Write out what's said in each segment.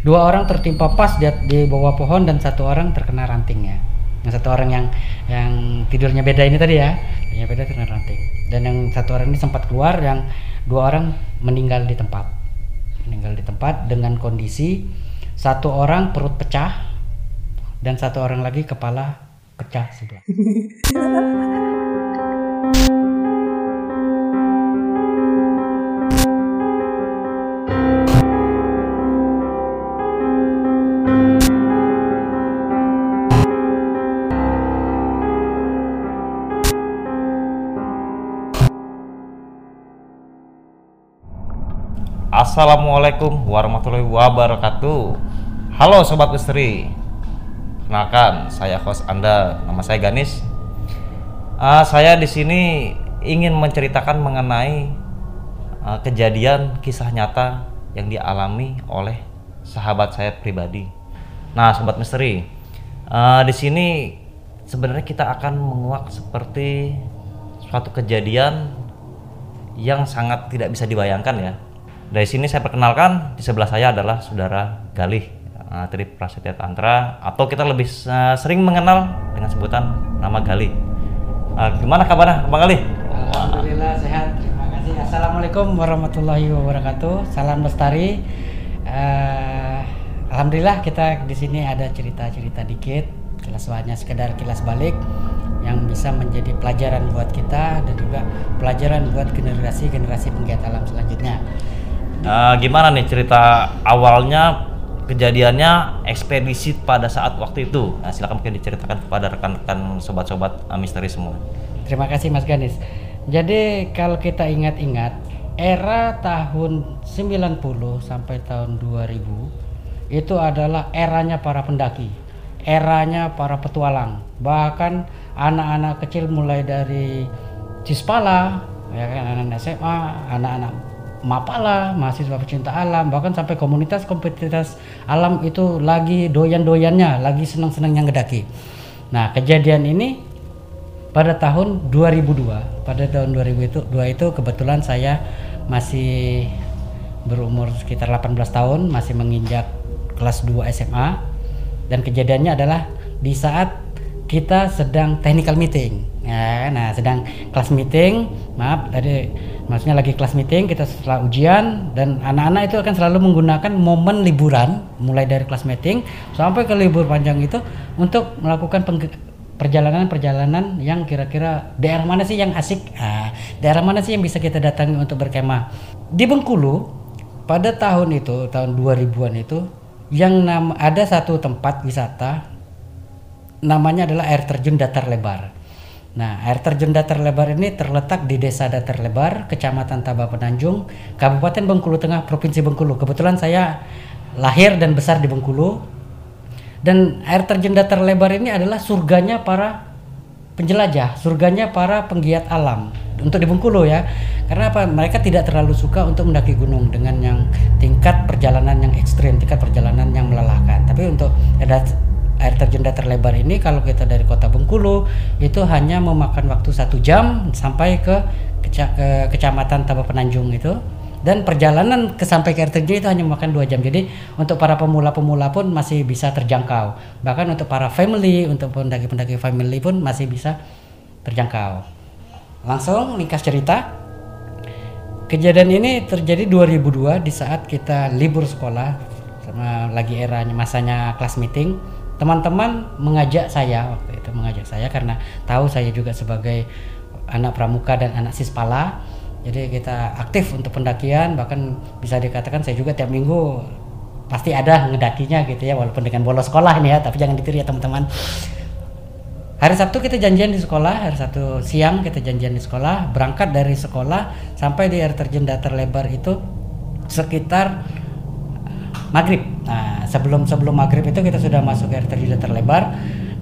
dua orang tertimpa pas di, di bawah pohon dan satu orang terkena rantingnya yang satu orang yang yang tidurnya beda ini tadi ya. Yang beda terkena ranting. Dan yang satu orang ini sempat keluar yang dua orang meninggal di tempat. Meninggal di tempat dengan kondisi satu orang perut pecah dan satu orang lagi kepala pecah sebelah Assalamualaikum warahmatullahi wabarakatuh. Halo sobat misteri. Kenalkan, saya host Anda. Nama saya Ganis. Ah, saya di sini ingin menceritakan mengenai ah, kejadian kisah nyata yang dialami oleh sahabat saya pribadi. Nah, sobat misteri, ah, di sini sebenarnya kita akan menguak seperti suatu kejadian yang sangat tidak bisa dibayangkan ya. Dari sini saya perkenalkan di sebelah saya adalah saudara Galih uh, Tri Prasetya Tantra atau kita lebih uh, sering mengenal dengan sebutan nama Galih. Uh, gimana kabarnya Bang Galih? Alhamdulillah sehat. Terima kasih. Assalamualaikum warahmatullahi wabarakatuh. Salam lestari. Eh, Alhamdulillah kita di sini ada cerita-cerita dikit. Kilas hanya sekedar kilas balik yang bisa menjadi pelajaran buat kita dan juga pelajaran buat generasi-generasi penggiat alam selanjutnya. Uh, gimana nih cerita awalnya kejadiannya ekspedisi pada saat waktu itu? Nah, silakan mungkin diceritakan kepada rekan-rekan sobat-sobat uh, misteri semua. Terima kasih Mas Ganis. Jadi kalau kita ingat-ingat era tahun 90 sampai tahun 2000 itu adalah eranya para pendaki, eranya para petualang. Bahkan anak-anak kecil mulai dari Cispala, ya kan anak-anak SMA, anak-anak Mapala, mahasiswa pecinta alam, bahkan sampai komunitas-komunitas alam itu lagi doyan-doyannya, lagi senang-senangnya ngedaki. Nah, kejadian ini pada tahun 2002 pada tahun 2002 itu kebetulan saya masih berumur sekitar 18 tahun masih menginjak kelas 2 SMA dan kejadiannya adalah di saat kita sedang technical meeting ya, nah sedang kelas meeting maaf tadi maksudnya lagi kelas meeting kita setelah ujian dan anak-anak itu akan selalu menggunakan momen liburan mulai dari kelas meeting sampai ke libur panjang itu untuk melakukan perjalanan-perjalanan yang kira-kira daerah mana sih yang asik, ah, daerah mana sih yang bisa kita datangi untuk berkemah. Di Bengkulu pada tahun itu, tahun 2000-an itu, yang ada satu tempat wisata namanya adalah air terjun datar lebar. Nah, air terjun datar lebar ini terletak di Desa Datar Lebar, Kecamatan Taba Penanjung, Kabupaten Bengkulu Tengah, Provinsi Bengkulu. Kebetulan saya lahir dan besar di Bengkulu, dan air terjun datar lebar ini adalah surganya para penjelajah, surganya para penggiat alam untuk di Bengkulu ya. Karena apa? Mereka tidak terlalu suka untuk mendaki gunung dengan yang tingkat perjalanan yang ekstrim, tingkat perjalanan yang melelahkan. Tapi untuk air terjun datar lebar ini kalau kita dari kota Bengkulu itu hanya memakan waktu satu jam sampai ke, keca- ke kecamatan Taba Penanjung itu. Dan perjalanan ke sampai ke air terjun itu hanya memakan dua jam. Jadi untuk para pemula-pemula pun masih bisa terjangkau. Bahkan untuk para family untuk pendaki-pendaki family pun masih bisa terjangkau. Langsung ringkas cerita. Kejadian ini terjadi 2002 di saat kita libur sekolah lagi eranya masanya kelas meeting teman-teman mengajak saya waktu itu mengajak saya karena tahu saya juga sebagai anak pramuka dan anak sispala. Jadi kita aktif untuk pendakian bahkan bisa dikatakan saya juga tiap minggu pasti ada ngedakinya gitu ya walaupun dengan bolos sekolah ini ya tapi jangan ditiru ya teman-teman. Hari Sabtu kita janjian di sekolah hari Sabtu siang kita janjian di sekolah berangkat dari sekolah sampai di air terjun datar lebar itu sekitar maghrib. Nah sebelum sebelum maghrib itu kita sudah masuk air terjun datar lebar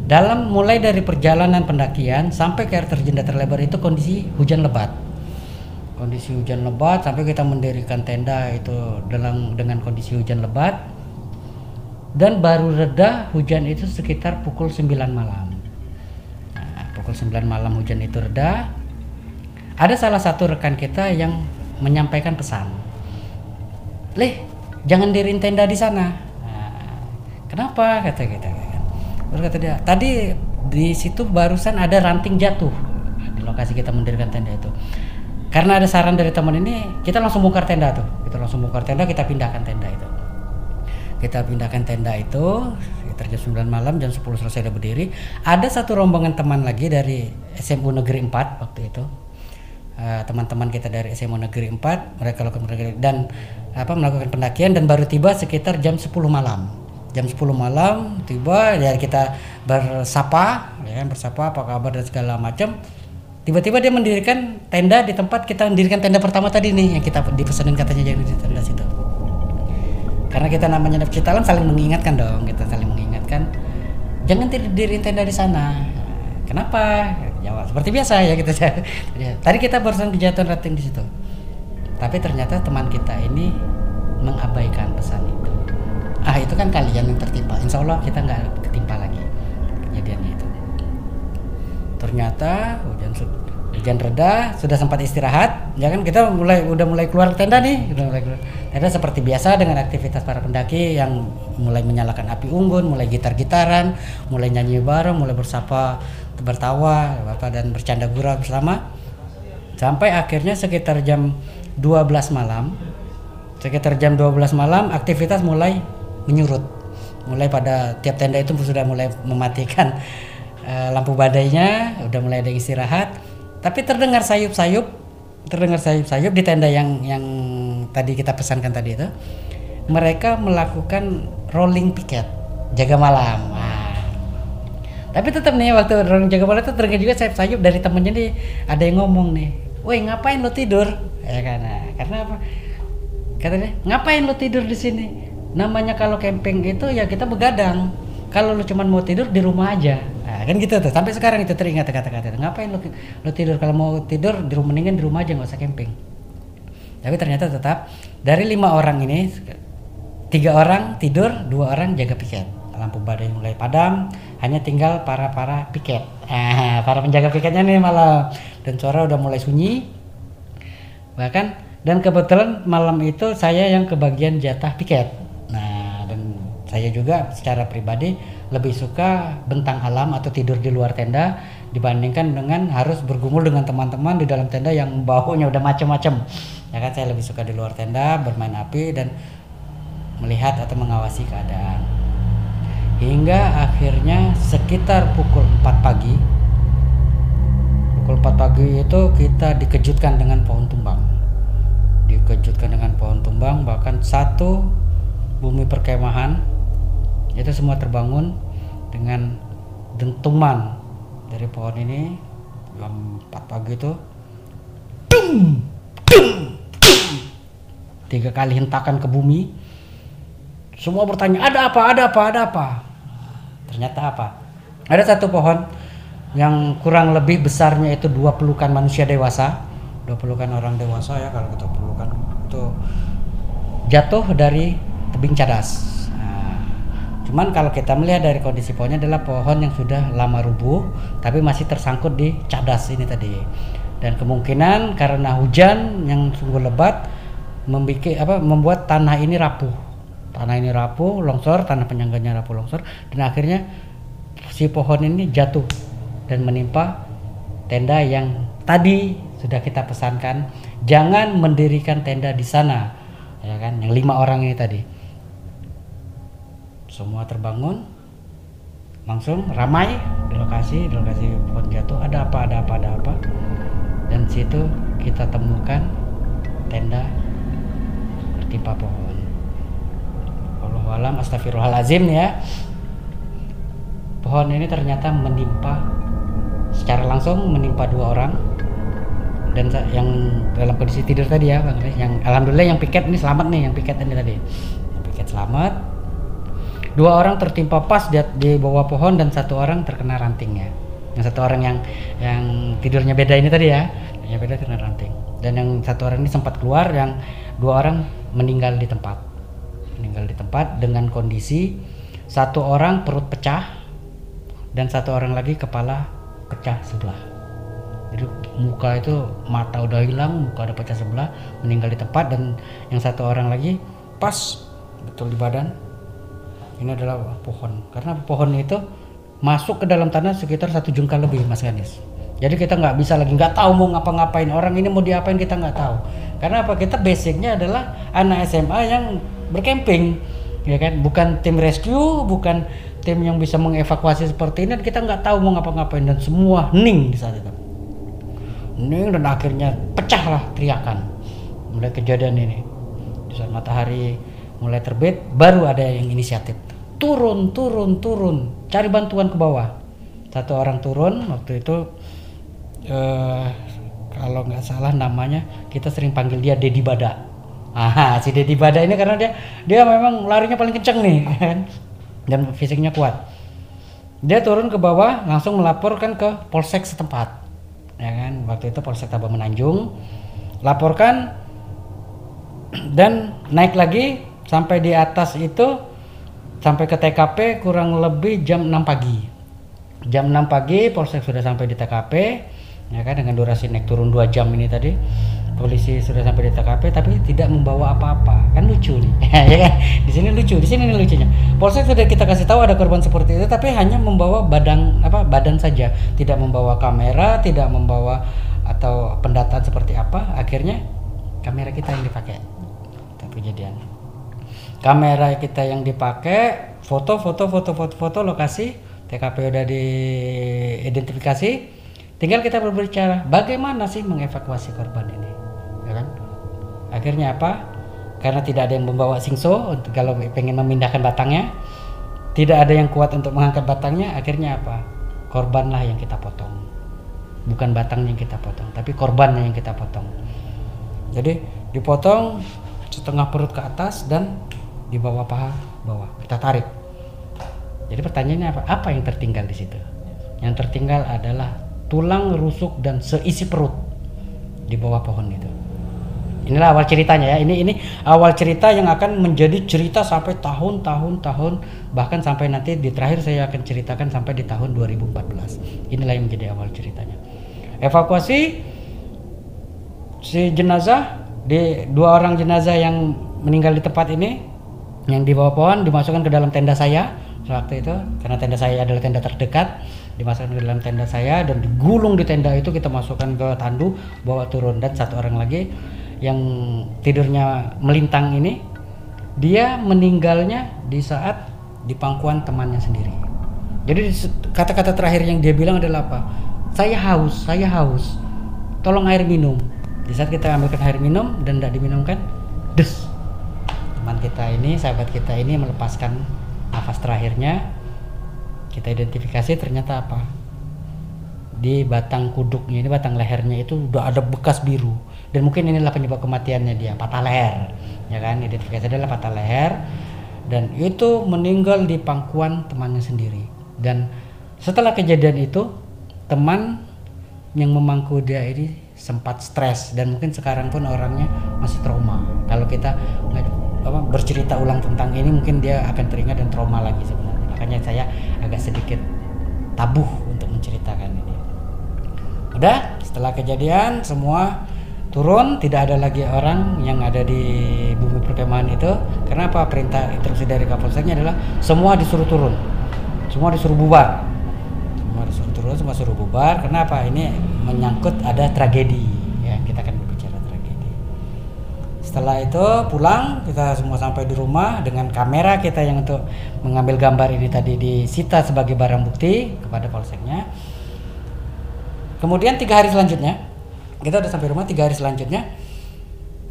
dalam mulai dari perjalanan pendakian sampai ke air terjun datar lebar itu kondisi hujan lebat. Kondisi hujan lebat sampai kita mendirikan tenda itu dalam dengan kondisi hujan lebat. Dan baru reda hujan itu sekitar pukul 9 malam. Nah, pukul 9 malam hujan itu reda. Ada salah satu rekan kita yang menyampaikan pesan. Leh jangan diriin tenda di sana. Nah, kenapa? Kata kita baru kata dia tadi di situ barusan ada ranting jatuh di lokasi kita mendirikan tenda itu. Karena ada saran dari teman ini kita langsung bongkar tenda tuh. Kita langsung bongkar tenda kita pindahkan tenda itu. Kita pindahkan tenda itu sekitar jam 9 malam jam 10 selesai udah berdiri. Ada satu rombongan teman lagi dari SMU Negeri 4 waktu itu Eh, teman-teman kita dari SMU Negeri 4 mereka lakukan pendaki- dan apa melakukan pendakian dan baru tiba sekitar jam 10 malam. Jam 10 malam tiba ya kita bersapa ya kan bersapa apa kabar dan segala macam. Tiba-tiba dia mendirikan tenda di tempat kita mendirikan tenda pertama tadi nih yang kita dipesanin katanya jadi di tenda situ. Karena kita namanya anak Citalam saling mengingatkan dong kita saling mengingatkan jangan diriin tenda di sana. Kenapa jawab seperti biasa ya kita tadi kita barusan kejatuhan rating di situ. Tapi ternyata teman kita ini mengabaikan pesan itu. Ah itu kan kalian yang tertimpa. Insya Allah kita nggak ketimpa lagi kejadiannya itu. Ternyata hujan hujan reda sudah sempat istirahat. Ya kan kita mulai udah mulai keluar tenda nih. Udah mulai keluar tenda seperti biasa dengan aktivitas para pendaki yang mulai menyalakan api unggun mulai gitar-gitaran mulai nyanyi bareng mulai bersapa bertawa apa dan bercanda gurau bersama. Sampai akhirnya sekitar jam 12 malam sekitar jam 12 malam aktivitas mulai menyurut. Mulai pada tiap tenda itu sudah mulai mematikan eh, lampu badainya udah mulai ada istirahat. Tapi terdengar sayup-sayup terdengar sayup-sayup di tenda yang yang tadi kita pesankan tadi itu. Mereka melakukan rolling picket jaga malam. Wah. Tapi tetap nih waktu rolling jaga malam itu terdengar juga sayup-sayup dari temennya nih ada yang ngomong nih woi ngapain lo tidur? Ya nah, karena apa? Katanya ngapain lo tidur di sini? Namanya kalau camping itu ya kita begadang. Kalau lo cuma mau tidur di rumah aja. Nah, kan gitu tuh sampai sekarang itu teringat kata-kata ngapain lo, lo tidur? Kalau mau tidur di rumah mendingan di rumah aja nggak usah camping. Tapi ternyata tetap dari lima orang ini tiga orang tidur dua orang jaga piket lampu badai mulai padam hanya tinggal para para piket. Ah, para penjaga piketnya nih malam. Dan suara udah mulai sunyi. Bahkan dan kebetulan malam itu saya yang kebagian jatah piket. Nah dan saya juga secara pribadi lebih suka bentang alam atau tidur di luar tenda dibandingkan dengan harus bergumul dengan teman-teman di dalam tenda yang baunya udah macam-macam ya kan saya lebih suka di luar tenda bermain api dan melihat atau mengawasi keadaan hingga akhirnya sekitar pukul 4 pagi. Pukul 4 pagi itu kita dikejutkan dengan pohon tumbang. Dikejutkan dengan pohon tumbang bahkan satu bumi perkemahan itu semua terbangun dengan dentuman dari pohon ini. Jam 4 pagi itu tiga kali hentakan ke bumi. Semua bertanya ada apa? Ada apa? Ada apa ternyata apa? Ada satu pohon yang kurang lebih besarnya itu dua pelukan manusia dewasa. Dua pelukan orang dewasa ya kalau kita pelukan itu jatuh dari tebing cadas. Nah, cuman kalau kita melihat dari kondisi pohonnya adalah pohon yang sudah lama rubuh tapi masih tersangkut di cadas ini tadi. Dan kemungkinan karena hujan yang sungguh lebat membuat membuat tanah ini rapuh tanah ini rapuh longsor tanah penyangganya rapuh longsor. Dan akhirnya si pohon ini jatuh dan menimpa tenda yang tadi sudah kita pesankan. Jangan mendirikan tenda di sana ya kan? Yang lima orang ini tadi. Semua terbangun langsung ramai di lokasi di lokasi pohon jatuh. Ada apa ada apa ada apa? Dan situ kita temukan tenda tertimpa pohon Wallahualam astagfirullahalazim ya. Pohon ini ternyata menimpa secara langsung menimpa dua orang. Dan yang dalam kondisi tidur tadi ya bang Chris, yang alhamdulillah yang piket ini selamat nih yang piket ini tadi. Yang piket selamat. Dua orang tertimpa pas di, di bawah pohon dan satu orang terkena rantingnya yang satu orang yang yang tidurnya beda ini tadi ya. Yang beda terkena ranting. Dan yang satu orang ini sempat keluar yang dua orang meninggal di tempat meninggal di tempat dengan kondisi satu orang perut pecah dan satu orang lagi kepala pecah sebelah. Jadi muka itu mata udah hilang muka udah pecah sebelah meninggal di tempat dan yang satu orang lagi pas betul di badan. Ini adalah pohon. Karena pohon itu masuk ke dalam tanah sekitar satu jengkal lebih Mas Ganis. Jadi kita nggak bisa lagi nggak tahu mau ngapa-ngapain orang ini mau diapain kita nggak tahu. Karena apa? Kita basicnya adalah anak SMA yang berkemping ya kan? Bukan tim rescue bukan tim yang bisa mengevakuasi seperti ini kita nggak tahu mau ngapa-ngapain dan semua hening di saat itu. Hening dan akhirnya pecahlah teriakan. Mulai kejadian ini. Di saat matahari mulai terbit baru ada yang inisiatif. Turun turun turun. Cari bantuan ke bawah. Satu orang turun waktu itu eh, kalau nggak salah namanya kita sering panggil dia Dedi Bada ah si Dedi Bada ini karena dia dia memang larinya paling kenceng nih kan? Dan fisiknya kuat. Dia turun ke bawah langsung melaporkan ke polsek setempat. Ya kan? Waktu itu polsek Tabah Menanjung. Laporkan dan naik lagi sampai di atas itu sampai ke TKP kurang lebih jam 6 pagi. Jam 6 pagi polsek sudah sampai di TKP ya kan? Dengan durasi naik turun 2 jam ini tadi polisi sudah sampai di TKP tapi tidak membawa apa-apa. Kan lucu nih. Ya kan? Di sini lucu di sini lucunya. Polsek sudah kita kasih tahu ada korban seperti itu tapi hanya membawa badan apa badan saja. Tidak membawa kamera tidak membawa atau pendataan seperti apa. Akhirnya kamera kita yang dipakai. Itu kejadian. Kamera kita yang dipakai foto foto foto foto foto lokasi. TKP udah diidentifikasi. Tinggal kita berbicara bagaimana sih mengevakuasi korban ini ya kan? Akhirnya apa? Karena tidak ada yang membawa singso untuk kalau pengen memindahkan batangnya tidak ada yang kuat untuk mengangkat batangnya akhirnya apa? Korbanlah yang kita potong. Bukan batangnya yang kita potong tapi korbannya yang kita potong. Jadi dipotong setengah perut ke atas dan di bawah paha bawah. Kita tarik. Jadi pertanyaannya apa? Apa yang tertinggal di situ? Yang tertinggal adalah tulang rusuk dan seisi perut di bawah pohon itu inilah awal ceritanya ya. Ini ini awal cerita yang akan menjadi cerita sampai tahun-tahun tahun bahkan sampai nanti di terakhir saya akan ceritakan sampai di tahun 2014 inilah yang menjadi awal ceritanya. Evakuasi si jenazah di dua orang jenazah yang meninggal di tempat ini yang di bawah pohon dimasukkan ke dalam tenda saya. Waktu itu karena tenda saya adalah tenda terdekat dimasukkan ke dalam tenda saya dan digulung di tenda itu kita masukkan ke tandu bawa turun. Dan satu orang lagi yang tidurnya melintang ini dia meninggalnya di saat di pangkuan temannya sendiri. Jadi kata-kata terakhir yang dia bilang adalah apa? Saya haus saya haus. Tolong air minum. Di saat kita ambilkan air minum dan tidak diminumkan des. Teman kita ini sahabat kita ini melepaskan nafas terakhirnya. Kita identifikasi ternyata apa? Di batang kuduknya ini batang lehernya itu udah ada bekas biru dan mungkin inilah penyebab kematiannya dia patah leher ya kan? Identifikasi adalah patah leher. Dan itu meninggal di pangkuan temannya sendiri. Dan setelah kejadian itu teman yang memangku dia ini sempat stres. Dan mungkin sekarang pun orangnya masih trauma. Kalau kita apa, bercerita ulang tentang ini mungkin dia akan teringat dan trauma lagi sebenarnya. Makanya saya agak sedikit tabuh untuk menceritakan ini. Udah setelah kejadian semua turun tidak ada lagi orang yang ada di bumi perkemahan itu. Karena apa perintah instruksi dari kapolseknya adalah semua disuruh turun. Semua disuruh bubar. Semua disuruh turun semua suruh bubar. Kenapa? Ini menyangkut ada tragedi. Ya kita akan berbicara tragedi. Setelah itu pulang kita semua sampai di rumah dengan kamera kita yang untuk mengambil gambar ini tadi disita sebagai barang bukti kepada polseknya. Kemudian tiga hari selanjutnya kita udah sampai rumah tiga hari selanjutnya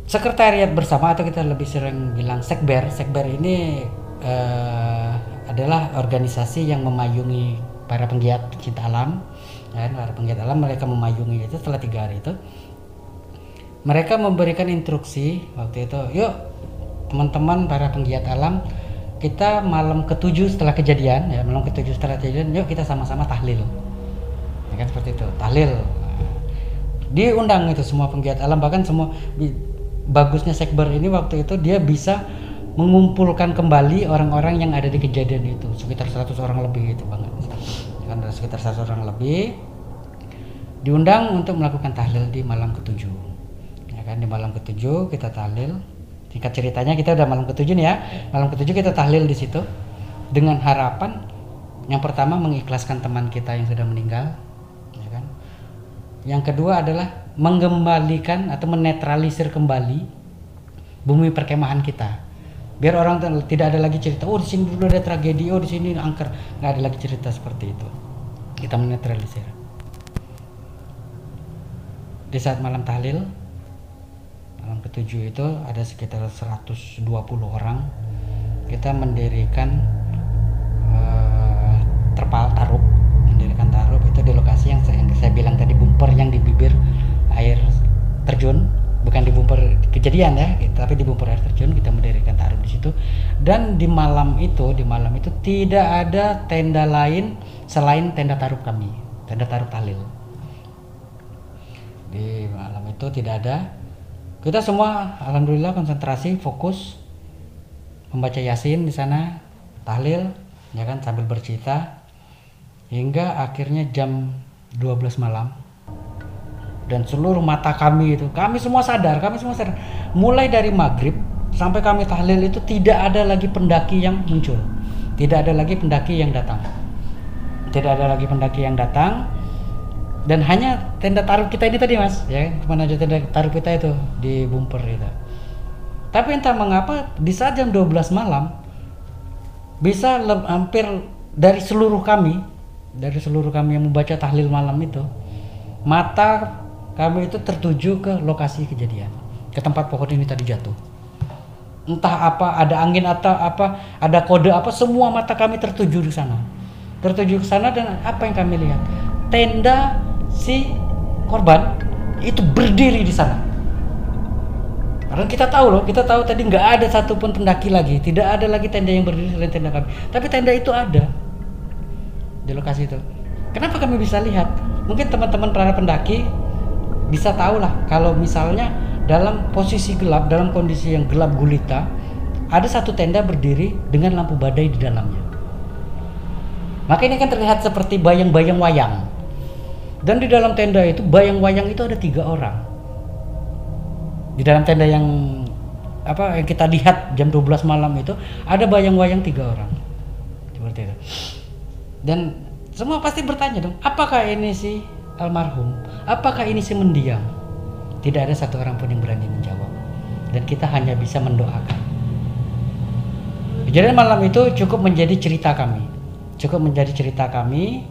sekretariat bersama atau kita lebih sering bilang sekber. Sekber ini uh, adalah organisasi yang memayungi para penggiat cinta alam ya, para penggiat alam mereka memayungi itu setelah tiga hari itu. Mereka memberikan instruksi waktu itu yuk teman-teman para penggiat alam kita malam ketujuh setelah kejadian ya malam ketujuh setelah kejadian yuk kita sama-sama tahlil. Ya kan seperti itu. Tahlil diundang itu semua penggiat alam bahkan semua bagusnya sekber ini waktu itu dia bisa mengumpulkan kembali orang-orang yang ada di kejadian itu. Sekitar 100 orang lebih itu banget. Kan sekitar 100 orang lebih. Diundang untuk melakukan tahlil di malam ketujuh. Ya kan di malam ketujuh kita tahlil. Singkat ceritanya kita udah malam ketujuh nih ya. Malam ketujuh kita tahlil di situ dengan harapan yang pertama mengikhlaskan teman kita yang sudah meninggal? Yang kedua adalah mengembalikan atau menetralisir kembali bumi perkemahan kita. Biar orang tidak ada lagi cerita, oh di sini dulu ada tragedi, oh di sini angker, nggak ada lagi cerita seperti itu. Kita menetralisir. Di saat malam tahlil, malam ketujuh itu ada sekitar 120 orang. Kita mendirikan eh, terpal tarup itu di lokasi yang saya, yang saya bilang tadi bumper yang di bibir air terjun, bukan di bumper kejadian ya, tapi di bumper air terjun kita mendirikan tarup di situ. Dan di malam itu, di malam itu tidak ada tenda lain selain tenda tarup kami, tenda tarup tahlil di malam itu tidak ada. Kita semua alhamdulillah konsentrasi fokus membaca yasin di sana tahlil ya kan sambil bercerita hingga akhirnya jam 12 malam. Dan seluruh mata kami itu kami semua sadar kami semua sadar. Mulai dari maghrib sampai kami tahlil itu tidak ada lagi pendaki yang muncul. Tidak ada lagi pendaki yang datang. Tidak ada lagi pendaki yang datang. Dan hanya tenda taruh kita ini tadi mas. Ya cuma aja tenda taruh kita itu di bumper itu. Tapi entah mengapa di saat jam 12 malam bisa hampir dari seluruh kami dari seluruh kami yang membaca tahlil malam itu mata kami itu tertuju ke lokasi kejadian ke tempat pohon ini tadi jatuh. Entah apa ada angin atau apa ada kode apa semua mata kami tertuju di sana. Tertuju ke sana dan apa yang kami lihat? Tenda si korban itu berdiri di sana. Karena kita tahu loh kita tahu tadi nggak ada satupun pendaki lagi tidak ada lagi tenda yang berdiri selain tenda kami. Tapi tenda itu ada di lokasi itu. Kenapa kami bisa lihat? Mungkin teman-teman para pendaki bisa tahu lah kalau misalnya dalam posisi gelap dalam kondisi yang gelap gulita ada satu tenda berdiri dengan lampu badai di dalamnya. Maka ini kan terlihat seperti bayang-bayang wayang. Dan di dalam tenda itu bayang-wayang itu ada tiga orang. Di dalam tenda yang apa yang kita lihat jam 12 malam itu ada bayang-wayang tiga orang. Seperti itu dan semua pasti bertanya dong apakah ini si almarhum? Apakah ini si mendiang? Tidak ada satu orang pun yang berani menjawab. Dan kita hanya bisa mendoakan. Kejadian malam itu cukup menjadi cerita kami. Cukup menjadi cerita kami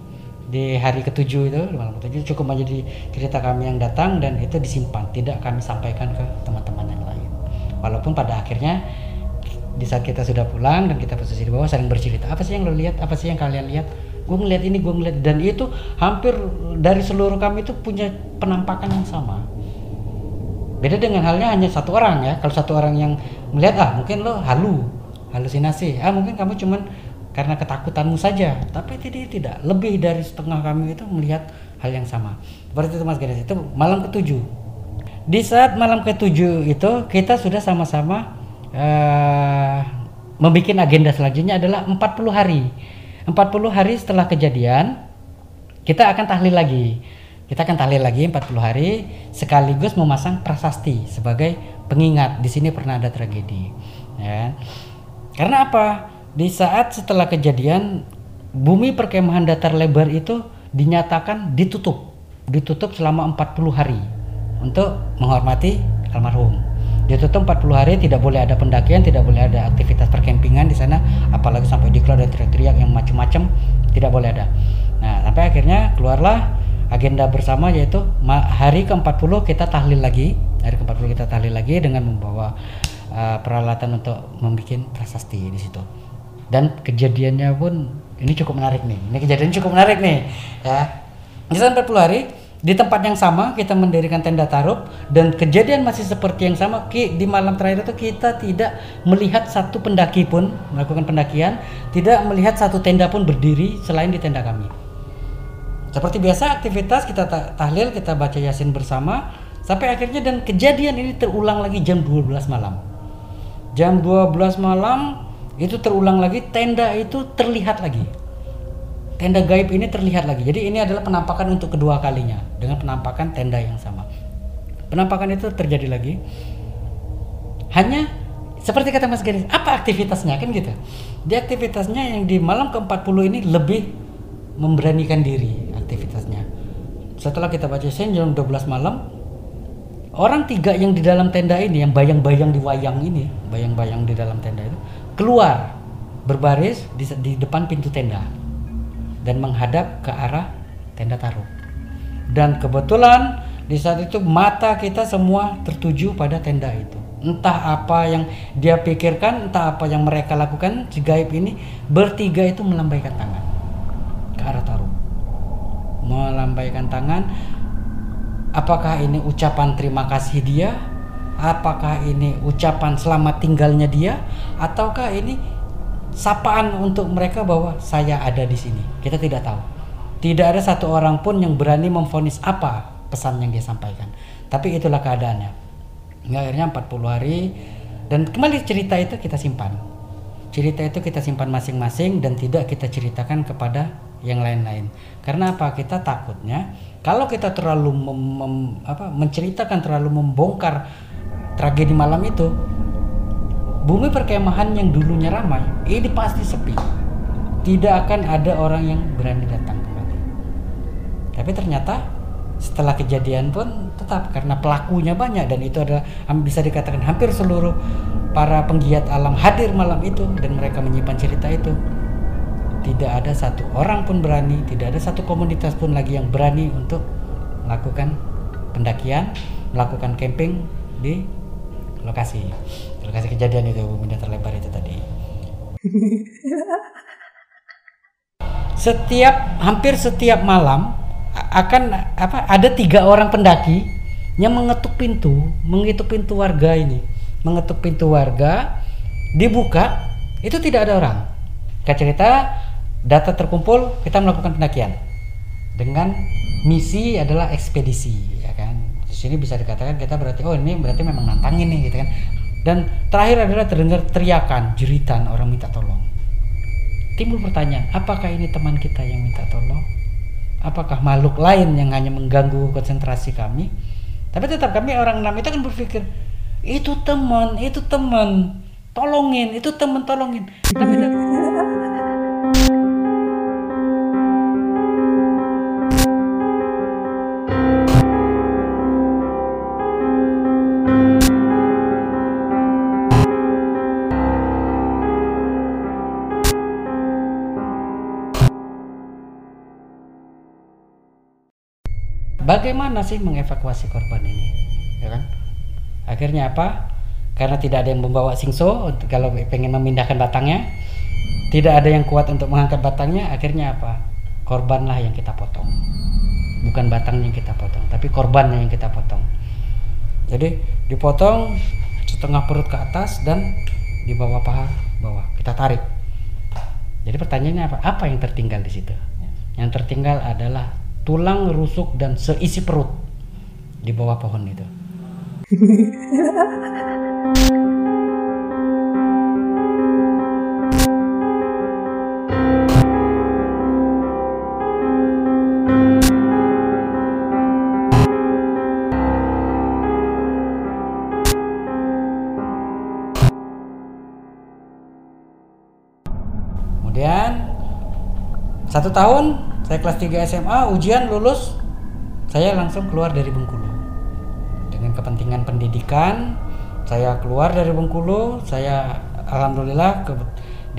di hari ketujuh itu malam ketujuh cukup menjadi cerita kami yang datang dan itu disimpan. Tidak kami sampaikan ke teman-teman yang lain. Walaupun pada akhirnya di saat kita sudah pulang dan kita posisi di bawah saling bercerita. Apa sih yang lo lihat? Apa sih yang kalian lihat? Gue ngeliat ini gue ngeliat dan itu hampir dari seluruh kami itu punya penampakan yang sama. Beda dengan halnya hanya satu orang ya. Kalau satu orang yang melihat ah mungkin lo halu halusinasi. Ah mungkin kamu cuman karena ketakutanmu saja. Tapi tidak tidak. Lebih dari setengah kami itu melihat hal yang sama. Seperti itu mas Ganes itu malam ketujuh. Di saat malam ketujuh itu kita sudah sama-sama eh membuat agenda selanjutnya adalah 40 hari. 40 hari setelah kejadian kita akan tahlil lagi. Kita akan tahlil lagi 40 hari sekaligus memasang prasasti sebagai pengingat. Di sini pernah ada tragedi ya. Karena apa? Di saat setelah kejadian bumi perkemahan datar lebar itu dinyatakan ditutup. Ditutup selama 40 hari untuk menghormati almarhum ditutup 40 hari tidak boleh ada pendakian tidak boleh ada aktivitas perkempingan di sana apalagi sampai diklat dan teriak-teriak yang macam-macam tidak boleh ada. Nah sampai akhirnya keluarlah agenda bersama yaitu hari ke-40 kita tahlil lagi hari ke-40 kita tahlil lagi dengan membawa uh, peralatan untuk membuat prasasti di situ. Dan kejadiannya pun ini cukup menarik nih ini kejadian cukup menarik nih ya. Di sana 40 hari di tempat yang sama kita mendirikan tenda tarup dan kejadian masih seperti yang sama. Di malam terakhir itu kita tidak melihat satu pendaki pun melakukan pendakian tidak melihat satu tenda pun berdiri selain di tenda kami. Seperti biasa aktivitas kita ta- tahlil kita baca yasin bersama sampai akhirnya dan kejadian ini terulang lagi jam 12 malam. Jam 12 malam itu terulang lagi tenda itu terlihat lagi tenda gaib ini terlihat lagi. Jadi ini adalah penampakan untuk kedua kalinya dengan penampakan tenda yang sama. Penampakan itu terjadi lagi. Hanya seperti kata Mas Gadis, apa aktivitasnya? Kan gitu. Di aktivitasnya yang di malam ke-40 ini lebih memberanikan diri aktivitasnya. Setelah kita baca sen jam 12 malam, orang tiga yang di dalam tenda ini, yang bayang-bayang di wayang ini, bayang-bayang di dalam tenda itu, keluar berbaris di, di depan pintu tenda dan menghadap ke arah tenda taruh. Dan kebetulan di saat itu mata kita semua tertuju pada tenda itu. Entah apa yang dia pikirkan, entah apa yang mereka lakukan, si gaib ini bertiga itu melambaikan tangan ke arah taruh. Melambaikan tangan. Apakah ini ucapan terima kasih dia? Apakah ini ucapan selamat tinggalnya dia? Ataukah ini sapaan untuk mereka bahwa saya ada di sini. Kita tidak tahu. Tidak ada satu orang pun yang berani memfonis apa pesan yang dia sampaikan. Tapi itulah keadaannya. Hingga akhirnya 40 hari dan kembali cerita itu kita simpan. Cerita itu kita simpan masing-masing dan tidak kita ceritakan kepada yang lain-lain. Karena apa? Kita takutnya kalau kita terlalu mem, mem, apa, menceritakan terlalu membongkar tragedi malam itu, bumi perkemahan yang dulunya ramai ini pasti sepi. Tidak akan ada orang yang berani datang kembali tapi ternyata setelah kejadian pun tetap karena pelakunya banyak dan itu adalah bisa dikatakan hampir seluruh para penggiat alam hadir malam itu dan mereka menyimpan cerita itu. Tidak ada satu orang pun berani tidak ada satu komunitas pun lagi yang berani untuk melakukan pendakian melakukan camping di lokasi. Lokasi kejadian itu bumi datar lebar itu tadi. Setiap hampir setiap malam akan apa ada tiga orang pendaki yang mengetuk pintu mengetuk pintu warga ini. Mengetuk pintu warga dibuka itu tidak ada orang. Kita cerita data terkumpul kita melakukan pendakian. Dengan misi adalah ekspedisi di sini bisa dikatakan kita berarti oh ini berarti memang nantangin nih gitu kan. Dan terakhir adalah terdengar teriakan jeritan orang minta tolong. Timbul pertanyaan apakah ini teman kita yang minta tolong? Apakah makhluk lain yang hanya mengganggu konsentrasi kami? Tapi tetap kami orang enam itu kan berpikir itu teman itu teman tolongin itu teman tolongin. Tapi bagaimana sih mengevakuasi korban ini? Ya kan? Akhirnya apa? Karena tidak ada yang membawa singso kalau pengen memindahkan batangnya tidak ada yang kuat untuk mengangkat batangnya akhirnya apa? Korbanlah yang kita potong. Bukan batangnya yang kita potong tapi korbannya yang kita potong. Jadi dipotong setengah perut ke atas dan di bawah paha bawah. Kita tarik. Jadi pertanyaannya apa? Apa yang tertinggal di situ? Yang tertinggal adalah tulang rusuk dan seisi perut di bawah pohon itu. Kemudian satu tahun saya kelas 3 SMA ujian lulus saya langsung keluar dari Bengkulu. Dengan kepentingan pendidikan saya keluar dari Bengkulu saya alhamdulillah ke,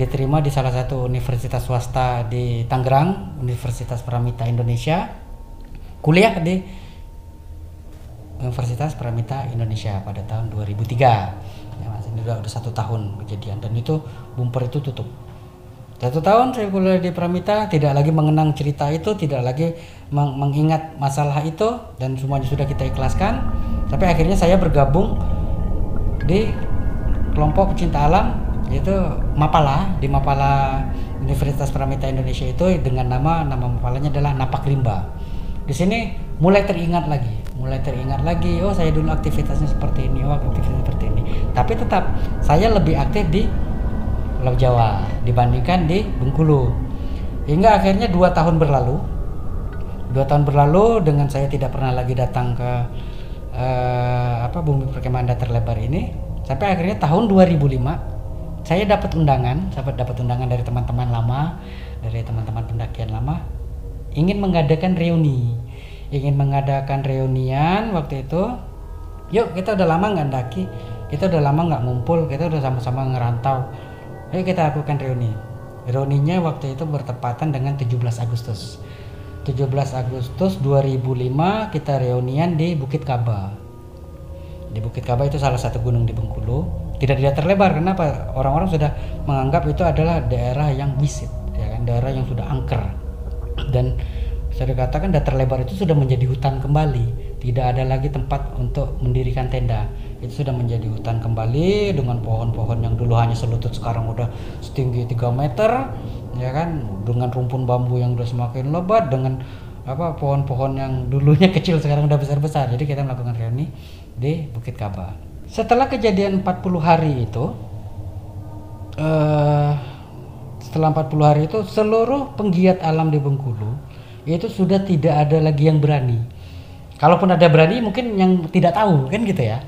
diterima di salah satu universitas swasta di Tangerang Universitas Pramita Indonesia. Kuliah di Universitas Pramita Indonesia pada tahun 2003 ya, ini udah, udah satu tahun kejadian. Dan itu bumper itu tutup satu tahun saya kuliah di Pramita, tidak lagi mengenang cerita itu, tidak lagi meng mengingat masalah itu, dan semuanya sudah kita ikhlaskan. Tapi akhirnya saya bergabung di kelompok pecinta alam, yaitu Mapala di Mapala Universitas Pramita Indonesia itu dengan nama nama Mapalanya adalah Napak Rimba. Di sini mulai teringat lagi, mulai teringat lagi. Oh saya dulu aktivitasnya seperti ini, oh aktivitasnya seperti ini. Tapi tetap saya lebih aktif di Pulau Jawa dibandingkan di Bengkulu. Hingga akhirnya dua tahun berlalu. Dua tahun berlalu dengan saya tidak pernah lagi datang ke uh, apa bumi perkemahan datar lebar ini. sampai akhirnya tahun 2005 saya dapat undangan dapat dapat undangan dari teman-teman lama dari teman-teman pendakian lama ingin mengadakan reuni ingin mengadakan reunian waktu itu yuk kita udah lama nggak daki kita udah lama nggak ngumpul kita udah sama-sama ngerantau ayo kita lakukan reuni. Reuninya waktu itu bertepatan dengan 17 Agustus. 17 Agustus 2005 kita reunian di Bukit Kaba. Di Bukit Kaba itu salah satu gunung di Bengkulu. Tidak tidak terlebar kenapa? Orang-orang sudah menganggap itu adalah daerah yang wisit ya kan? Daerah yang sudah angker. Dan bisa dikatakan datar lebar itu sudah menjadi hutan kembali. Tidak ada lagi tempat untuk mendirikan tenda itu sudah menjadi hutan kembali dengan pohon-pohon yang dulu hanya selutut sekarang udah setinggi 3 meter ya kan dengan rumpun bambu yang udah semakin lebat dengan apa pohon-pohon yang dulunya kecil sekarang udah besar-besar jadi kita melakukan reuni di Bukit Kaba setelah kejadian 40 hari itu eh, setelah 40 hari itu seluruh penggiat alam di Bengkulu itu sudah tidak ada lagi yang berani. Kalaupun ada berani mungkin yang tidak tahu kan gitu ya.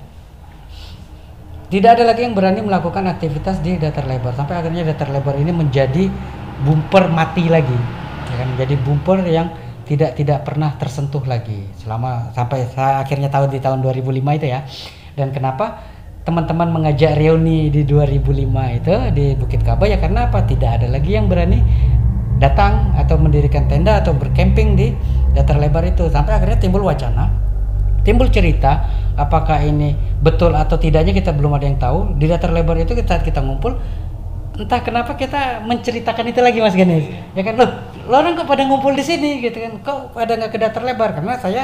Tidak ada lagi yang berani melakukan aktivitas di datar lebar sampai akhirnya datar lebar ini menjadi bumper mati lagi. Ya kan menjadi bumper yang tidak tidak pernah tersentuh lagi selama sampai saya akhirnya tahu di tahun 2005 itu ya. Dan kenapa teman-teman mengajak reuni di 2005 itu di Bukit Kaba ya karena apa? Tidak ada lagi yang berani datang atau mendirikan tenda atau berkemping di datar lebar itu sampai akhirnya timbul wacana timbul cerita apakah ini betul atau tidaknya kita belum ada yang tahu. Di datar lebar itu kita kita ngumpul entah kenapa kita menceritakan itu lagi mas Ganes ya kan? Loh lo orang kok pada ngumpul di sini gitu kan? Kok pada nggak ke datar lebar? Karena saya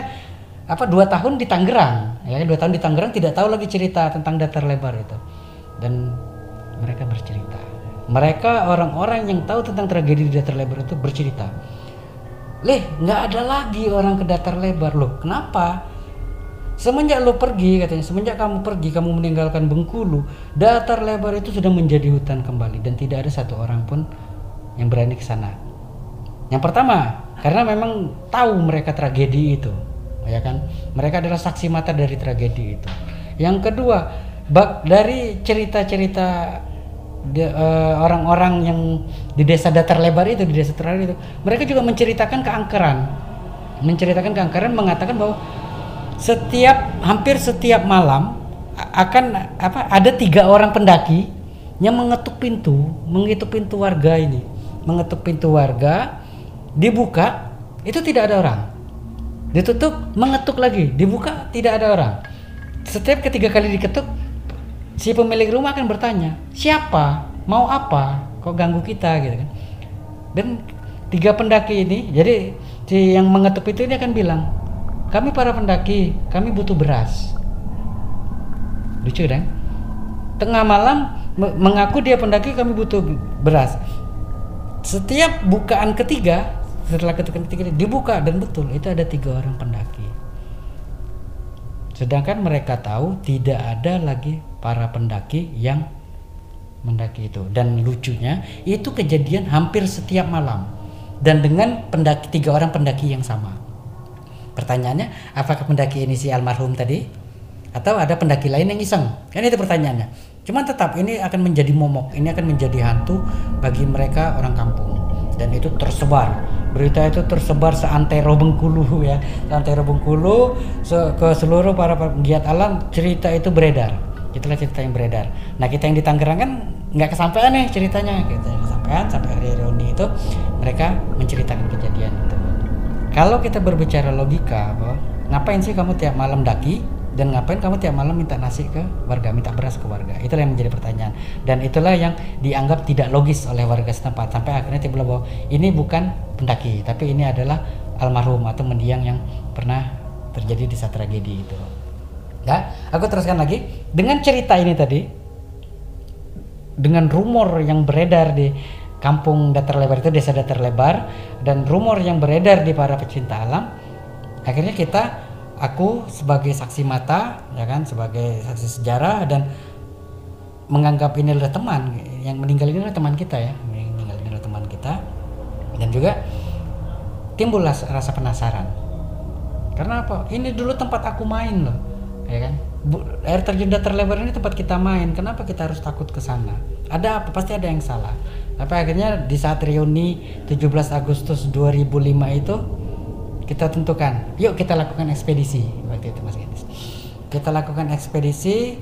apa dua tahun di Tangerang. Ya dua tahun di Tangerang tidak tahu lagi cerita tentang datar lebar itu. Dan mereka bercerita. Mereka orang-orang yang tahu tentang tragedi di datar lebar itu bercerita. Leh, nggak ada lagi orang ke datar lebar. Loh. Kenapa? Semenjak lo pergi katanya, semenjak kamu pergi, kamu meninggalkan Bengkulu, datar lebar itu sudah menjadi hutan kembali dan tidak ada satu orang pun yang berani ke sana. Yang pertama, karena memang tahu mereka tragedi itu, ya kan? Mereka adalah saksi mata dari tragedi itu. Yang kedua, bak dari cerita-cerita Eh, orang-orang yang di desa datar lebar itu di desa terakhir itu mereka juga menceritakan keangkeran menceritakan keangkeran mengatakan bahwa setiap hampir setiap malam akan apa ada tiga orang pendaki yang mengetuk pintu mengetuk pintu warga ini. Mengetuk pintu warga dibuka itu tidak ada orang. Ditutup mengetuk lagi dibuka tidak ada orang. Setiap ketiga kali diketuk si pemilik rumah akan bertanya siapa? Mau apa? Kok ganggu kita? Gitu kan. Dan tiga pendaki ini jadi si yang mengetuk itu ini akan bilang kami para pendaki kami butuh beras. Lucu kan? Tengah malam mengaku dia pendaki kami butuh beras. Setiap bukaan ketiga setelah ketukan ketiga dibuka dan betul itu ada tiga orang pendaki. Sedangkan mereka tahu tidak ada lagi para pendaki yang mendaki itu. Dan lucunya itu kejadian hampir setiap malam. Dan dengan pendaki tiga orang pendaki yang sama pertanyaannya apakah pendaki ini si almarhum tadi? Atau ada pendaki lain yang iseng? Kan itu pertanyaannya. Cuman tetap ini akan menjadi momok ini akan menjadi hantu bagi mereka orang kampung. Dan itu tersebar. Berita itu tersebar seantero Bengkulu ya. Seantero Bengkulu ke seluruh para penggiat alam cerita itu beredar. Itulah cerita yang beredar. Nah kita yang di Tangerang kan nggak kesampaian nih ceritanya. Kita yang kesampaian sampai hari reuni itu mereka menceritakan kejadian itu kalau kita berbicara logika bahwa ngapain sih kamu tiap malam daki dan ngapain kamu tiap malam minta nasi ke warga, minta beras ke warga? Itulah yang menjadi pertanyaan. Dan itulah yang dianggap tidak logis oleh warga setempat. Sampai akhirnya timbul bahwa ini bukan pendaki, tapi ini adalah almarhum atau mendiang yang pernah terjadi di saat tragedi itu. Ya, aku teruskan lagi dengan cerita ini tadi, dengan rumor yang beredar di kampung datar lebar itu desa datar lebar dan rumor yang beredar di para pecinta alam, akhirnya kita, aku sebagai saksi mata, ya kan, sebagai saksi sejarah dan menganggap ini adalah teman yang meninggal ini adalah teman kita ya, meninggal ini adalah teman kita dan juga timbullah rasa penasaran. Karena apa? Ini dulu tempat aku main loh ya kan air terjun datar lebar ini tempat kita main. Kenapa kita harus takut ke sana? Ada apa? Pasti ada yang salah. Tapi akhirnya di saat reuni 17 Agustus 2005 itu kita tentukan, yuk kita lakukan ekspedisi waktu itu Mas Gendis. Kita lakukan ekspedisi.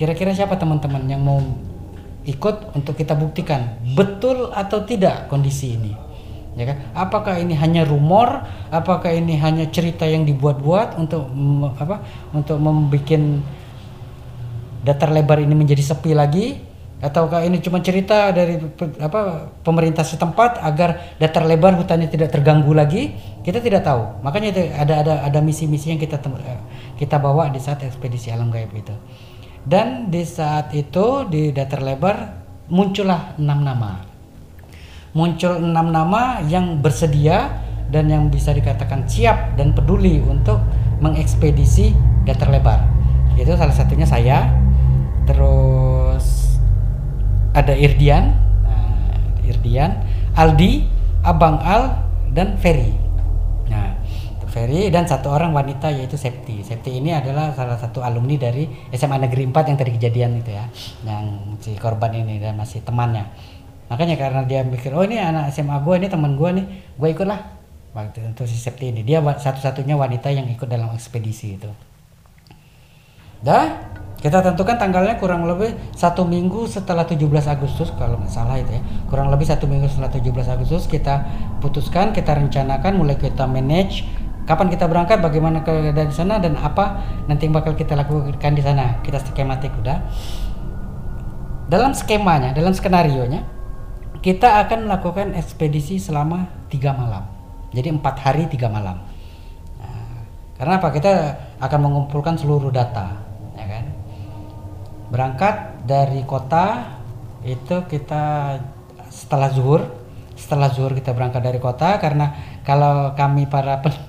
Kira-kira siapa teman-teman yang mau ikut untuk kita buktikan betul atau tidak kondisi ini? ya kan apakah ini hanya rumor apakah ini hanya cerita yang dibuat-buat untuk apa untuk membuat datar lebar ini menjadi sepi lagi ataukah ini cuma cerita dari apa pemerintah setempat agar datar lebar hutannya tidak terganggu lagi? Kita tidak tahu. Makanya ada ada ada misi-misi yang kita eh, kita bawa di saat ekspedisi alam gaib itu. Dan di saat itu di datar lebar muncullah enam nama. Muncul enam nama yang bersedia dan yang bisa dikatakan siap dan peduli untuk mengekspedisi datar lebar. Itu salah satunya saya, terus ada Irdian, nah, Irdian, Aldi, Abang Al, dan Ferry. Nah, Ferry dan satu orang wanita yaitu Septi. Septi ini adalah salah satu alumni dari SMA Negeri 4 yang tadi kejadian itu ya, yang si korban ini dan masih temannya. Makanya karena dia mikir oh ini anak SMA gue ini teman gue nih gue ikutlah. Waktu itu si Septi ini. Dia satu-satunya wanita yang ikut dalam ekspedisi itu. Dah kita tentukan tanggalnya kurang lebih satu minggu setelah 17 Agustus kalau nggak salah itu ya kurang lebih satu minggu setelah 17 Agustus kita putuskan kita rencanakan mulai kita manage kapan kita berangkat bagaimana ke dari sana dan apa nanti yang bakal kita lakukan di sana kita skematik udah dalam skemanya dalam skenario nya kita akan melakukan ekspedisi selama tiga malam. Jadi empat hari tiga malam. Nah, karena apa? Kita akan mengumpulkan seluruh data? Berangkat dari kota itu kita setelah zuhur, setelah zuhur kita berangkat dari kota karena kalau kami para pen-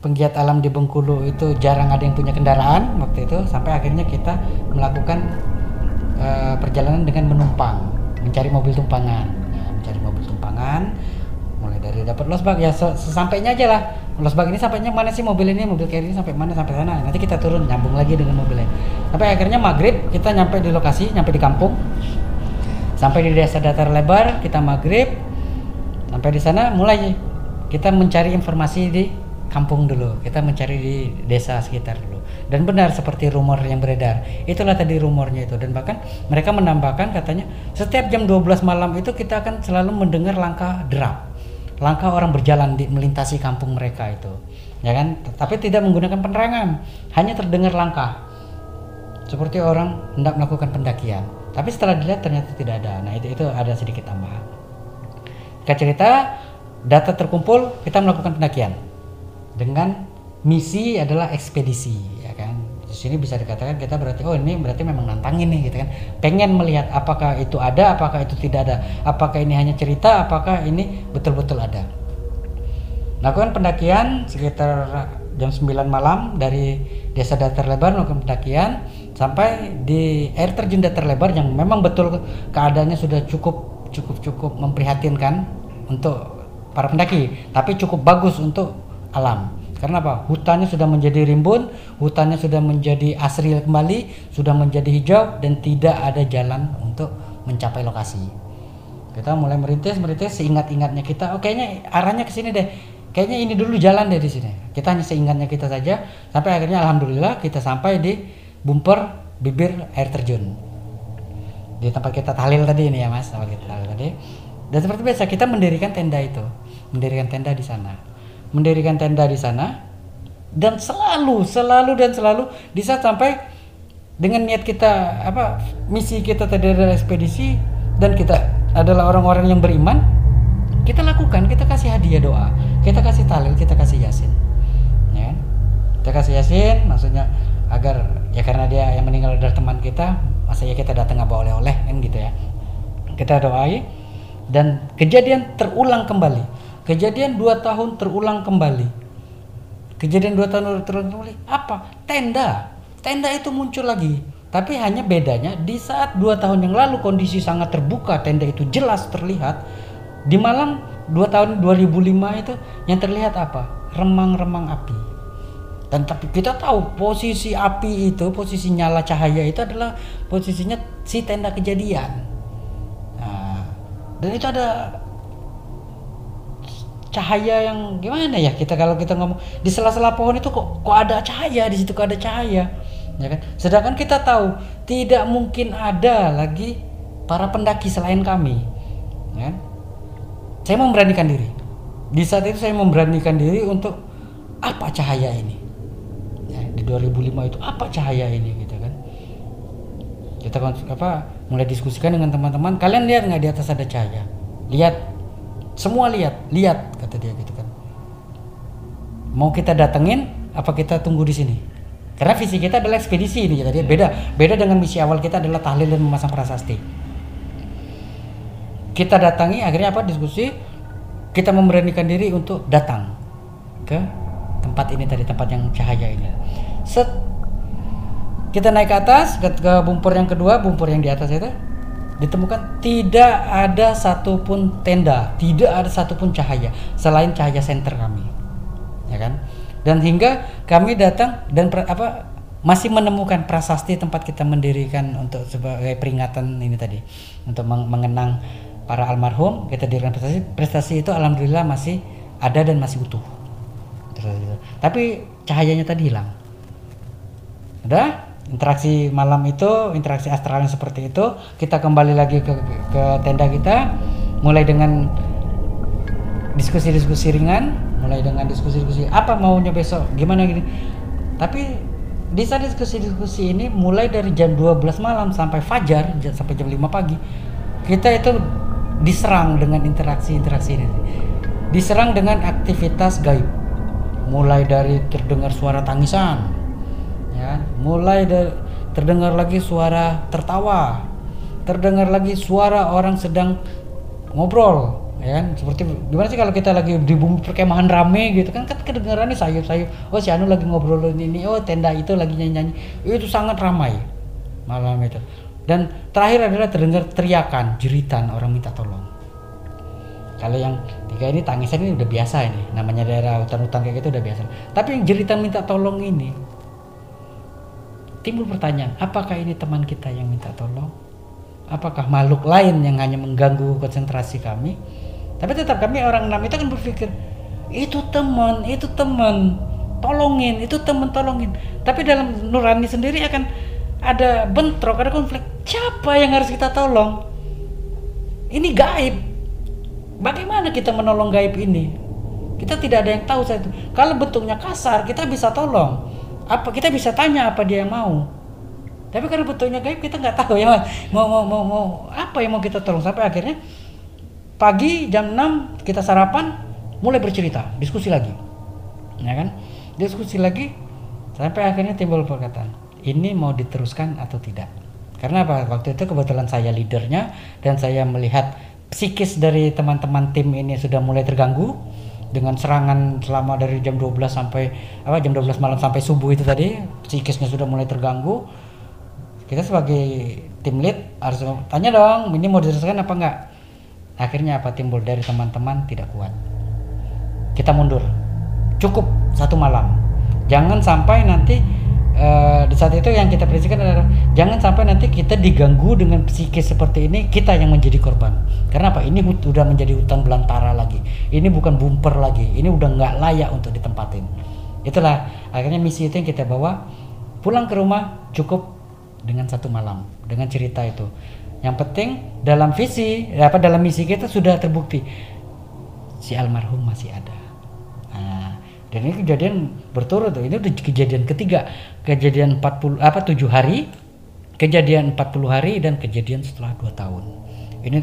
penggiat alam di Bengkulu itu jarang ada yang punya kendaraan waktu itu sampai akhirnya kita melakukan eh, perjalanan dengan menumpang, mencari mobil tumpangan, ya, mencari mobil tumpangan, dari dapat losbak ya se- sesampainya aja lah. Losbak ini sampainya mana sih mobil ini, mobil kayak ini sampai mana? Sampai sana. Nanti kita turun nyambung lagi dengan mobilnya. Sampai akhirnya maghrib kita nyampe di lokasi, nyampe di kampung, sampai di desa datar lebar kita maghrib, sampai di sana mulai. Kita mencari informasi di kampung dulu. Kita mencari di desa sekitar dulu. Dan benar seperti rumor yang beredar. Itulah tadi rumornya itu. Dan bahkan mereka menambahkan katanya setiap jam 12 malam itu kita akan selalu mendengar langkah derap langkah orang berjalan di melintasi kampung mereka itu ya kan? Tapi tidak menggunakan penerangan hanya terdengar langkah. Seperti orang hendak melakukan pendakian tapi setelah dilihat ternyata tidak ada. Nah itu itu ada sedikit tambahan. Singkat cerita, data terkumpul, kita melakukan pendakian dengan misi adalah ekspedisi. Di sini bisa dikatakan kita berarti oh ini berarti memang nantangin nih gitu kan. Pengen melihat apakah itu ada, apakah itu tidak ada, apakah ini hanya cerita, apakah ini betul-betul ada. Lakukan pendakian sekitar jam 9 malam dari Desa Datar Lebar melakukan pendakian sampai di air terjun Datar Lebar yang memang betul keadaannya sudah cukup cukup cukup memprihatinkan untuk para pendaki, tapi cukup bagus untuk alam. Karena apa? Hutannya sudah menjadi rimbun, hutannya sudah menjadi asri kembali, sudah menjadi hijau dan tidak ada jalan untuk mencapai lokasi. Kita mulai merintis merintis seingat-ingatnya kita. Oh kayaknya arahnya ke sini deh. Kayaknya ini dulu jalan deh di sini. Kita hanya seingatnya kita saja. Sampai akhirnya alhamdulillah kita sampai di bumper bibir air terjun. Di tempat kita tahlil tadi ini ya mas. Tempat kita tahlil tadi. Dan seperti biasa kita mendirikan tenda itu. Mendirikan tenda di sana mendirikan tenda di sana. Dan selalu selalu dan selalu di saat sampai dengan niat kita apa misi kita tadi adalah ekspedisi dan kita adalah orang-orang yang beriman kita lakukan kita kasih hadiah doa kita kasih talil kita kasih yasin. Ya kan? kita kasih yasin maksudnya agar ya karena dia yang meninggal dari teman kita masa ya kita datang bawa oleh-oleh kan gitu ya. Kita doai dan kejadian terulang kembali kejadian dua tahun terulang kembali. Kejadian dua tahun terulang kembali apa? Tenda. Tenda itu muncul lagi. Tapi hanya bedanya di saat dua tahun yang lalu kondisi sangat terbuka tenda itu jelas terlihat di malam dua tahun 2005 itu yang terlihat apa? Remang-remang api. Dan tapi kita tahu posisi api itu posisi nyala cahaya itu adalah posisinya si tenda kejadian. Nah, dan itu ada cahaya yang gimana ya kita kalau kita ngomong di sela-sela pohon itu kok kok ada cahaya di situ kok ada cahaya ya kan? Sedangkan kita tahu tidak mungkin ada lagi para pendaki selain kami ya kan? saya memberanikan diri. Di saat itu saya memberanikan diri untuk apa cahaya ini? Ya, di 2005 itu apa cahaya ini gitu kan? Kita apa mulai diskusikan dengan teman-teman kalian lihat nggak di atas ada cahaya? Lihat. Semua lihat lihat kata dia gitu kan. Mau kita datengin apa kita tunggu di sini? Karena visi kita adalah ekspedisi ini jadi beda beda dengan misi awal kita adalah tahlil dan memasang prasasti. Kita datangi akhirnya apa? Diskusi. Kita memberanikan diri untuk datang ke tempat ini tadi tempat yang cahaya ini. Set. Kita naik ke atas ke, ke bumpur yang kedua bumpur yang di atas itu ditemukan tidak ada satupun tenda, tidak ada satupun cahaya selain cahaya senter kami, ya kan? Dan hingga kami datang dan per, apa masih menemukan prasasti tempat kita mendirikan untuk sebagai peringatan ini tadi untuk mengenang para almarhum kita dirikan prestasi prestasi itu alhamdulillah masih ada dan masih utuh. Tapi cahayanya tadi hilang. Udah interaksi malam itu interaksi astral yang seperti itu. Kita kembali lagi ke, ke tenda kita mulai dengan diskusi-diskusi ringan mulai dengan diskusi-diskusi apa maunya besok? Gimana gini? Tapi di saat diskusi-diskusi ini mulai dari jam 12 malam sampai fajar sampai jam 5 pagi kita itu diserang dengan interaksi-interaksi ini. Diserang dengan aktivitas gaib. Mulai dari terdengar suara tangisan ya. Mulai terdengar lagi suara tertawa. Terdengar lagi suara orang sedang ngobrol ya kan? Seperti gimana sih kalau kita lagi di bumi perkemahan rame gitu kan? Kan kedengaran nih sayup-sayup. Oh si Anu lagi ngobrol ini. Oh tenda itu lagi nyanyi-nyanyi. Itu sangat ramai malam itu. Dan terakhir adalah terdengar teriakan jeritan orang minta tolong. Kalau yang tiga ini tangisan ini udah biasa ini. Namanya daerah hutan-hutan kayak gitu udah biasa. Tapi yang jeritan minta tolong ini timbul pertanyaan, apakah ini teman kita yang minta tolong? Apakah makhluk lain yang hanya mengganggu konsentrasi kami? Tapi tetap kami orang enam itu kan berpikir, itu teman, itu teman, tolongin, itu teman tolongin. Tapi dalam nurani sendiri akan ada bentrok, ada konflik. Siapa yang harus kita tolong? Ini gaib. Bagaimana kita menolong gaib ini? Kita tidak ada yang tahu saya itu. Kalau bentuknya kasar, kita bisa tolong apa kita bisa tanya apa dia yang mau. Tapi karena betulnya gaib kita nggak tahu ya mau mau mau mau apa yang mau kita tolong? Sampai akhirnya pagi jam 6 kita sarapan mulai bercerita diskusi lagi. Ya kan? Diskusi lagi sampai akhirnya timbul perkataan ini mau diteruskan atau tidak? Karena apa? Waktu itu kebetulan saya leadernya dan saya melihat psikis dari teman-teman tim ini sudah mulai terganggu dengan serangan selama dari jam 12 sampai apa jam 12 malam sampai subuh itu tadi psikisnya sudah mulai terganggu. Kita sebagai tim lead harus tanya dong ini mau diselesaikan apa enggak? Akhirnya apa timbul dari teman-teman tidak kuat. Kita mundur. Cukup satu malam. Jangan sampai nanti uh, di saat itu yang kita prediksikan adalah jangan sampai nanti kita diganggu dengan psikis seperti ini kita yang menjadi korban. Karena apa? Ini sudah menjadi hutan belantara lagi. Ini bukan bumper lagi. Ini udah nggak layak untuk ditempatin. Itulah akhirnya misi itu yang kita bawa pulang ke rumah cukup dengan satu malam dengan cerita itu. Yang penting dalam visi apa dalam misi kita sudah terbukti. Si almarhum masih ada dan ini kejadian berturut tuh ini udah kejadian ketiga. Kejadian 40 apa 7 hari kejadian 40 hari dan kejadian setelah 2 tahun. Ini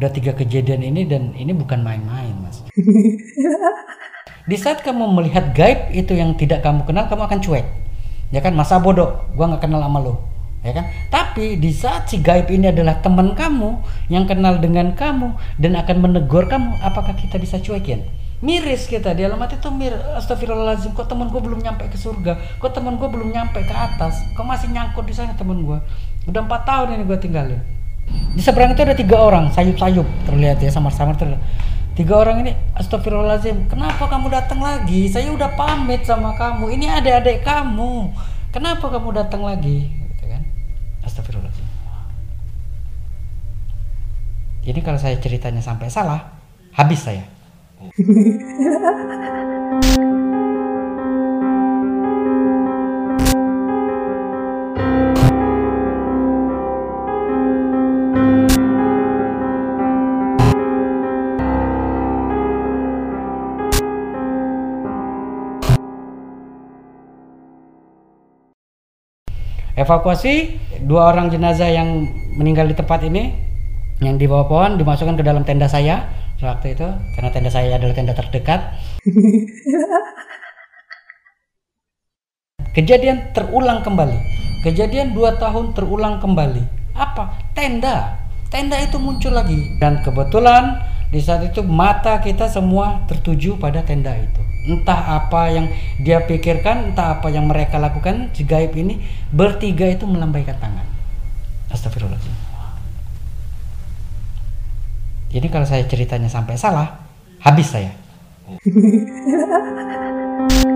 udah tiga kejadian ini dan ini bukan main-main mas. Di saat kamu melihat gaib itu yang tidak kamu kenal kamu akan cuek. Ya kan? Masa bodoh? Gua nggak kenal sama lo. Ya kan? Tapi di saat si gaib ini adalah teman kamu yang kenal dengan kamu dan akan menegur kamu apakah kita bisa cuekin miris kita di alamat itu mir astagfirullahaladzim kok temen gue belum nyampe ke surga? Kok temen gue belum nyampe ke atas? Kok masih nyangkut di sana temen gue udah empat tahun ini gue tinggalin. Di seberang itu ada tiga orang sayup-sayup terlihat ya samar-samar terlihat. Tiga orang ini astagfirullahaladzim kenapa kamu datang lagi? Saya udah pamit sama kamu ini adik-adik kamu. Kenapa kamu datang lagi? Gitu kan? Astagfirullahaladzim. Ini kalau saya ceritanya sampai salah habis saya evakuasi dua orang jenazah yang meninggal di tempat ini yang dibawa pohon dimasukkan ke dalam tenda saya waktu itu karena tenda saya adalah tenda terdekat. Kejadian terulang kembali. Kejadian dua tahun terulang kembali. Apa? Tenda. Tenda itu muncul lagi. Dan kebetulan di saat itu mata kita semua tertuju pada tenda itu. Entah apa yang dia pikirkan entah apa yang mereka lakukan si gaib ini bertiga itu melambaikan tangan. Astagfirullahaladzim jadi kalau saya ceritanya sampai salah habis saya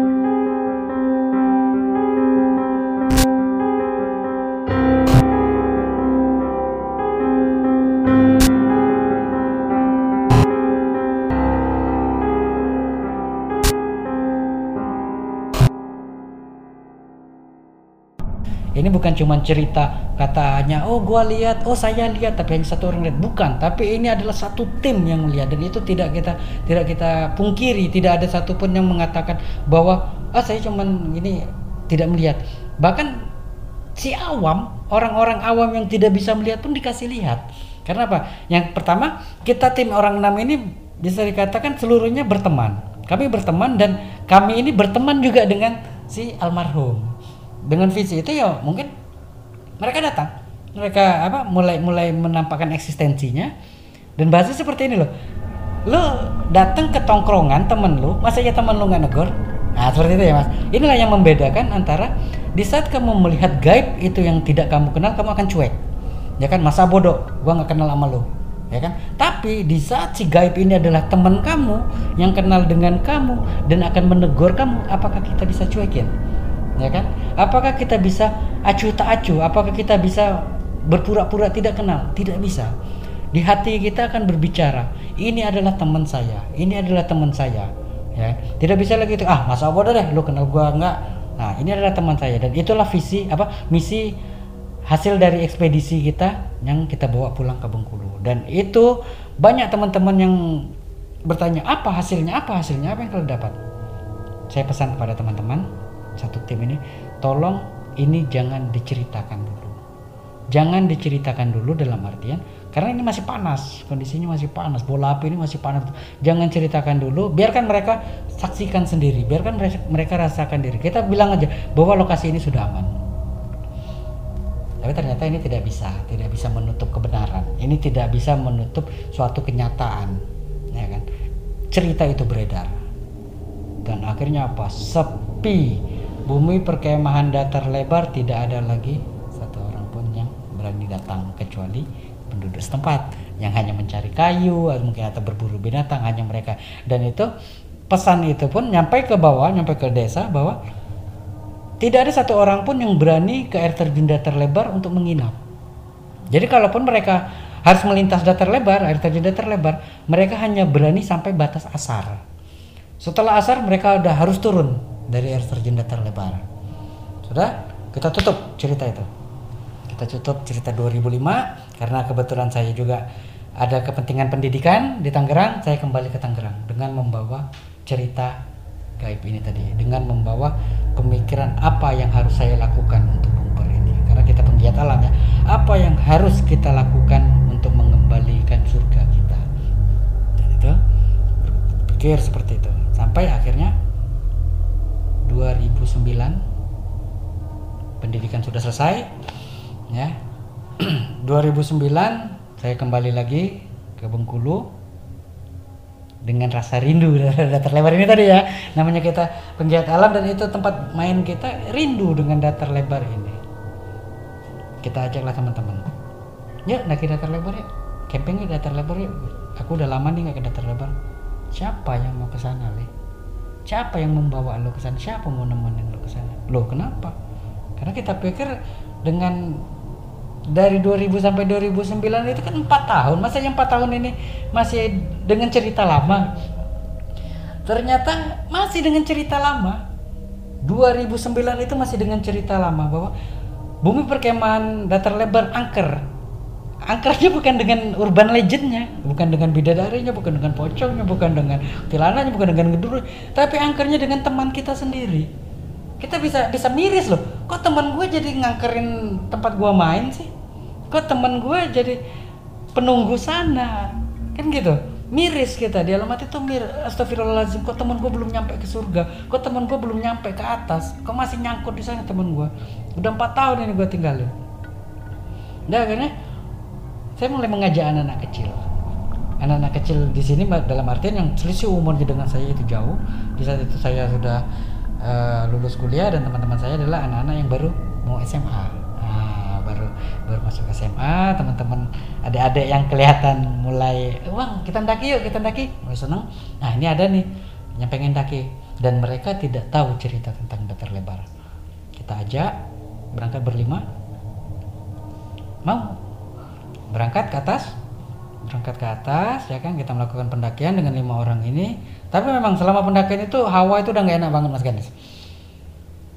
ini bukan cuma cerita katanya oh gua lihat oh saya lihat tapi hanya satu orang lihat. Bukan tapi ini adalah satu tim yang melihat. Dan itu tidak kita tidak kita pungkiri. Tidak ada satupun yang mengatakan bahwa ah saya cuman ini tidak melihat. Bahkan si awam orang-orang awam yang tidak bisa melihat pun dikasih lihat. Karena apa? Yang pertama kita tim orang enam ini bisa dikatakan seluruhnya berteman. Kami berteman dan kami ini berteman juga dengan si almarhum dengan visi itu ya mungkin mereka datang. Mereka apa mulai mulai menampakkan eksistensinya. Dan bahasa seperti ini loh. Lo datang ke tongkrongan temen lu masa ya temen lu nggak negor? Nah seperti itu ya mas. Inilah yang membedakan antara di saat kamu melihat gaib itu yang tidak kamu kenal kamu akan cuek. Ya kan? Masa bodoh gua nggak kenal sama lo ya kan? Tapi di saat si gaib ini adalah teman kamu yang kenal dengan kamu dan akan menegur kamu apakah kita bisa cuekin ya kan? Apakah kita bisa acuh tak acuh? Apakah kita bisa berpura-pura tidak kenal? Tidak bisa. Di hati kita akan berbicara ini adalah teman saya ini adalah teman saya. Ya. Tidak bisa lagi itu ah masa bodoh deh lu kenal gua enggak? Nah ini adalah teman saya dan itulah visi apa misi hasil dari ekspedisi kita yang kita bawa pulang ke Bengkulu. Dan itu banyak teman-teman yang bertanya apa hasilnya? Apa hasilnya? Apa yang kalian dapat? Saya pesan kepada teman-teman satu tim ini tolong ini jangan diceritakan dulu. Jangan diceritakan dulu dalam artian karena ini masih panas kondisinya masih panas bola api ini masih panas. Jangan ceritakan dulu biarkan mereka saksikan sendiri biarkan mereka rasakan diri. Kita bilang aja bahwa lokasi ini sudah aman. Tapi ternyata ini tidak bisa tidak bisa menutup kebenaran. Ini tidak bisa menutup suatu kenyataan ya kan? Cerita itu beredar. Dan akhirnya apa? Sepi bumi perkemahan datar lebar tidak ada lagi. Satu orang pun yang berani datang kecuali penduduk setempat yang hanya mencari kayu atau mungkin atau berburu binatang hanya mereka. Dan itu pesan itu pun nyampe ke bawah nyampe ke desa bahwa tidak ada satu orang pun yang berani ke air terjun datar lebar untuk menginap. Jadi kalaupun mereka harus melintas datar lebar air terjun datar lebar mereka hanya berani sampai batas asar. Setelah asar mereka udah harus turun dari air terjun datar lebar. Sudah, kita tutup cerita itu. Kita tutup cerita 2005 karena kebetulan saya juga ada kepentingan pendidikan di Tangerang, saya kembali ke Tangerang dengan membawa cerita gaib ini tadi, dengan membawa pemikiran apa yang harus saya lakukan untuk bumper ini. Karena kita penggiat alam ya, apa yang harus kita lakukan untuk mengembalikan surga kita. Dan itu berpikir seperti itu. Sampai akhirnya 2009 pendidikan sudah selesai ya. 2009 saya kembali lagi ke Bengkulu dengan rasa rindu datar lebar ini tadi ya. Namanya kita penggiat alam dan itu tempat main kita rindu dengan datar lebar ini. Kita ajaklah teman-teman. Ya naik datar lebar ya camping di datar lebar ya aku udah lama nih nggak ke datar lebar. Siapa yang mau ke sana le siapa yang membawa lo ke sana? Siapa mau nemenin lo ke sana? Lo kenapa? Karena kita pikir dengan dari 2000 sampai 2009 itu kan empat tahun. Masa yang empat tahun ini masih dengan cerita lama? Ternyata masih dengan cerita lama. 2009 itu masih dengan cerita lama bahwa bumi perkemahan datar lebar angker angkernya bukan dengan urban legendnya bukan dengan bidadarinya bukan dengan pocongnya bukan dengan tilananya bukan dengan geduru tapi angkernya dengan teman kita sendiri. Kita bisa bisa miris loh. Kok teman gue jadi ngangkerin tempat gue main sih? Kok teman gue jadi penunggu sana? Kan gitu. Miris kita di alamat itu mir astagfirullahaladzim kok teman gue belum nyampe ke surga? Kok teman gue belum nyampe ke atas? Kok masih nyangkut di sana teman gue udah empat tahun ini gue tinggalin. Nah akhirnya saya mulai mengajak anak-anak kecil. Anak-anak kecil di sini dalam artian yang selisih umurnya dengan saya itu jauh. Di saat itu saya sudah uh, lulus kuliah dan teman-teman saya adalah anak-anak yang baru mau SMA nah, baru baru masuk SMA teman-teman adik-adik yang kelihatan mulai uang kita daki yuk kita daki mulai seneng nah ini ada nih yang pengen daki dan mereka tidak tahu cerita tentang datar lebar. Kita ajak berangkat berlima. Mau berangkat ke atas. Berangkat ke atas ya kan? Kita melakukan pendakian dengan lima orang ini. Tapi memang selama pendakian itu hawa itu udah nggak enak banget mas Ganis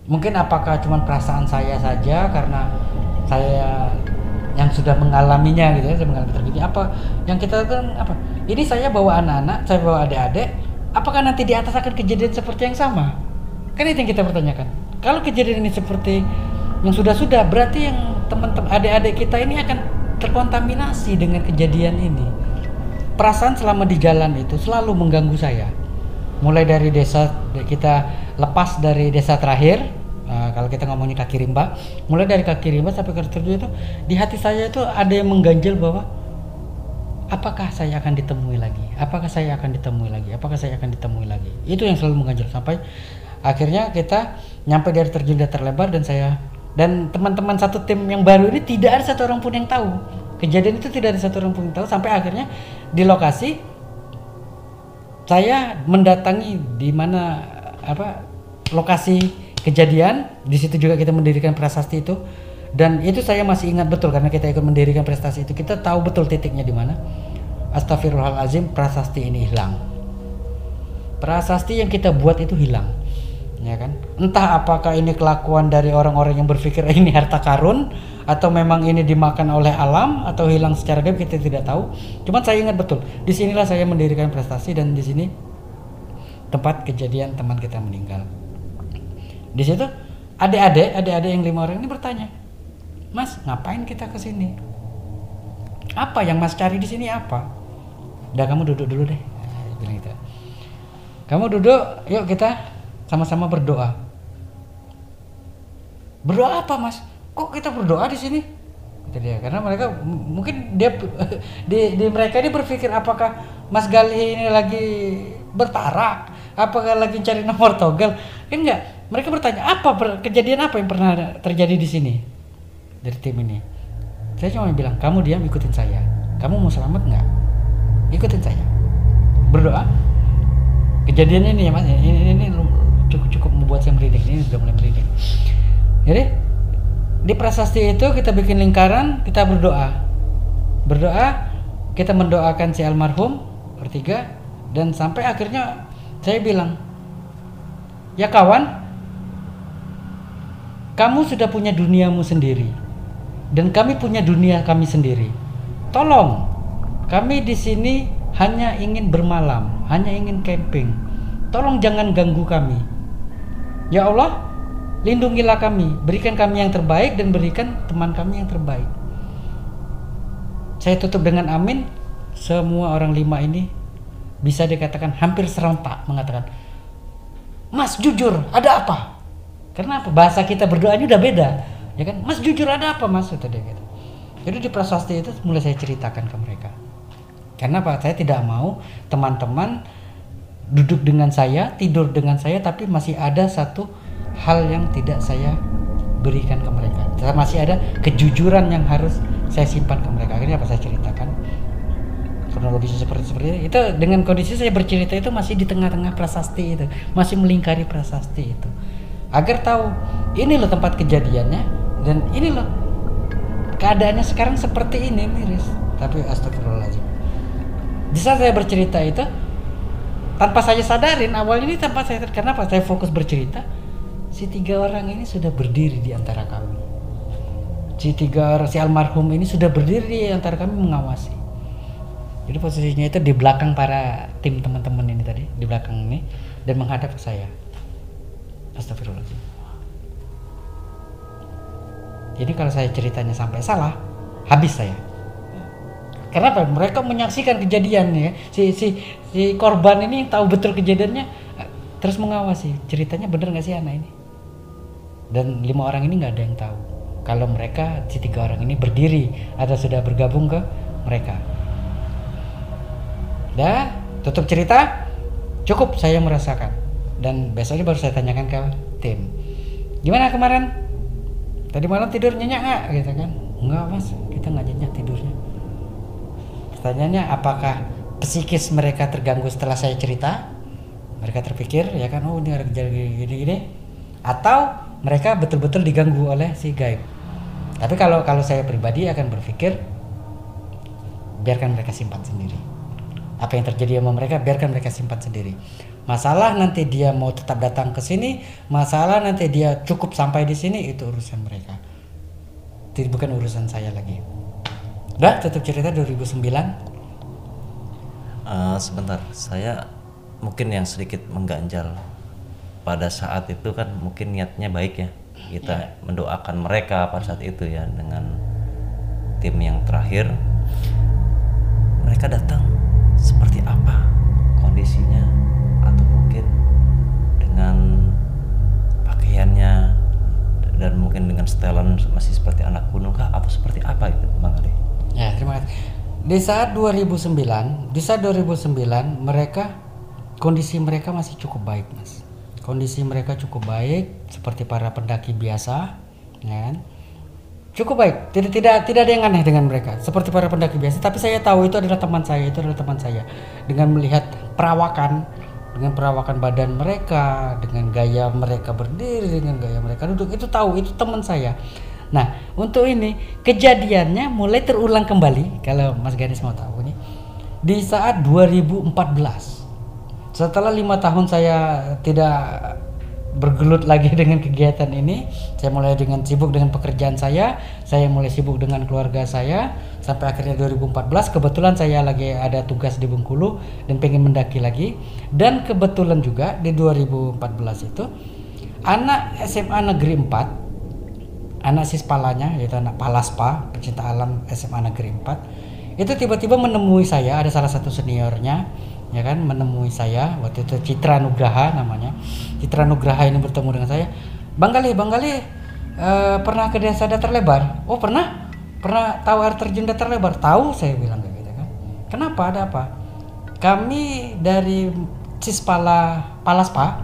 mungkin apakah cuma perasaan saya saja karena saya yang sudah mengalaminya gitu ya saya mengalami terjadi apa yang kita kan apa? Ini saya bawa anak-anak saya bawa adik-adik. Apakah nanti di atas akan kejadian seperti yang sama? Kan itu yang kita pertanyakan. Kalau kejadian ini seperti yang sudah-sudah berarti yang teman-teman adik-adik kita ini akan terkontaminasi dengan kejadian ini. Perasaan selama di jalan itu selalu mengganggu saya. Mulai dari desa kita lepas dari desa terakhir, uh, kalau kita ngomongin kaki rimba, mulai dari kaki rimba sampai ke terjun itu di hati saya itu ada yang mengganjil bahwa apakah saya akan ditemui lagi? Apakah saya akan ditemui lagi? Apakah saya akan ditemui lagi? Itu yang selalu mengganjil sampai akhirnya kita nyampe dari terjun terlebar dan saya dan teman-teman satu tim yang baru ini tidak ada satu orang pun yang tahu. Kejadian itu tidak ada satu orang pun yang tahu sampai akhirnya di lokasi saya mendatangi di mana apa lokasi kejadian. Di situ juga kita mendirikan prasasti itu. Dan itu saya masih ingat betul karena kita ikut mendirikan prestasi itu. Kita tahu betul titiknya di mana. Astagfirullahalazim prasasti ini hilang. Prasasti yang kita buat itu hilang ya kan? Entah apakah ini kelakuan dari orang-orang yang berpikir ini harta karun atau memang ini dimakan oleh alam atau hilang secara gaib kita tidak tahu. Cuman saya ingat betul di sinilah saya mendirikan prestasi dan di sini tempat kejadian teman kita meninggal. Di situ adik-adik adik-adik yang lima orang ini bertanya mas ngapain kita ke sini? Apa yang mas cari di sini apa? Udah kamu duduk dulu deh gitu. Kamu duduk yuk kita sama-sama berdoa. Berdoa apa, Mas? Kok kita berdoa di sini? Itu dia. Karena mereka mungkin dia di, di mereka ini berpikir apakah Mas Gali ini lagi bertarak, apakah lagi cari nomor togel? Kan enggak. Mereka bertanya, apa kejadian apa yang pernah terjadi di sini? Dari tim ini. Saya cuma bilang, kamu diam ikutin saya. Kamu mau selamat nggak? Ikutin saya. Berdoa. Kejadian ini ya mas, ini, ini, ini membuat saya merinding ini sudah mulai merinding jadi di prasasti itu kita bikin lingkaran kita berdoa. Berdoa kita mendoakan si almarhum bertiga dan sampai akhirnya saya bilang ya kawan kamu sudah punya duniamu sendiri dan kami punya dunia kami sendiri. Tolong kami di sini hanya ingin bermalam hanya ingin camping. Tolong jangan ganggu kami Ya Allah, lindungilah kami, berikan kami yang terbaik dan berikan teman kami yang terbaik. Saya tutup dengan amin. Semua orang lima ini bisa dikatakan hampir serentak mengatakan, Mas jujur, ada apa? Karena apa? Bahasa kita berdoa ini udah beda, ya kan? Mas jujur ada apa mas? Itu gitu. Jadi di prasasti itu mulai saya ceritakan ke mereka. Karena apa? Saya tidak mau teman-teman duduk dengan saya, tidur dengan saya, tapi masih ada satu hal yang tidak saya berikan ke mereka. Masih ada kejujuran yang harus saya simpan ke mereka. Akhirnya apa saya ceritakan? kronologisnya seperti seperti itu. itu dengan kondisi saya bercerita itu masih di tengah-tengah prasasti itu masih melingkari prasasti itu agar tahu ini loh tempat kejadiannya dan ini loh keadaannya sekarang seperti ini miris tapi astagfirullahaladzim di saat saya bercerita itu tanpa saya sadarin awalnya ini tanpa saya karena apa saya fokus bercerita. Si tiga orang ini sudah berdiri di antara kami. Si tiga orang si almarhum ini sudah berdiri di antara kami mengawasi. Jadi posisinya itu di belakang para tim teman-teman ini tadi di belakang ini dan menghadap ke saya. Astagfirullahaladzim. Jadi kalau saya ceritanya sampai salah habis saya Kenapa? Mereka menyaksikan kejadiannya. Si si si korban ini tahu betul kejadiannya, terus mengawasi. Ceritanya bener nggak sih anak ini? Dan lima orang ini nggak ada yang tahu kalau mereka si tiga orang ini berdiri atau sudah bergabung ke mereka. Dah, tutup cerita. Cukup saya merasakan. Dan besoknya baru saya tanyakan ke tim. Gimana kemarin? Tadi malam tidur nyenyak nggak? Gitu kan? Enggak mas, kita nggak nyenyak tidurnya Pertanyaannya apakah psikis mereka terganggu setelah saya cerita? Mereka terpikir ya kan oh ini ada kejadian gini-gini atau mereka betul-betul diganggu oleh si gaib. Tapi kalau kalau saya pribadi akan berpikir biarkan mereka simpan sendiri. Apa yang terjadi sama mereka biarkan mereka simpan sendiri. Masalah nanti dia mau tetap datang ke sini, masalah nanti dia cukup sampai di sini itu urusan mereka. Tidak bukan urusan saya lagi. Udah tutup cerita 2009 uh, sebentar. Saya mungkin yang sedikit mengganjal. Pada saat itu kan mungkin niatnya baik ya. Kita yeah. mendoakan mereka pada saat itu ya dengan tim yang terakhir. Mereka datang seperti apa kondisinya? Atau mungkin dengan pakaiannya dan mungkin dengan setelan masih seperti anak gunung kah? Atau seperti apa itu bang Ali? Ya, terima kasih. Di saat 2009, di saat 2009 mereka kondisi mereka masih cukup baik, Mas. Kondisi mereka cukup baik seperti para pendaki biasa, ya kan? Cukup baik. Tidak tidak tidak ada yang aneh dengan mereka. Seperti para pendaki biasa, tapi saya tahu itu adalah teman saya, itu adalah teman saya. Dengan melihat perawakan dengan perawakan badan mereka, dengan gaya mereka berdiri, dengan gaya mereka duduk, itu tahu itu teman saya Nah, untuk ini kejadiannya mulai terulang kembali kalau Mas Ganis mau tahu nih di saat 2014. Setelah lima tahun saya tidak bergelut lagi dengan kegiatan ini, saya mulai dengan sibuk dengan pekerjaan saya, saya mulai sibuk dengan keluarga saya sampai akhirnya 2014 kebetulan saya lagi ada tugas di Bengkulu dan pengen mendaki lagi dan kebetulan juga di 2014 itu anak SMA Negeri 4 anak sispalanya yaitu anak Palaspa pecinta alam SMA Negeri 4 itu tiba-tiba menemui saya ada salah satu seniornya ya kan menemui saya waktu itu Citra Nugraha namanya. Citra Nugraha ini bertemu dengan saya Bang Gali Bang uh, pernah ke desa datar lebar? Oh pernah. Pernah tahu air terjun datar lebar? Tahu saya bilang gitu kan. Kenapa? Ada apa? Kami dari Cispala Palaspa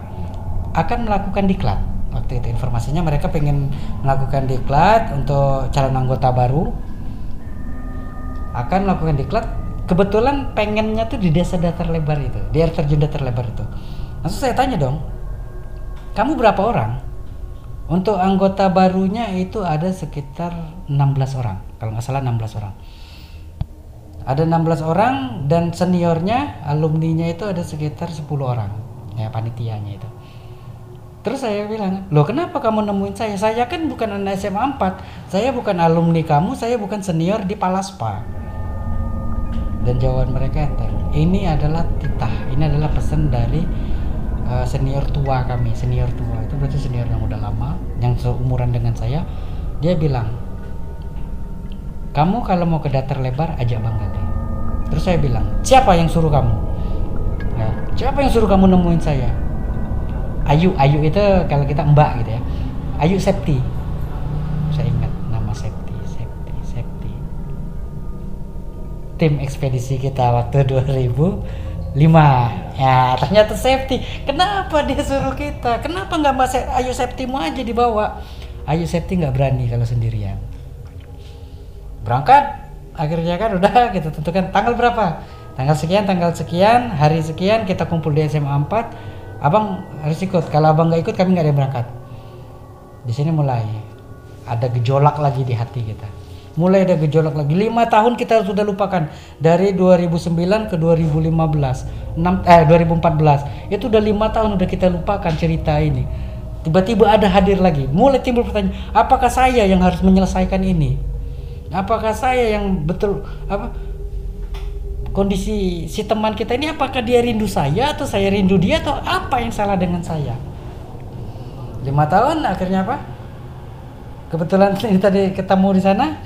akan melakukan diklat waktu itu informasinya mereka pengen melakukan diklat untuk calon anggota baru. Akan melakukan diklat. Kebetulan pengennya tuh di desa datar lebar itu di air terjun datar lebar itu. Langsung saya tanya dong kamu berapa orang? Untuk anggota barunya itu ada sekitar 16 orang. Kalau nggak salah 16 orang. Ada 16 orang dan seniornya alumninya itu ada sekitar 10 orang. Ya panitianya itu Terus saya bilang, loh kenapa kamu nemuin saya? Saya kan bukan anak SMA 4, saya bukan alumni kamu, saya bukan senior di Palaspa. Dan jawaban mereka enter, ini adalah titah, ini adalah pesan dari uh, senior tua kami, senior tua itu berarti senior yang udah lama, yang seumuran dengan saya. Dia bilang, kamu kalau mau ke datar lebar ajak Bang Gade. Terus saya bilang, siapa yang suruh kamu? Nah, siapa yang suruh kamu nemuin saya? Ayu Ayu itu kalau kita mbak gitu ya. Ayu Septi. Saya ingat nama Septi Septi Septi. Tim ekspedisi kita waktu 2005 ya ternyata Septi. Kenapa dia suruh kita? Kenapa nggak mbak Ayu Septi mau aja dibawa? Ayu Septi nggak berani kalau sendirian. Berangkat. Akhirnya kan udah kita tentukan tanggal berapa? Tanggal sekian tanggal sekian hari sekian kita kumpul di SMA 4 abang harus ikut. Kalau abang nggak ikut kami nggak ada yang berangkat. Di sini mulai ada gejolak lagi di hati kita. Mulai ada gejolak lagi. Lima tahun kita sudah lupakan. Dari 2009 ke 2015 6, eh 2014 itu udah lima tahun udah kita lupakan cerita ini. Tiba-tiba ada hadir lagi. Mulai timbul pertanyaan apakah saya yang harus menyelesaikan ini? Apakah saya yang betul apa kondisi si teman kita ini apakah dia rindu saya atau saya rindu dia atau apa yang salah dengan saya? Lima tahun akhirnya apa? Kebetulan ini tadi ketemu di sana.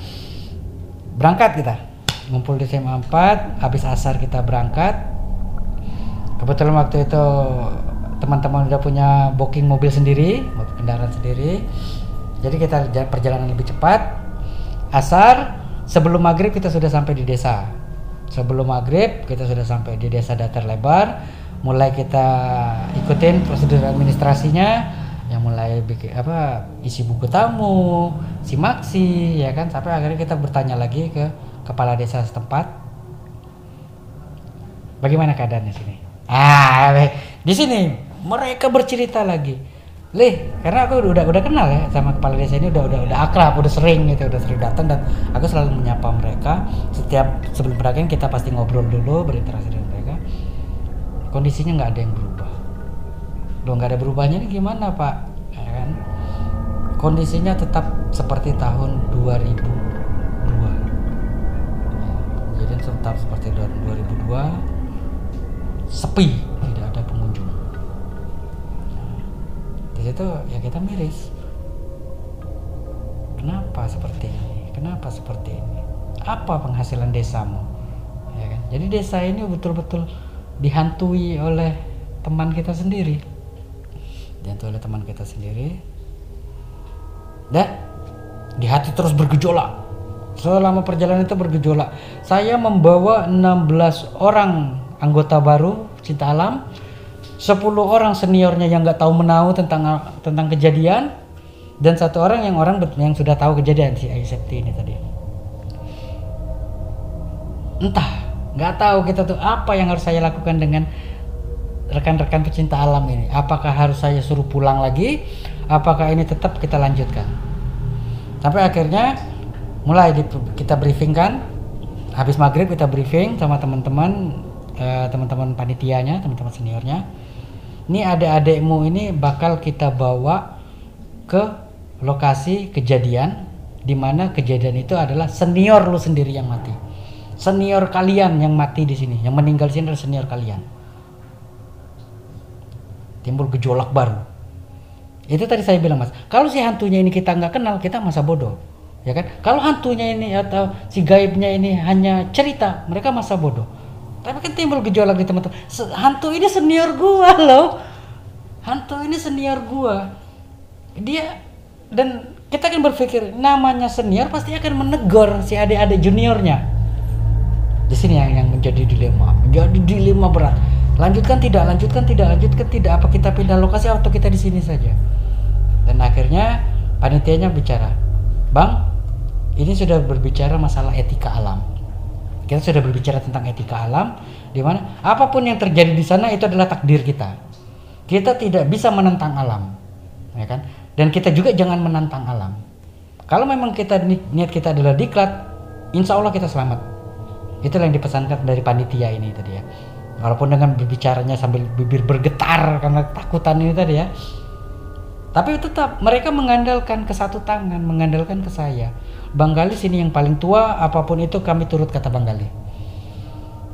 Berangkat kita. Ngumpul di SMA 4 habis asar kita berangkat. Kebetulan waktu itu teman-teman udah punya booking mobil sendiri kendaraan sendiri. Jadi kita ja- perjalanan lebih cepat. Asar sebelum maghrib kita sudah sampai di desa sebelum maghrib kita sudah sampai di desa datar lebar. Mulai kita ikutin prosedur administrasinya yang mulai bikin apa isi buku tamu simaksi ya kan? Sampai akhirnya kita bertanya lagi ke kepala desa setempat. Bagaimana keadaannya sini? Ah di sini mereka bercerita lagi Lih, karena aku udah udah kenal ya sama kepala desa ini udah udah udah akrab, udah sering gitu, udah sering datang dan aku selalu menyapa mereka. Setiap sebelum berangkat kita pasti ngobrol dulu, berinteraksi dengan mereka. Kondisinya nggak ada yang berubah. Loh nggak ada berubahnya ini gimana Pak? Ya kan? Kondisinya tetap seperti tahun 2002. Jadi tetap seperti tahun 2002. Sepi, tidak ada pengunjung di situ ya kita miris kenapa seperti ini? Kenapa seperti ini? Apa penghasilan desamu? Ya kan? Jadi desa ini betul-betul dihantui oleh teman kita sendiri. Dihantui oleh teman kita sendiri. Dan di hati terus bergejolak. Selama perjalanan itu bergejolak. Saya membawa 16 orang anggota baru cinta alam 10 orang seniornya yang nggak tahu menahu tentang tentang kejadian dan satu orang yang orang yang sudah tahu kejadian si Aisepti ini tadi. Entah nggak tahu kita tuh apa yang harus saya lakukan dengan rekan-rekan pecinta alam ini. Apakah harus saya suruh pulang lagi? Apakah ini tetap kita lanjutkan? Sampai akhirnya mulai di, kita briefing kan habis maghrib kita briefing sama teman-teman eh, teman-teman panitianya teman-teman seniornya ini adik-adikmu ini bakal kita bawa ke lokasi kejadian di mana kejadian itu adalah senior lu sendiri yang mati. Senior kalian yang mati di sini yang meninggal di sini adalah senior kalian. Timbul gejolak baru. Itu tadi saya bilang mas. Kalau si hantunya ini kita nggak kenal kita masa bodoh ya kan? Kalau hantunya ini atau si gaibnya ini hanya cerita mereka masa bodoh tapi kan timbul gejolak di teman-teman. Hantu ini senior gua loh. Hantu ini senior gua. Dia dan kita kan berpikir namanya senior pasti akan menegur si adik-adik juniornya. Di sini yang, yang menjadi dilema. Menjadi dilema berat. Lanjutkan tidak lanjutkan tidak lanjutkan tidak. Apa kita pindah lokasi atau kita di sini saja? Dan akhirnya panitianya bicara bang ini sudah berbicara masalah etika alam kita sudah berbicara tentang etika alam di mana apa pun yang terjadi di sana itu adalah takdir kita. Kita tidak bisa menentang alam ya kan? Dan kita juga jangan menantang alam. Kalau memang kita ni- niat kita adalah diklat insya Allah kita selamat. Itulah yang dipesankan dari panitia ini tadi ya. Walaupun dengan berbicaranya sambil bibir bergetar karena takutan ini tadi ya. Tapi tetap mereka mengandalkan ke satu tangan mengandalkan ke saya Bang Gali sini yang paling tua apa pun itu kami turut kata Bang Gali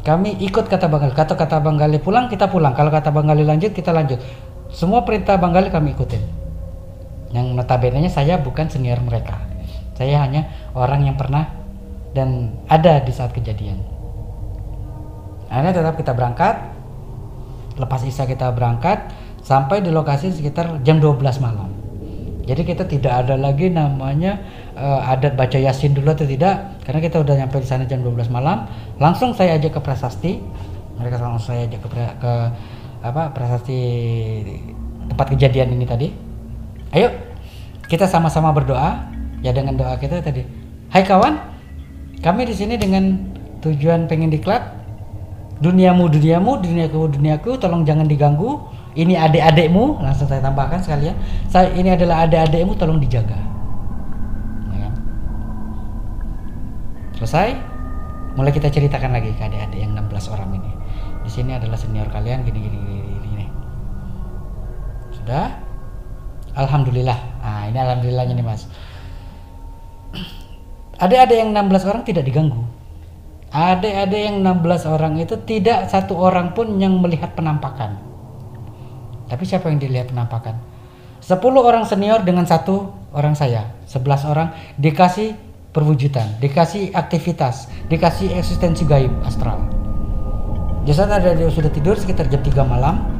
kami ikut kata Bang Gali kata kata Bang Gali pulang kita pulang. Kalau kata Bang Gali lanjut kita lanjut. Semua perintah Bang Gali kami ikutin. Yang notabene saya bukan senior mereka. Saya hanya orang yang pernah dan ada di saat kejadian. Akhirnya tetap kita berangkat. Lepas isya kita berangkat sampai di lokasi sekitar jam 12 malam. Jadi kita tidak ada lagi namanya eh, adat baca yasin dulu atau tidak karena kita udah nyampe di sana jam 12 malam langsung saya ajak ke prasasti. Mereka langsung saya ajak ke, ke apa prasasti tempat kejadian ini tadi. Ayo kita sama-sama berdoa ya dengan doa kita tadi. Hai kawan kami di sini dengan tujuan pengen diklat duniamu duniamu duniaku duniaku tolong jangan diganggu. Ini adik-adikmu langsung saya tambahkan sekalian. Saya ini adalah adik-adikmu tolong dijaga Ya kan? Selesai? Mulai kita ceritakan lagi ke adik-adik yang 16 orang ini. Di sini adalah senior kalian gini gini gini, gini, gini. sudah? Alhamdulillah. Nah ini alhamdulillahnya nih mas. Adik-adik yang 16 orang tidak diganggu. Adik-adik yang 16 orang itu tidak satu orang pun yang melihat penampakan. Tapi siapa yang dilihat penampakan? 10 orang senior dengan satu orang saya. 11 orang dikasih perwujudan dikasih aktivitas dikasih eksistensi gaib astral. Jasad ada dia sudah tidur sekitar jam 3 malam.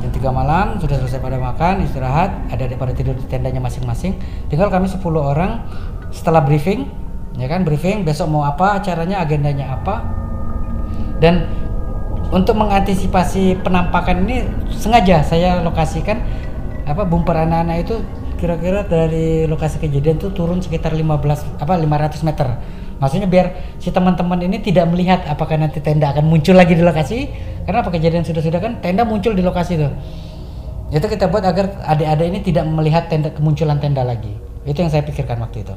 Jam 3 malam sudah selesai pada makan istirahat ada ada pada tidur di tendanya masing-masing. Tinggal kami 10 orang. Setelah briefing ya kan briefing besok mau apa acaranya agendanya apa. Dan untuk mengantisipasi penampakan ini sengaja saya lokasikan apa bumper anak-anak itu kira-kira dari lokasi kejadian tuh turun sekitar 15 apa 500 meter. Maksudnya biar si teman-teman ini tidak melihat apakah nanti tenda akan muncul lagi di lokasi. Karena apa? Kejadian sudah-sudah kan tenda muncul di lokasi tuh. Itu kita buat agar adik-adik ini tidak melihat tenda kemunculan tenda lagi. Itu yang saya pikirkan waktu itu.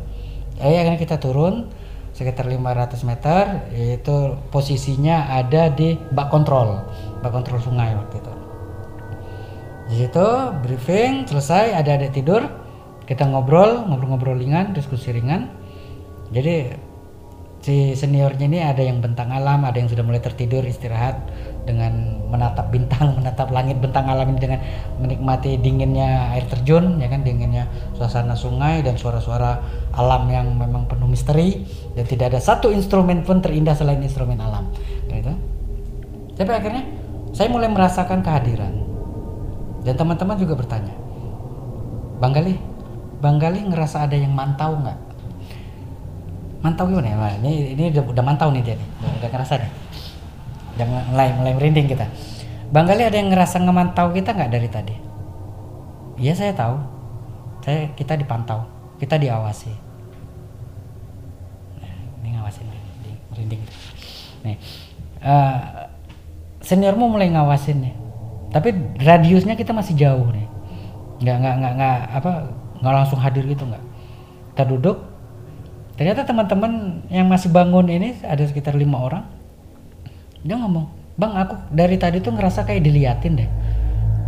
Eh akhirnya kita turun sekitar 500 meter itu posisinya ada di bak kontrol bak kontrol sungai waktu itu di situ briefing selesai ada adik tidur. Kita ngobrol ngobrol-ngobrol ringan diskusi ringan. Jadi si seniornya ini ada yang bentang alam ada yang sudah mulai tertidur istirahat dengan menatap bintang menatap langit bentang alam ini dengan menikmati dinginnya air terjun ya kan dinginnya suasana sungai dan suara-suara alam yang memang penuh misteri. Dan tidak ada satu instrumen pun terindah selain instrumen alam. Gitu. Tapi akhirnya saya mulai merasakan kehadiran dan teman-teman juga bertanya Bang Gali Bang Gali ngerasa ada yang mantau nggak? Mantau gimana ya? Ini ini udah, udah mantau nih dia nih. Udah, udah ngerasa nih. Jangan mulai mulai merinding kita. Bang Gali ada yang ngerasa ngemantau kita nggak dari tadi? Iya saya tahu. Saya kita dipantau. Kita diawasi. Nah, ini ngawasin merinding, nih eh, seniormu mulai ngawasin nih tapi radiusnya kita masih jauh nih. Nggak nggak nggak nggak apa nggak langsung hadir gitu nggak. Kita duduk. Ternyata teman-teman yang masih bangun ini ada sekitar lima orang. Dia ngomong bang aku dari tadi tuh ngerasa kayak diliatin deh.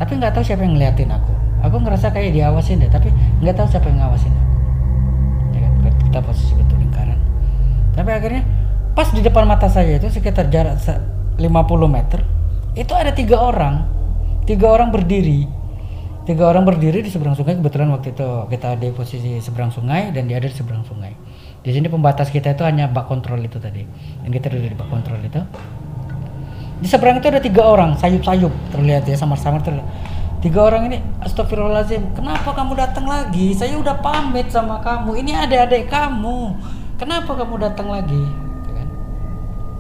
Tapi nggak tahu siapa yang ngeliatin aku. Aku ngerasa kayak diawasin deh tapi nggak tahu siapa yang ngawasin aku. Ya kan kita posisi betul lingkaran. Tapi akhirnya pas di depan mata saya itu sekitar jarak se- 50 meter itu ada tiga orang tiga orang berdiri. Tiga orang berdiri di seberang sungai kebetulan waktu itu kita di posisi seberang sungai dan dia ada di seberang sungai. Di sini pembatas kita itu hanya bak kontrol itu tadi. Dan kita duduk di bak kontrol itu. Di seberang itu ada tiga orang sayup-sayup. Terlihat ya samar-samar terlihat. Tiga orang ini astagfirullahaladzim kenapa kamu datang lagi? Saya udah pamit sama kamu. Ini adik-adik kamu. Kenapa kamu datang lagi? Gitu kan.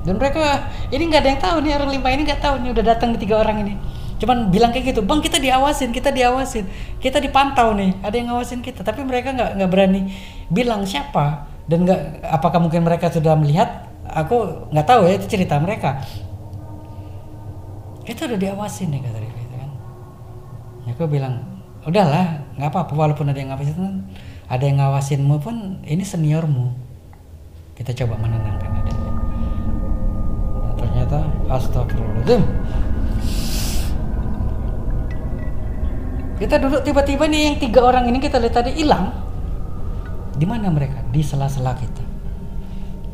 dan mereka ini nggak ada yang tahu nih orang lima ini nggak tahu nih udah datang di tiga orang ini cuman bilang kayak gitu bang kita diawasin kita diawasin. Kita dipantau nih ada yang ngawasin kita. Tapi mereka nggak nggak berani bilang siapa dan nggak apakah mungkin mereka sudah melihat? Aku nggak tahu ya itu cerita mereka. Itu udah diawasin nih kata dia gitu kan. Ya aku bilang udahlah nggak apa-apa walaupun ada yang ngawasin ada yang ngawasinmu pun ini seniormu. Kita coba menenangkan adanya. Nah, ternyata astagfirullahaladzim kita duduk tiba-tiba nih yang tiga orang ini kita lihat tadi hilang. Di mana mereka? Di sela-sela kita.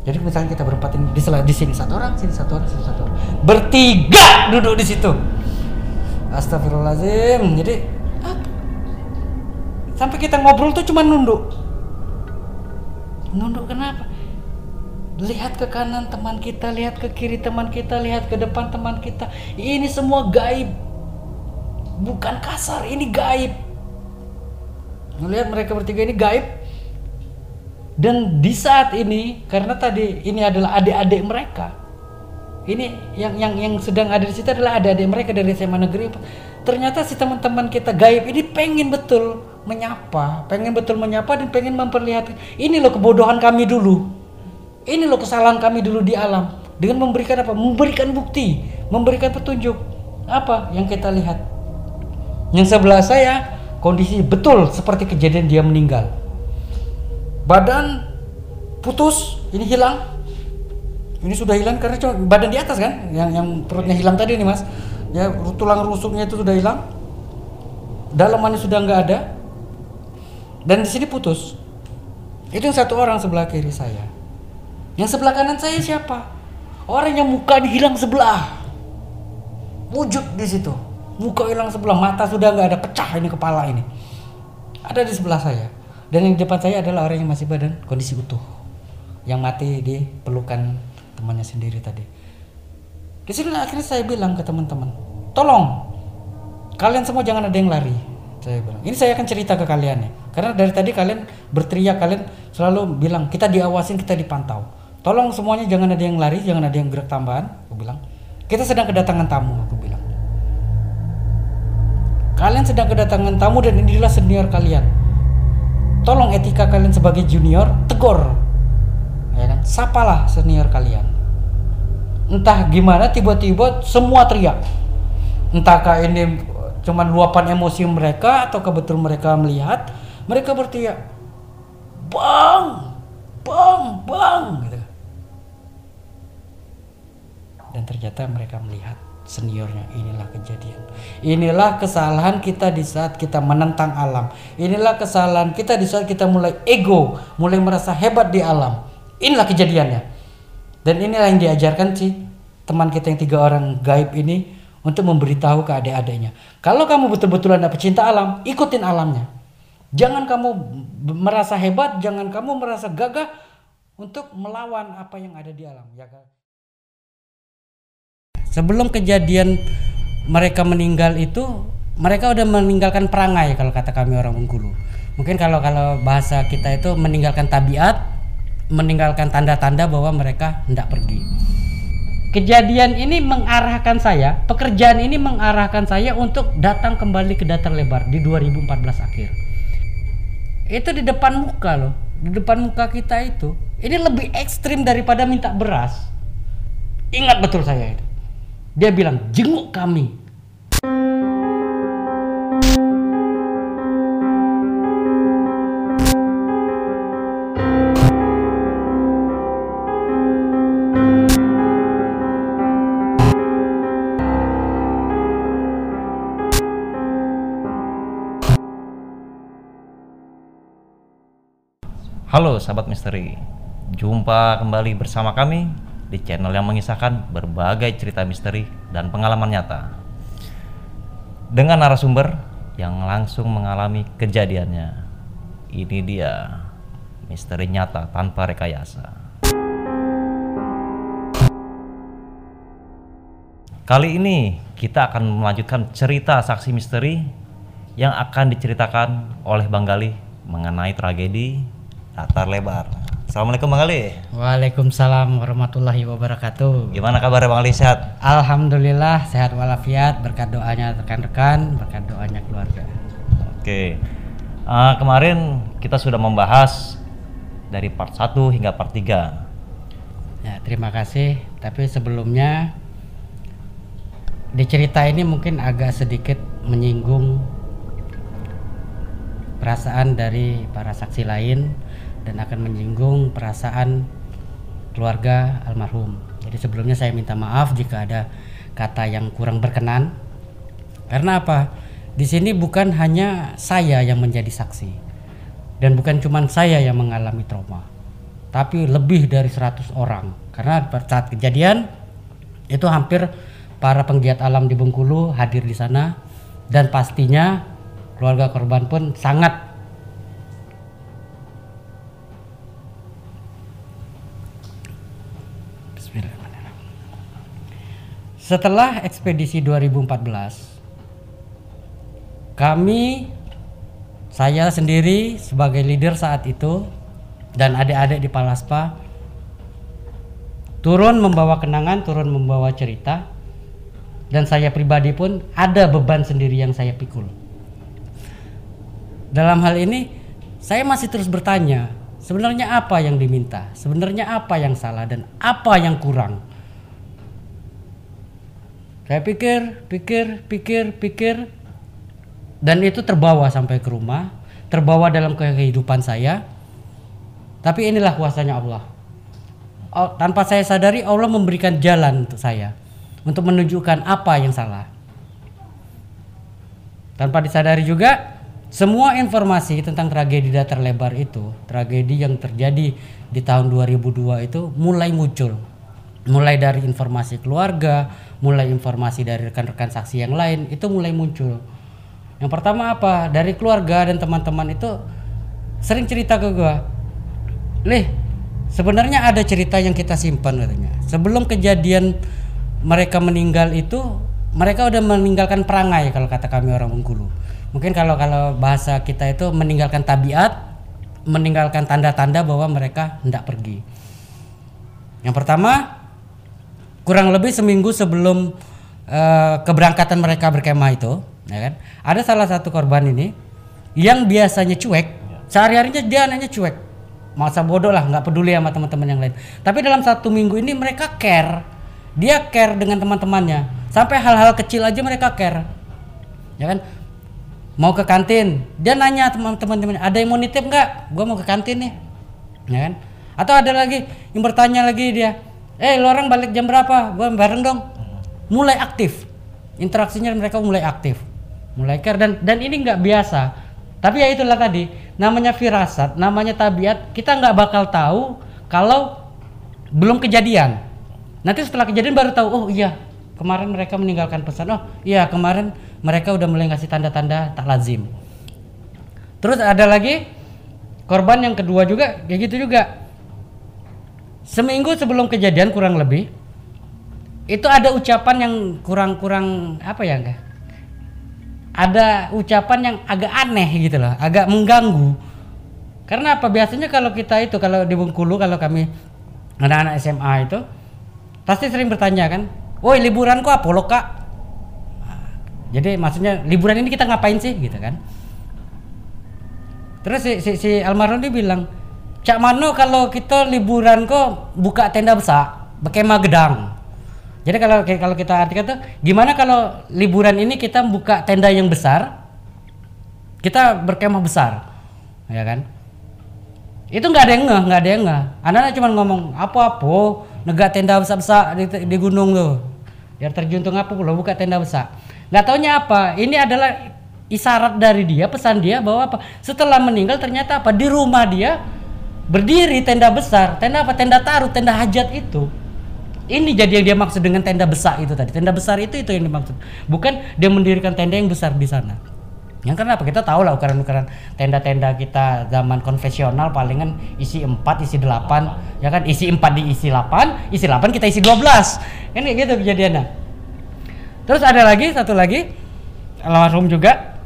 Jadi misalnya kita berempat ini di sela di sini satu orang sini satu orang sini satu orang. Bertiga duduk di situ. Astagfirullahaladzim jadi apa sampai kita ngobrol tuh cuma nunduk. Nunduk kenapa? Lihat ke kanan teman kita lihat ke kiri teman kita lihat ke depan teman kita. Ini semua gaib bukan kasar ini gaib. Melihat mereka bertiga ini gaib. Dan di saat ini karena tadi ini adalah adik-adik mereka ini yang yang yang sedang ada di situ adalah adik-adik mereka dari SMA negeri. Ternyata si teman-teman kita gaib ini pengen betul menyapa pengen betul menyapa dan pengen memperlihatkan ini loh kebodohan kami dulu. Ini loh kesalahan kami dulu di alam. Dengan memberikan apa? Memberikan bukti memberikan petunjuk. Apa yang kita lihat. Yang sebelah saya kondisi betul seperti kejadian dia meninggal. Badan putus, ini hilang. Ini sudah hilang karena cuma badan di atas kan, yang yang perutnya hilang tadi nih mas. Ya tulang rusuknya itu sudah hilang, dalamannya sudah nggak ada, dan di sini putus. Itu yang satu orang sebelah kiri saya. Yang sebelah kanan saya siapa? Orang yang mukanya hilang sebelah. Wujud di situ. Muka hilang sebelah, mata sudah nggak ada, pecah ini kepala ini. Ada di sebelah saya. Dan yang di depan saya adalah orang yang masih badan kondisi utuh. Yang mati di pelukan temannya sendiri tadi. Di sini akhirnya saya bilang ke teman-teman, tolong kalian semua jangan ada yang lari. Saya bilang, ini saya akan cerita ke kalian ya. Karena dari tadi kalian berteriak, kalian selalu bilang kita diawasin, kita dipantau. Tolong semuanya jangan ada yang lari, jangan ada yang gerak tambahan. Aku bilang, kita sedang kedatangan tamu. Aku kalian sedang kedatangan tamu dan inilah senior kalian. Tolong etika kalian sebagai junior, tegur. Ya kan? Sapalah senior kalian. Entah gimana tiba-tiba semua teriak. Entahkah ini cuman luapan emosi mereka atau kebetul mereka melihat mereka berteriak bang bang bang gitu dan ternyata mereka melihat seniornya inilah kejadian inilah kesalahan kita di saat kita menentang alam inilah kesalahan kita di saat kita mulai ego mulai merasa hebat di alam inilah kejadiannya dan inilah yang diajarkan sih teman kita yang tiga orang gaib ini untuk memberitahu ke adik-adiknya. Kalau kamu betul-betul ada pecinta alam, ikutin alamnya. Jangan kamu merasa hebat, jangan kamu merasa gagah untuk melawan apa yang ada di alam. Ya kan? Sebelum kejadian mereka meninggal itu, mereka udah meninggalkan perangai kalau kata kami orang Bengkulu. Mungkin kalau kalau bahasa kita itu meninggalkan tabiat, meninggalkan tanda-tanda bahwa mereka hendak pergi kejadian ini mengarahkan saya, pekerjaan ini mengarahkan saya untuk datang kembali ke datar lebar di 2014 akhir. Itu di depan muka loh, di depan muka kita itu. Ini lebih ekstrim daripada minta beras. Ingat betul saya itu. Dia bilang, jenguk kami. Halo sahabat misteri, jumpa kembali bersama kami di channel yang mengisahkan berbagai cerita misteri dan pengalaman nyata dengan narasumber yang langsung mengalami kejadiannya. Ini dia misteri nyata tanpa rekayasa. Kali ini kita akan melanjutkan cerita saksi misteri yang akan diceritakan oleh Bang Gali mengenai tragedi Latar Lebar. Assalamualaikum Bang Ali. Waalaikumsalam warahmatullahi wabarakatuh. Gimana kabarnya Bang Ali sehat? Alhamdulillah sehat walafiat berkat doanya rekan-rekan, berkat doanya keluarga. Oke. Uh, kemarin kita sudah membahas dari part 1 hingga part 3. Ya, terima kasih. Tapi sebelumnya di cerita ini mungkin agak sedikit menyinggung perasaan dari para saksi lain dan akan menyinggung perasaan keluarga almarhum. Jadi sebelumnya saya minta maaf jika ada kata yang kurang berkenan. Karena apa? Di sini bukan hanya saya yang menjadi saksi dan bukan cuma saya yang mengalami trauma, tapi lebih dari 100 orang. Karena saat kejadian itu hampir para penggiat alam di Bengkulu hadir di sana dan pastinya keluarga korban pun sangat Setelah ekspedisi 2014, kami, saya sendiri sebagai leader saat itu dan adik-adik di Palaspa turun membawa kenangan, turun membawa cerita dan saya pribadi pun ada beban sendiri yang saya pikul. Dalam hal ini saya masih terus bertanya, sebenarnya apa yang diminta? Sebenarnya apa yang salah dan apa yang kurang? Saya pikir, pikir, pikir, pikir, dan itu terbawa sampai ke rumah, terbawa dalam kehidupan saya. Tapi inilah kuasanya Allah. Tanpa saya sadari Allah memberikan jalan untuk saya untuk menunjukkan apa yang salah. Tanpa disadari juga semua informasi tentang tragedi datar lebar itu, tragedi yang terjadi di tahun 2002 itu mulai muncul. Mulai dari informasi keluarga, mulai informasi dari rekan-rekan saksi yang lain itu mulai muncul. Yang pertama apa? Dari keluarga dan teman-teman itu sering cerita ke gua. Lih, sebenarnya ada cerita yang kita simpan katanya. Sebelum kejadian mereka meninggal itu, mereka udah meninggalkan perangai kalau kata kami orang Bengkulu. Mungkin kalau kalau bahasa kita itu meninggalkan tabiat, meninggalkan tanda-tanda bahwa mereka hendak pergi. Yang pertama, kurang lebih seminggu sebelum uh, keberangkatan mereka berkemah itu, ya kan? Ada salah satu korban ini yang biasanya cuek, sehari-harinya dia anaknya cuek, masa bodoh lah, nggak peduli sama teman-teman yang lain. Tapi dalam satu minggu ini mereka care, dia care dengan teman-temannya, sampai hal-hal kecil aja mereka care, ya kan? Mau ke kantin, dia nanya teman-teman ada yang mau nitip nggak? Gue mau ke kantin nih, ya kan? Atau ada lagi yang bertanya lagi dia, eh lo orang balik jam berapa? Gue bareng dong. Mulai aktif. Interaksinya mereka mulai aktif. Mulai care. Dan dan ini nggak biasa. Tapi ya itulah tadi. Namanya firasat namanya tabiat kita nggak bakal tahu kalau belum kejadian. Nanti setelah kejadian baru tahu oh iya kemarin mereka meninggalkan pesan. Oh iya kemarin mereka udah mulai ngasih tanda-tanda tak lazim. Terus ada lagi korban yang kedua juga kayak gitu juga seminggu sebelum kejadian kurang lebih itu ada ucapan yang kurang-kurang apa ya enggak? Ada ucapan yang agak aneh gitu loh agak mengganggu. Karena apa? Biasanya kalau kita itu kalau di Bengkulu kalau kami anak-anak SMA itu pasti sering bertanya kan woi liburan kok apa lo kak? Jadi maksudnya liburan ini kita ngapain sih? Gitu kan. Terus si, si, si almarhum dia bilang Cak Mano kalau kita liburan kok buka tenda besar, berkemah gedang. Jadi kalau kalau kita artikan tuh gimana kalau liburan ini kita buka tenda yang besar, kita berkemah besar, ya kan? Itu nggak ada yang nggak, nggak ada yang nggak. Anak-anak cuma ngomong apa-apa, negak tenda besar-besar di, di gunung tuh. Biar terjun tuh ngapa lo buka tenda besar. Nggak taunya apa, ini adalah isyarat dari dia, pesan dia bahwa apa? Setelah meninggal ternyata apa? Di rumah dia berdiri tenda besar. Tenda apa? Tenda taruh tenda hajat itu. Ini jadi yang dia maksud dengan tenda besar itu tadi. Tenda besar itu itu yang dimaksud. Bukan dia mendirikan tenda yang besar di sana. Yang kenapa kita tahu lah ukuran-ukuran tenda-tenda kita zaman konvensional palingan isi 4 isi 8 ya kan? Isi 4 di isi 8 isi 8 kita isi 12 kan gitu kejadiannya. Terus ada lagi satu lagi. Almarhum juga.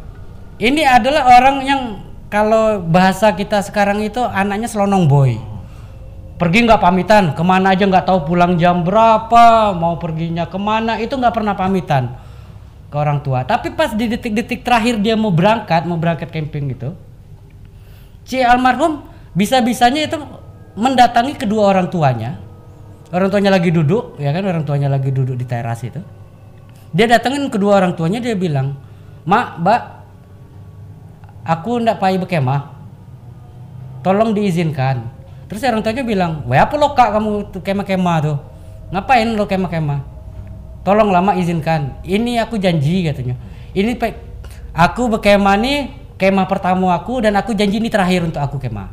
Ini adalah orang yang kalau bahasa kita sekarang itu anaknya selonong boy. Pergi nggak pamitan? Ke mana aja nggak tahu pulang jam berapa? Mau perginya ke mana? Itu nggak pernah pamitan ke orang tua. Tapi pas di detik-detik terakhir dia mau berangkat mau berangkat camping gitu si almarhum bisa-bisanya itu mendatangi kedua orang tuanya. Orang tuanya lagi duduk ya kan? Orang tuanya lagi duduk di teras itu. Dia datengin kedua orang tuanya dia bilang mak mbak aku ndak pakai berkemah. Tolong diizinkan. Terus orang tuanya bilang wah apa lo kak kamu tuh kemah-kemah tuh ngapain lo kemah-kemah? Tolong lama izinkan. Ini aku janji katanya. Ini pe aku berkemah nih kemah pertama aku dan aku janji ini terakhir untuk aku kemah.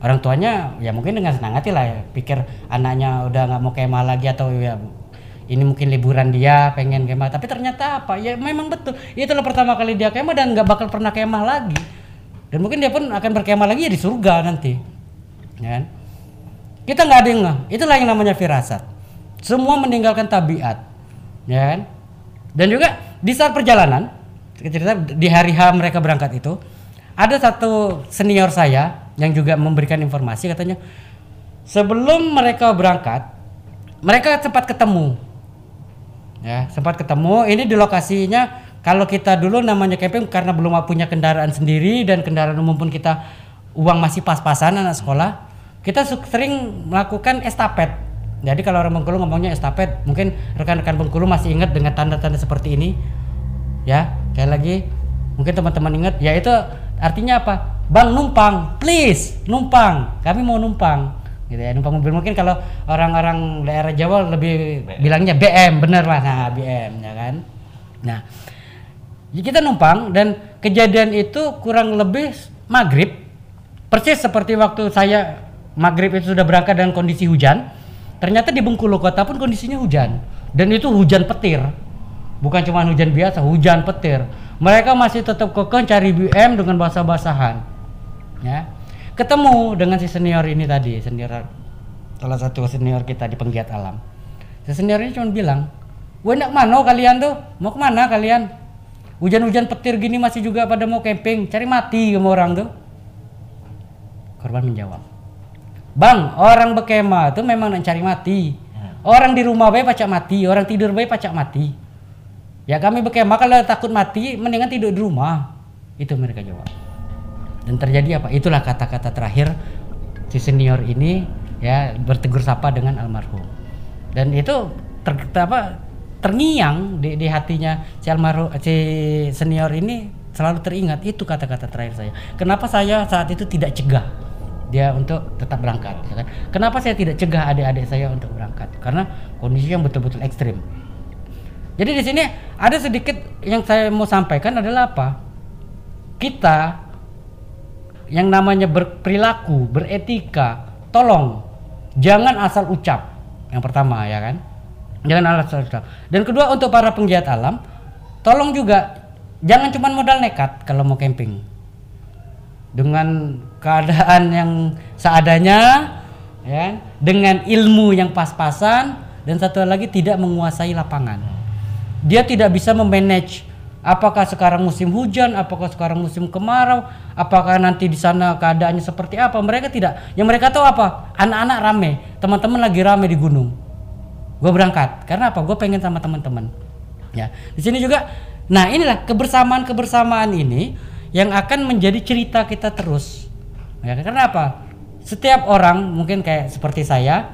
Orang tuanya ya mungkin dengan senang hati lah ya pikir anaknya udah nggak mau kemah lagi atau ya ini mungkin liburan dia pengen kemah. Tapi ternyata apa? Ya memang betul. Itulah pertama kali dia kemah dan nggak bakal pernah kemah lagi. Dan mungkin dia pun akan berkemah lagi ya di surga nanti. Ya kan? Kita nggak ada yang itulah yang namanya firasat. Semua meninggalkan tabiat. Ya kan? Dan juga di saat perjalanan cerita di hari H mereka berangkat itu ada satu senior saya yang juga memberikan informasi katanya sebelum mereka berangkat mereka cepat ketemu ya sempat ketemu ini di lokasinya kalau kita dulu namanya camping karena belum punya kendaraan sendiri dan kendaraan umum pun kita uang masih pas-pasan anak sekolah kita sering melakukan estafet Jadi kalau orang Bengkulu ngomongnya estafet, mungkin rekan-rekan Bengkulu masih ingat dengan tanda-tanda seperti ini. Ya, kayak lagi mungkin teman-teman ingat, ya itu artinya apa? Bang numpang, please numpang. Kami mau numpang. Gitu ya, numpang mobil mungkin kalau orang-orang daerah Jawa lebih bilangnya BM, bener Mas. Nah, BM ya kan. Nah, kita numpang dan kejadian itu kurang lebih maghrib. Persis seperti waktu saya maghrib itu sudah berangkat dengan kondisi hujan ternyata di Bengkulu kota pun kondisinya hujan. Dan itu hujan petir. Bukan cuma hujan biasa hujan petir. Mereka masih tetap kekeh cari BM dengan basah-basahan ya ketemu dengan si senior ini tadi senior salah satu senior kita di penggiat alam si senior ini cuma bilang Wah nak mana kalian tuh? Mau ke mana kalian? Hujan-hujan petir gini masih juga pada mau camping, cari mati sama orang tuh. Korban menjawab, Bang, orang berkemah itu memang nak cari mati. Orang di rumah baik pacak mati, orang tidur baik pacak mati. Ya kami berkemah kalau takut mati, mendingan tidur di rumah. Itu mereka jawab. Dan terjadi apa? Itulah kata-kata terakhir si senior ini ya bertegur sapa dengan almarhum. Dan itu ter, apa terngiang di, di hatinya si almarhum si senior ini selalu teringat itu kata-kata terakhir saya. Kenapa saya saat itu tidak cegah dia untuk tetap berangkat ya kan? Kenapa saya tidak cegah adik-adik saya untuk berangkat? Karena kondisi yang betul-betul ekstrim. Jadi di sini ada sedikit yang saya mau sampaikan adalah apa? Kita yang namanya berperilaku, beretika, tolong jangan asal ucap. Yang pertama ya kan? Jangan asal ucap. Dan kedua untuk para penggiat alam, tolong juga jangan cuma modal nekat kalau mau camping dengan keadaan yang seadanya ya dengan ilmu yang pas-pasan dan satu lagi tidak menguasai lapangan dia tidak bisa memanage apakah sekarang musim hujan? Apakah sekarang musim kemarau? Apakah nanti di sana keadaannya seperti apa? Mereka tidak. Yang mereka tahu apa? Anak-anak rame. Teman-teman lagi rame di gunung. Gue berangkat. Karena apa? Gue pengen sama teman-teman. Ya. Di sini juga nah inilah kebersamaan kebersamaan ini yang akan menjadi cerita kita terus. Ya, karena apa? Setiap orang mungkin kayak seperti saya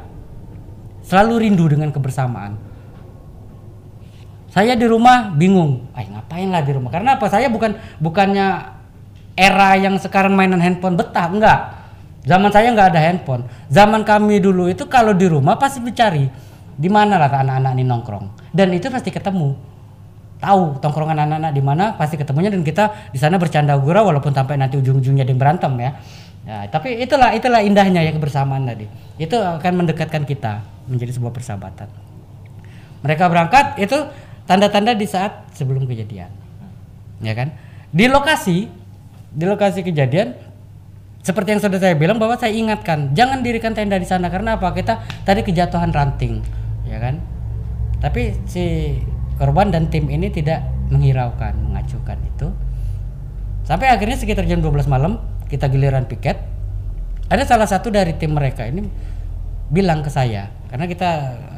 selalu rindu dengan kebersamaan. Saya di rumah bingung, ay ngapain lah di rumah? Karena apa? Saya bukan bukannya era yang sekarang mainan handphone betah, enggak. Zaman saya nggak ada handphone. Zaman kami dulu itu kalau di rumah pasti dicari di mana lah anak-anak ini nongkrong dan itu pasti ketemu tahu tongkrongan anak-anak di mana pasti ketemunya dan kita di sana bercanda gurau walaupun sampai nanti ujung-ujungnya dia berantem ya. Ya, tapi itulah itulah indahnya ya kebersamaan tadi. Itu akan mendekatkan kita menjadi sebuah persahabatan. Mereka berangkat itu tanda-tanda di saat sebelum kejadian. Ya kan? Di lokasi di lokasi kejadian seperti yang sudah saya bilang bahwa saya ingatkan jangan dirikan tenda di sana karena apa? Kita tadi kejatuhan ranting, ya kan? Tapi si korban dan tim ini tidak menghiraukan, mengacukan itu. Sampai akhirnya sekitar jam 12 malam kita giliran piket. Ada salah satu dari tim mereka ini bilang ke saya, karena kita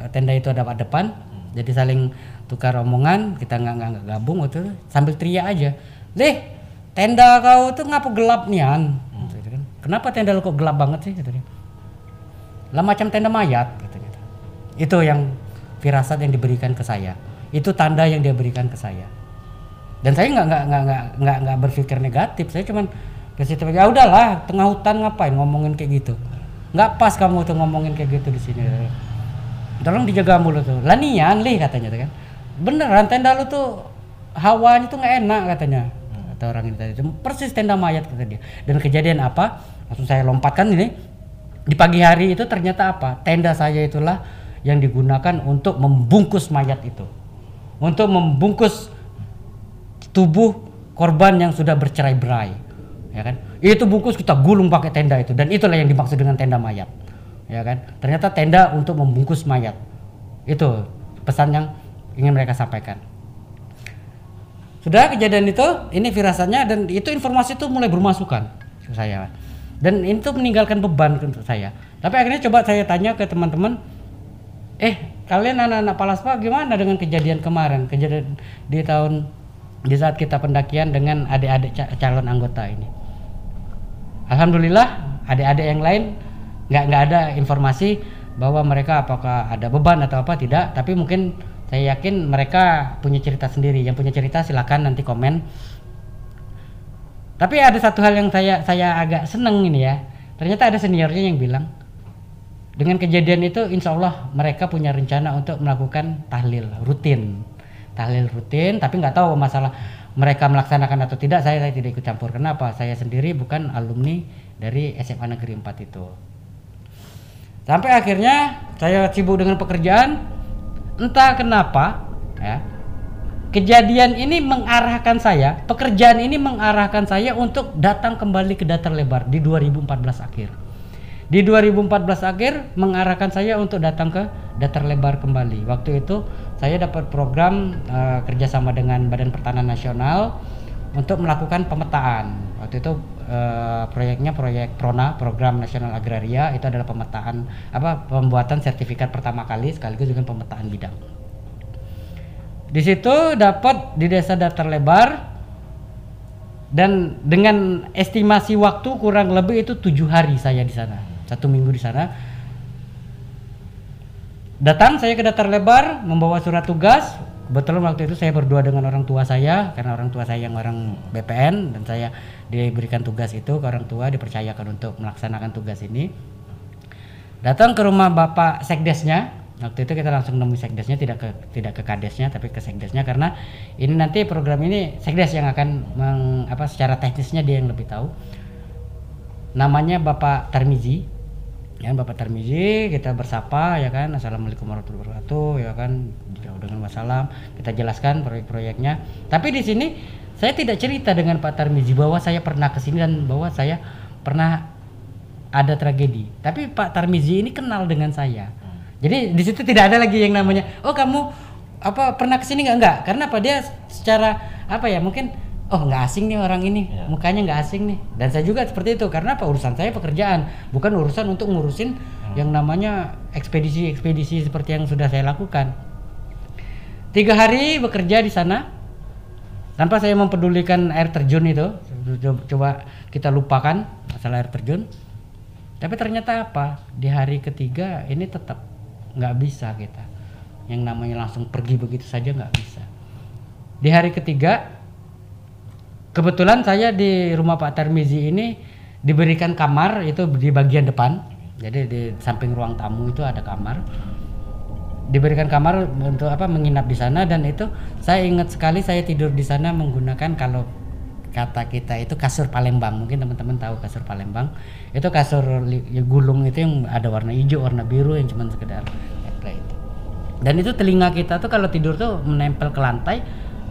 tenda itu ada depan, jadi saling tukar omongan, kita nggak nggak gabung itu sambil teriak aja, deh tenda kau tuh ngapa gelap nian? Kan. Kenapa tenda lu kok gelap banget sih? Katanya. Lah macam tenda mayat, katanya. Itu yang firasat yang diberikan ke saya itu tanda yang dia berikan ke saya dan saya nggak nggak nggak nggak nggak berpikir negatif saya cuman ke situ ya udahlah tengah hutan ngapain ngomongin kayak gitu nggak pas kamu tuh ngomongin kayak gitu di sini tolong dijaga mulut tuh. Lanian lih katanya tuh kan. Beneran tenda lu tuh hawanya tuh nggak enak katanya. Kata orang ini tadi. Persis tenda mayat kata dia. Dan kejadian apa? Langsung saya lompatkan ini. Di pagi hari itu ternyata apa? Tenda saya itulah yang digunakan untuk membungkus mayat itu. Untuk membungkus tubuh korban yang sudah bercerai-berai. Ya kan? Itu bungkus kita gulung pakai tenda itu. Dan itulah yang dimaksud dengan tenda mayat ya kan? Ternyata tenda untuk membungkus mayat. Itu pesan yang ingin mereka sampaikan. Sudah kejadian itu ini firasatnya dan itu informasi itu mulai bermasukan ke saya. Dan itu meninggalkan beban untuk saya. Tapi akhirnya coba saya tanya ke teman-teman eh kalian anak-anak Palaspa gimana dengan kejadian kemarin? Kejadian di tahun di saat kita pendakian dengan adik-adik calon anggota ini? Alhamdulillah adik-adik yang lain nggak nggak ada informasi bahwa mereka apakah ada beban atau apa tidak. Tapi mungkin saya yakin mereka punya cerita sendiri. Yang punya cerita silakan nanti komen. Tapi ada satu hal yang saya saya agak seneng ini ya. Ternyata ada seniornya yang bilang dengan kejadian itu insya Allah mereka punya rencana untuk melakukan tahlil rutin. Tahlil rutin tapi nggak tahu masalah mereka melaksanakan atau tidak. Saya, saya tidak ikut campur. Kenapa? Saya sendiri bukan alumni dari SMA Negeri 4 itu sampai akhirnya saya sibuk dengan pekerjaan entah kenapa ya kejadian ini mengarahkan saya pekerjaan ini mengarahkan saya untuk datang kembali ke datar lebar di 2014 akhir. Di 2014 akhir mengarahkan saya untuk datang ke datar lebar kembali. Waktu itu saya dapat program uh, kerjasama dengan Badan Pertanahan Nasional untuk melakukan pemetaan. Waktu itu uh, proyeknya proyek Prona Program Nasional Agraria itu adalah pemetaan apa pembuatan sertifikat pertama kali sekaligus dengan pemetaan bidang. Di situ dapat di desa datar lebar dan dengan estimasi waktu kurang lebih itu tujuh hari saya di sana satu minggu di sana datang saya ke datar lebar membawa surat tugas kebetulan waktu itu saya berdua dengan orang tua saya karena orang tua saya yang orang BPN dan saya diberikan tugas itu ke orang tua dipercayakan untuk melaksanakan tugas ini. Datang ke rumah bapak sekdesnya. Waktu itu kita langsung nemu sekdesnya tidak ke tidak ke kadesnya tapi ke sekdesnya karena ini nanti program ini sekdes yang akan meng, apa secara teknisnya dia yang lebih tahu. Namanya bapak Tarmizi ya Bapak Tarmizi kita bersapa ya kan? Assalamualaikum warahmatullahi wabarakatuh ya kan? Dengan wassalam. Kita jelaskan proyek-proyeknya. Tapi di sini saya tidak cerita dengan Pak Tarmizi bahwa saya pernah ke sini dan bahwa saya pernah ada tragedi. Tapi Pak Tarmizi ini kenal dengan saya. Jadi di situ tidak ada lagi yang namanya oh kamu apa pernah ke sini nggak? Enggak karena apa? Dia secara apa ya mungkin oh nggak asing nih orang ini. Ya. mukanya nggak asing nih. Dan saya juga seperti itu karena apa? Urusan saya pekerjaan bukan urusan untuk ngurusin hmm. yang namanya ekspedisi ekspedisi seperti yang sudah saya lakukan. Tiga hari bekerja di sana tanpa saya mempedulikan air terjun itu. Coba kita lupakan masalah air terjun. Tapi ternyata apa? Di hari ketiga ini tetap nggak bisa kita. Yang namanya langsung pergi begitu saja nggak bisa. Di hari ketiga kebetulan saya di rumah Pak Tarmizi ini diberikan kamar itu di bagian depan. Jadi di samping ruang tamu itu ada kamar. Diberikan kamar untuk apa menginap di sana dan itu saya ingat sekali saya tidur di sana menggunakan kalau kata kita itu kasur Palembang. Mungkin teman-teman tahu kasur Palembang. Itu kasur ya, gulung itu yang ada warna hijau warna biru yang cuma sekedar itu. Dan itu telinga kita tuh kalau tidur tuh menempel ke lantai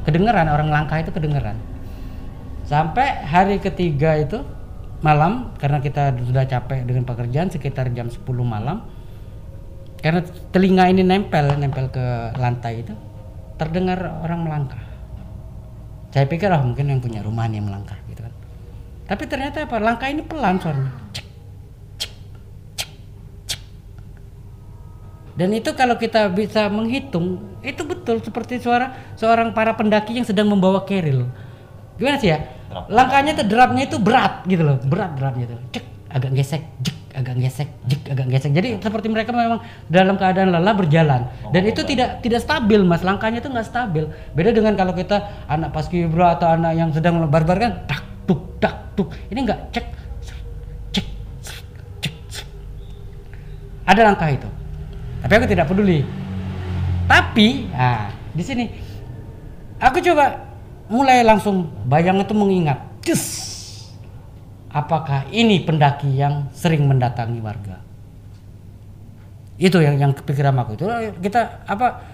kedengeran. Orang langkah itu kedengeran sampai hari ketiga itu malam karena kita sudah capek dengan pekerjaan sekitar jam 10 malam karena telinga ini nempel nempel ke lantai itu terdengar orang melangkah. Saya pikir oh mungkin yang punya rumah nih melangkah gitu kan. Tapi ternyata apa? Langkah ini pelan suaranya. Dan itu kalau kita bisa menghitung itu betul seperti suara seorang para pendaki yang sedang membawa keril gimana sih ya? Langkahnya tuh derapnya itu berat gitu loh. Berat derapnya tuh. Cek agak gesek jek agak gesek jek agak gesek jadi seperti mereka memang dalam keadaan lelah berjalan. Oh, dan itu tidak tidak stabil mas. Langkahnya itu nggak stabil. Beda dengan kalau kita anak paskibra atau anak yang sedang barbar kan tak tuk tak tuk. Ini nggak cek cek cek ada langkah itu. Tapi aku tidak peduli. Tapi ah di sini aku coba mulai langsung bayang itu mengingat Cus, apakah ini pendaki yang sering mendatangi warga? Itu yang yang kepikiran aku itu. Kita apa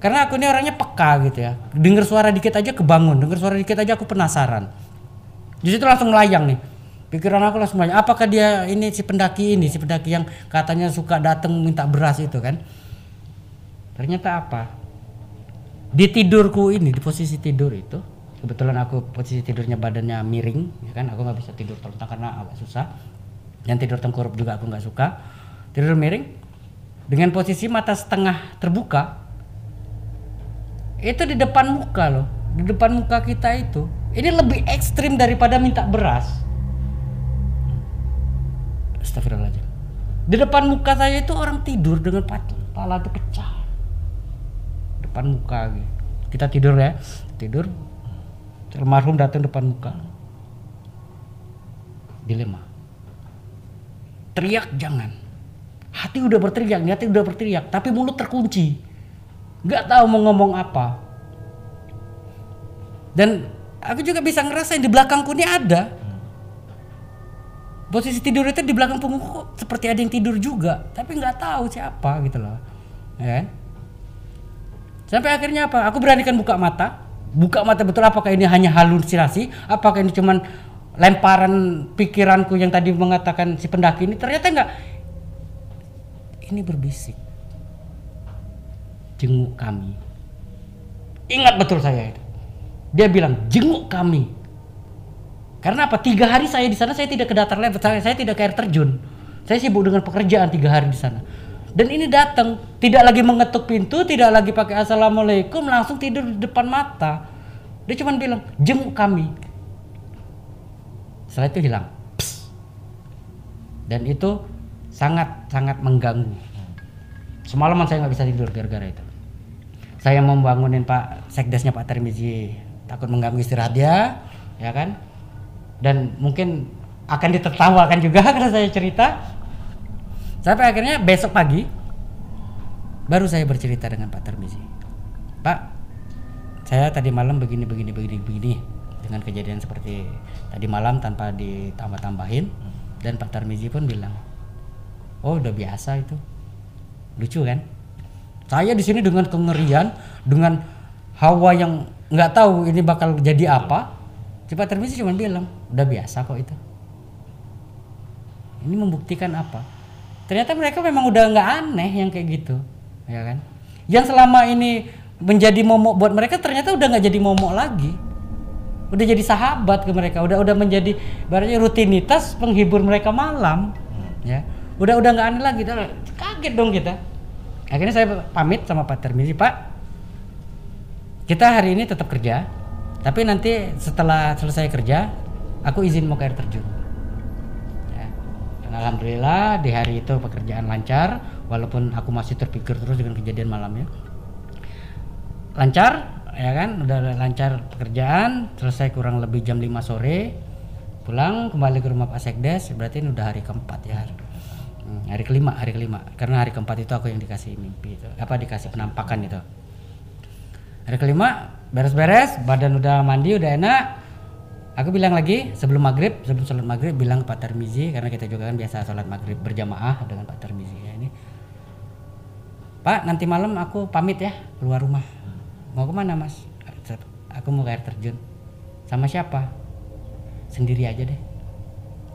karena aku ini orangnya peka gitu ya. Dengar suara dikit aja kebangun dengar suara dikit aja aku penasaran. Di situ langsung melayang nih. Pikiran aku langsung melayang apakah dia ini si pendaki ini si pendaki yang katanya suka datang minta beras itu kan? Ternyata apa? Di tidurku ini di posisi tidur itu kebetulan aku posisi tidurnya badannya miring ya kan? Aku nggak bisa tidur telentang karena agak susah. Dan tidur tengkurup juga aku nggak suka. Tidur miring dengan posisi mata setengah terbuka itu di depan muka loh. Di depan muka kita itu ini lebih ekstrim daripada minta beras. Astagfirullahaladzim. Di depan muka saya itu orang tidur dengan kepala itu pecah. Depan muka gitu. Kita tidur ya, tidur. Almarhum datang depan muka. Dilema. Teriak jangan. Hati udah berteriak, hati udah berteriak, tapi mulut terkunci. Nggak tahu mau ngomong apa. Dan aku juga bisa ngerasain di belakangku ini ada. Posisi tidur itu di belakang punggungku seperti ada yang tidur juga, tapi nggak tahu siapa gitu loh. Ya kan? Sampai akhirnya apa? Aku beranikan buka mata. Buka mata betul apakah ini hanya halusinasi? Apakah ini cuman lemparan pikiranku yang tadi mengatakan si pendaki ini? Ternyata enggak. Ini berbisik. Jenguk kami. Ingat betul saya itu. Dia bilang jenguk kami. Karena apa? Tiga hari saya di sana saya tidak ke datar level, saya, saya tidak ke air terjun. Saya sibuk dengan pekerjaan tiga hari di sana. Dan ini datang, tidak lagi mengetuk pintu, tidak lagi pakai assalamualaikum, langsung tidur di depan mata. Dia cuma bilang jenguk kami. Setelah itu hilang. Psst. Dan itu sangat sangat mengganggu. Semalaman saya nggak bisa tidur gara-gara itu. Saya mau bangunin Pak Sekdesnya Pak Termizi takut mengganggu istirahat dia, ya kan? Dan mungkin akan ditertawakan juga karena saya cerita. Sampai akhirnya besok pagi baru saya bercerita dengan Pak Termizi. Pak, saya tadi malam begini begini begini begini dengan kejadian seperti tadi malam tanpa ditambah-tambahin dan Pak Tarmizi pun bilang, "Oh, udah biasa itu." Lucu kan? Saya di sini dengan kengerian, dengan hawa yang nggak tahu ini bakal jadi apa. Si Pak Tarmizi cuma bilang, "Udah biasa kok itu." Ini membuktikan apa? Ternyata mereka memang udah nggak aneh yang kayak gitu, ya kan? Yang selama ini menjadi momok buat mereka ternyata udah nggak jadi momok lagi udah jadi sahabat ke mereka udah udah menjadi baratnya rutinitas penghibur mereka malam ya udah udah nggak aneh lagi kaget dong kita akhirnya saya pamit sama Pak Termizi Pak kita hari ini tetap kerja tapi nanti setelah selesai kerja aku izin mau ke air terjun. Dan alhamdulillah di hari itu pekerjaan lancar walaupun aku masih terpikir terus dengan kejadian malamnya lancar ya kan? Udah lancar pekerjaan selesai kurang lebih jam 5 sore pulang kembali ke rumah Pak Sekdes berarti ini udah hari keempat ya. Hmm, hari kelima hari kelima. Karena hari keempat itu aku yang dikasih mimpi itu apa dikasih penampakan itu. Hari kelima beres-beres badan udah mandi udah enak aku bilang lagi sebelum maghrib sebelum sholat maghrib bilang ke Pak Tarmizi karena kita juga kan biasa sholat maghrib berjamaah dengan Pak Tarmizi ya ini. Pak nanti malam aku pamit ya keluar rumah. Mau ke mana mas? Aku mau ke air terjun. Sama siapa? Sendiri aja deh.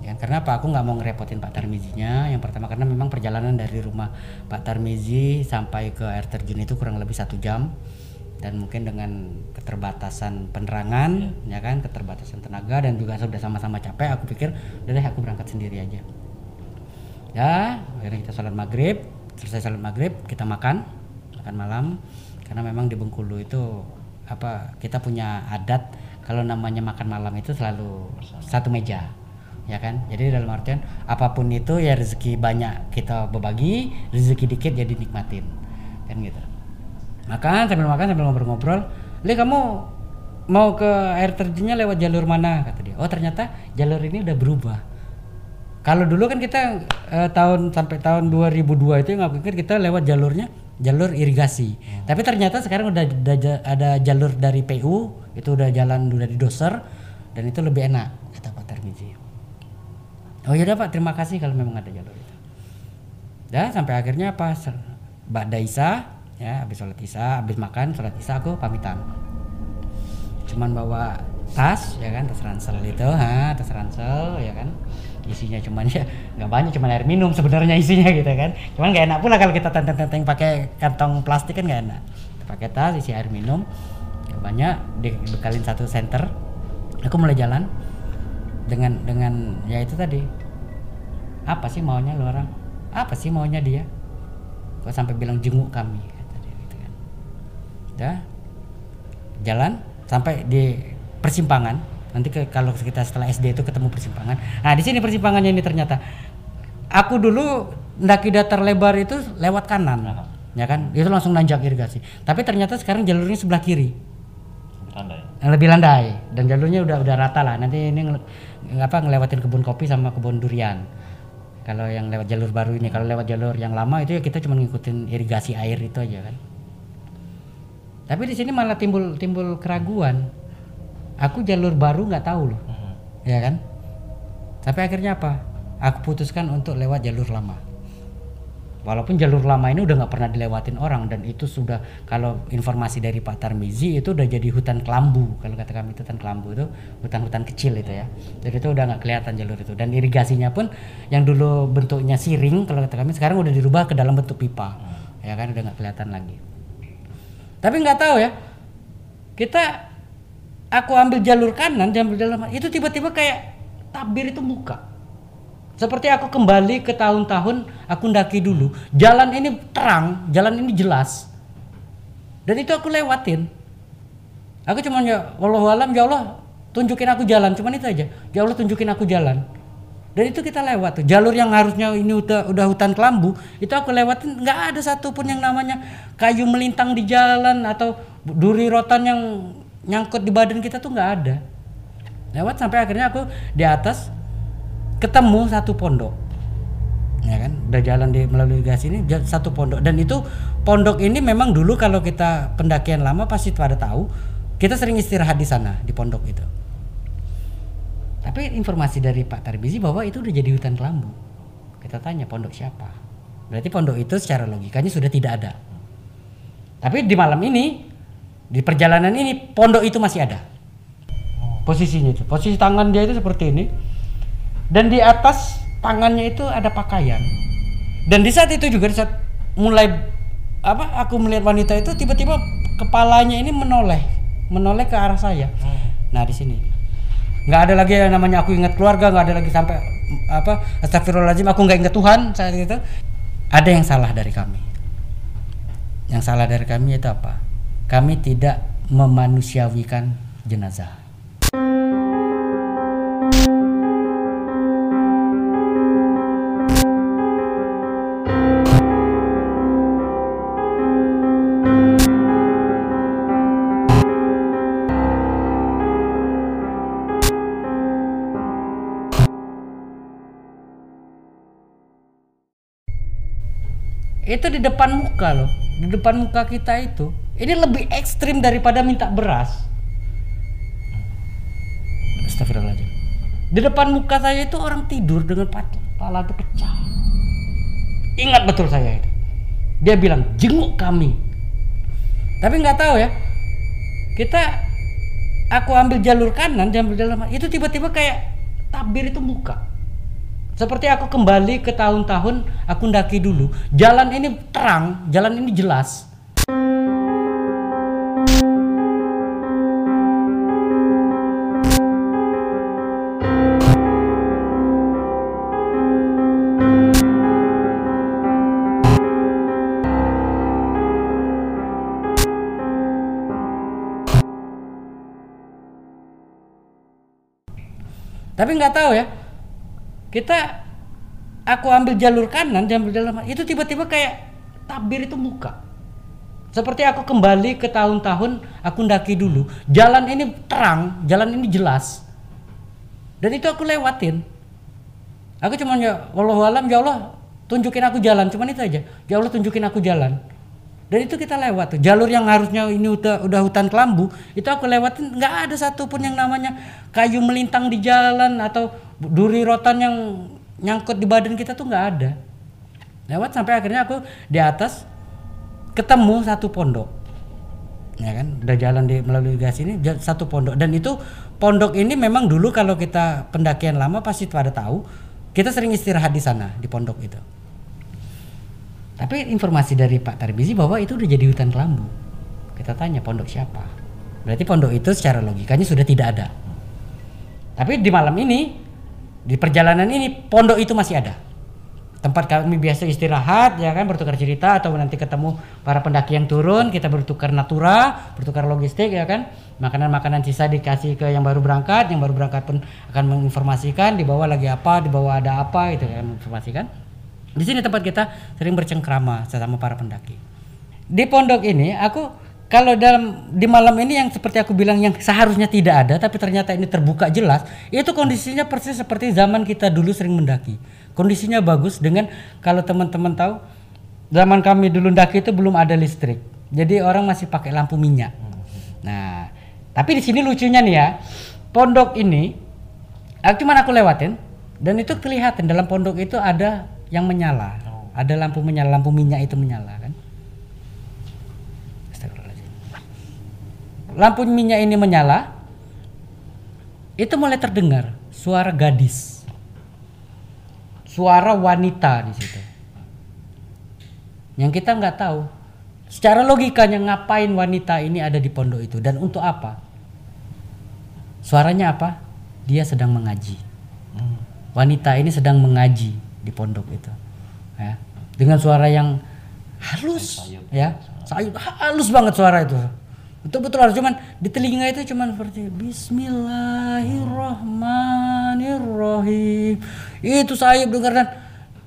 Ya karena apa? Aku nggak mau ngerepotin Pak Tarmizinya. Yang pertama karena memang perjalanan dari rumah Pak Tarmizi sampai ke air terjun itu kurang lebih satu jam dan mungkin dengan keterbatasan penerangan ya kan keterbatasan tenaga dan juga sudah sama-sama capek aku pikir udah deh aku berangkat sendiri aja. Ya akhirnya kita sholat maghrib. Selesai sholat maghrib kita makan makan malam. Karena memang di Bengkulu itu apa kita punya adat kalau namanya makan malam itu selalu satu meja ya kan? Jadi dalam artian apa pun itu ya rezeki banyak kita berbagi rezeki dikit jadi nikmatin kan gitu makan sambil makan sambil ngobrol-ngobrol li kamu mau ke air terjunnya lewat jalur mana kata dia oh ternyata jalur ini udah berubah kalau dulu kan kita eh, tahun sampai tahun 2002 itu nggak pikir kita lewat jalurnya jalur irigasi. Tapi ternyata sekarang udah, ada jalur dari PU, itu udah jalan udah di doser dan itu lebih enak kata Pak Tarmizi. Oh yaudah Pak, terima kasih kalau memang ada jalur itu. Dah sampai akhirnya pas Mbak Daisa ya habis sholat isya, habis makan sholat isya aku pamitan. Cuman bawa tas ya kan tas ransel itu, ha, tas ransel ya kan. Isinya cuman ya nggak banyak cuman air minum sebenarnya isinya gitu kan. Cuman nggak enak pula kalau kita tenteng-tenteng pakai kantong plastik kan nggak enak. Pakai tas isi air minum nggak banyak dibekalin satu senter. Aku mulai jalan dengan dengan ya itu tadi. Apa sih maunya lu orang? Apa sih maunya dia? Kok sampai bilang jenguk kami kata dia gitu kan udah jalan sampai di persimpangan nanti ke, kalau kita setelah SD itu ketemu persimpangan nah di sini persimpangannya ini ternyata aku dulu mendaki datar lebar itu lewat kanan. Ya kan? Itu langsung nanjak irigasi. Tapi ternyata sekarang jalurnya sebelah kiri. Landai. Yang lebih landai dan jalurnya udah udah rata lah. Nanti ini ngel- apa ngelewatin kebun kopi sama kebun durian. Kalau yang lewat jalur baru ini, kalau lewat jalur yang lama itu ya kita cuma ngikutin irigasi air itu aja kan. Tapi di sini malah timbul timbul keraguan. Aku jalur baru nggak tahu loh, Hmm. ya kan? Tapi akhirnya apa? Aku putuskan untuk lewat jalur lama. Walaupun jalur lama ini udah nggak pernah dilewatin orang dan itu sudah kalau informasi dari Pak Tarmizi itu udah jadi hutan kelambu kalau kata kami itu hutan kelambu itu hutan-hutan kecil itu ya jadi itu udah nggak kelihatan jalur itu dan irigasinya pun yang dulu bentuknya siring kalau kata kami sekarang udah dirubah ke dalam bentuk pipa ya kan udah nggak kelihatan lagi tapi nggak tahu ya kita aku ambil jalur kanan dan ambil jalur itu tiba-tiba kayak tabir itu muka seperti aku kembali ke tahun-tahun aku ndaki dulu. Jalan ini terang, jalan ini jelas. Dan itu aku lewatin. Aku cuma ya Allah ya Allah tunjukin aku jalan, cuman itu aja. Ya Allah tunjukin aku jalan. Dan itu kita lewat tuh. Jalur yang harusnya ini udah udah hutan kelambu, itu aku lewatin. Nggak ada satupun yang namanya kayu melintang di jalan atau duri rotan yang nyangkut di badan kita tuh nggak ada. Lewat sampai akhirnya aku di atas ketemu satu pondok. Ya kan? Udah jalan di melalui gas ini satu pondok. Dan itu pondok ini memang dulu kalau kita pendakian lama pasti pada tahu kita sering istirahat di sana di pondok itu tapi informasi dari Pak Tarbizi bahwa itu udah jadi hutan kelambu. Kita tanya pondok siapa? Berarti pondok itu secara logikanya sudah tidak ada. Tapi di malam ini di perjalanan ini pondok itu masih ada. Posisinya itu. Posisi tangan dia itu seperti ini. Dan di atas tangannya itu ada pakaian. Dan di saat itu juga di saat mulai apa aku melihat wanita itu tiba-tiba kepalanya ini menoleh. Menoleh ke arah saya. Nah di sini nggak ada lagi yang namanya aku ingat keluarga nggak ada lagi sampai apa astagfirullahaladzim aku nggak ingat Tuhan saat itu. Ada yang salah dari kami. Yang salah dari kami itu apa? Kami tidak memanusiawikan jenazah itu di depan muka loh. Di depan muka kita itu. Ini lebih ekstrim daripada minta beras. Astagfirullahaladzim. Di depan muka saya itu orang tidur dengan kepala itu pecah. Ingat betul saya itu. Dia bilang jenguk kami. Tapi nggak tahu ya. Kita aku ambil jalur kanan jalur itu tiba-tiba kayak tabir itu muka seperti aku kembali ke tahun-tahun aku ndaki dulu. Jalan ini terang, jalan ini jelas. Tapi nggak tahu ya, kita aku ambil jalur kanan ambil jalur itu tiba-tiba kayak tabir itu muka. Seperti aku kembali ke tahun-tahun aku ndaki dulu jalan ini terang jalan ini jelas. Dan itu aku lewatin. Aku cuma ya Allah alam ya Allah tunjukin aku jalan cuman itu aja. Ya Allah tunjukin aku jalan. Dan itu kita lewat tuh. Jalur yang harusnya ini udah udah hutan kelambu itu aku lewatin. Nggak ada satupun yang namanya kayu melintang di jalan atau duri rotan yang nyangkut di badan kita tuh nggak ada. Lewat sampai akhirnya aku di atas ketemu satu pondok. Ya kan? Udah jalan di melalui gas ini satu pondok. Dan itu pondok ini memang dulu kalau kita pendakian lama pasti pada tahu kita sering istirahat di sana di pondok itu. Tapi informasi dari Pak Tarbizi bahwa itu udah jadi hutan kelambu. Kita tanya pondok siapa? Berarti pondok itu secara logikanya sudah tidak ada. Tapi di malam ini di perjalanan ini pondok itu masih ada. Tempat kami biasa istirahat ya kan bertukar cerita atau nanti ketemu para pendaki yang turun kita bertukar natura bertukar logistik ya kan. Makanan-makanan sisa dikasih ke yang baru berangkat yang baru berangkat pun akan menginformasikan di bawah lagi apa di bawah ada apa itu kan menginformasikan. Di sini tempat kita sering bercengkrama sesama para pendaki. Di pondok ini aku kalau dalam di malam ini yang seperti aku bilang yang seharusnya tidak ada tapi ternyata ini terbuka jelas, itu kondisinya persis seperti zaman kita dulu sering mendaki. Kondisinya bagus dengan kalau teman-teman tahu zaman kami dulu mendaki itu belum ada listrik. Jadi orang masih pakai lampu minyak. Nah, tapi di sini lucunya nih ya. Pondok ini aku cuman aku lewatin dan itu kelihatan dalam pondok itu ada yang menyala. Ada lampu menyala, lampu minyak itu menyala kan. Astagfirullahaladzim. Lampu minyak ini menyala. Itu mulai terdengar suara gadis. Suara wanita di situ. Yang kita nggak tahu. Secara logikanya ngapain wanita ini ada di pondok itu dan untuk apa? Suaranya apa? Dia sedang mengaji. Wanita ini sedang mengaji di pondok itu. Ya. Dengan suara yang halus ya. Sayup halus banget suara itu. Betul-betul harus cuman di telinga itu cuman seperti Bismillahirrahmanirrahim. Itu sayup dengar dan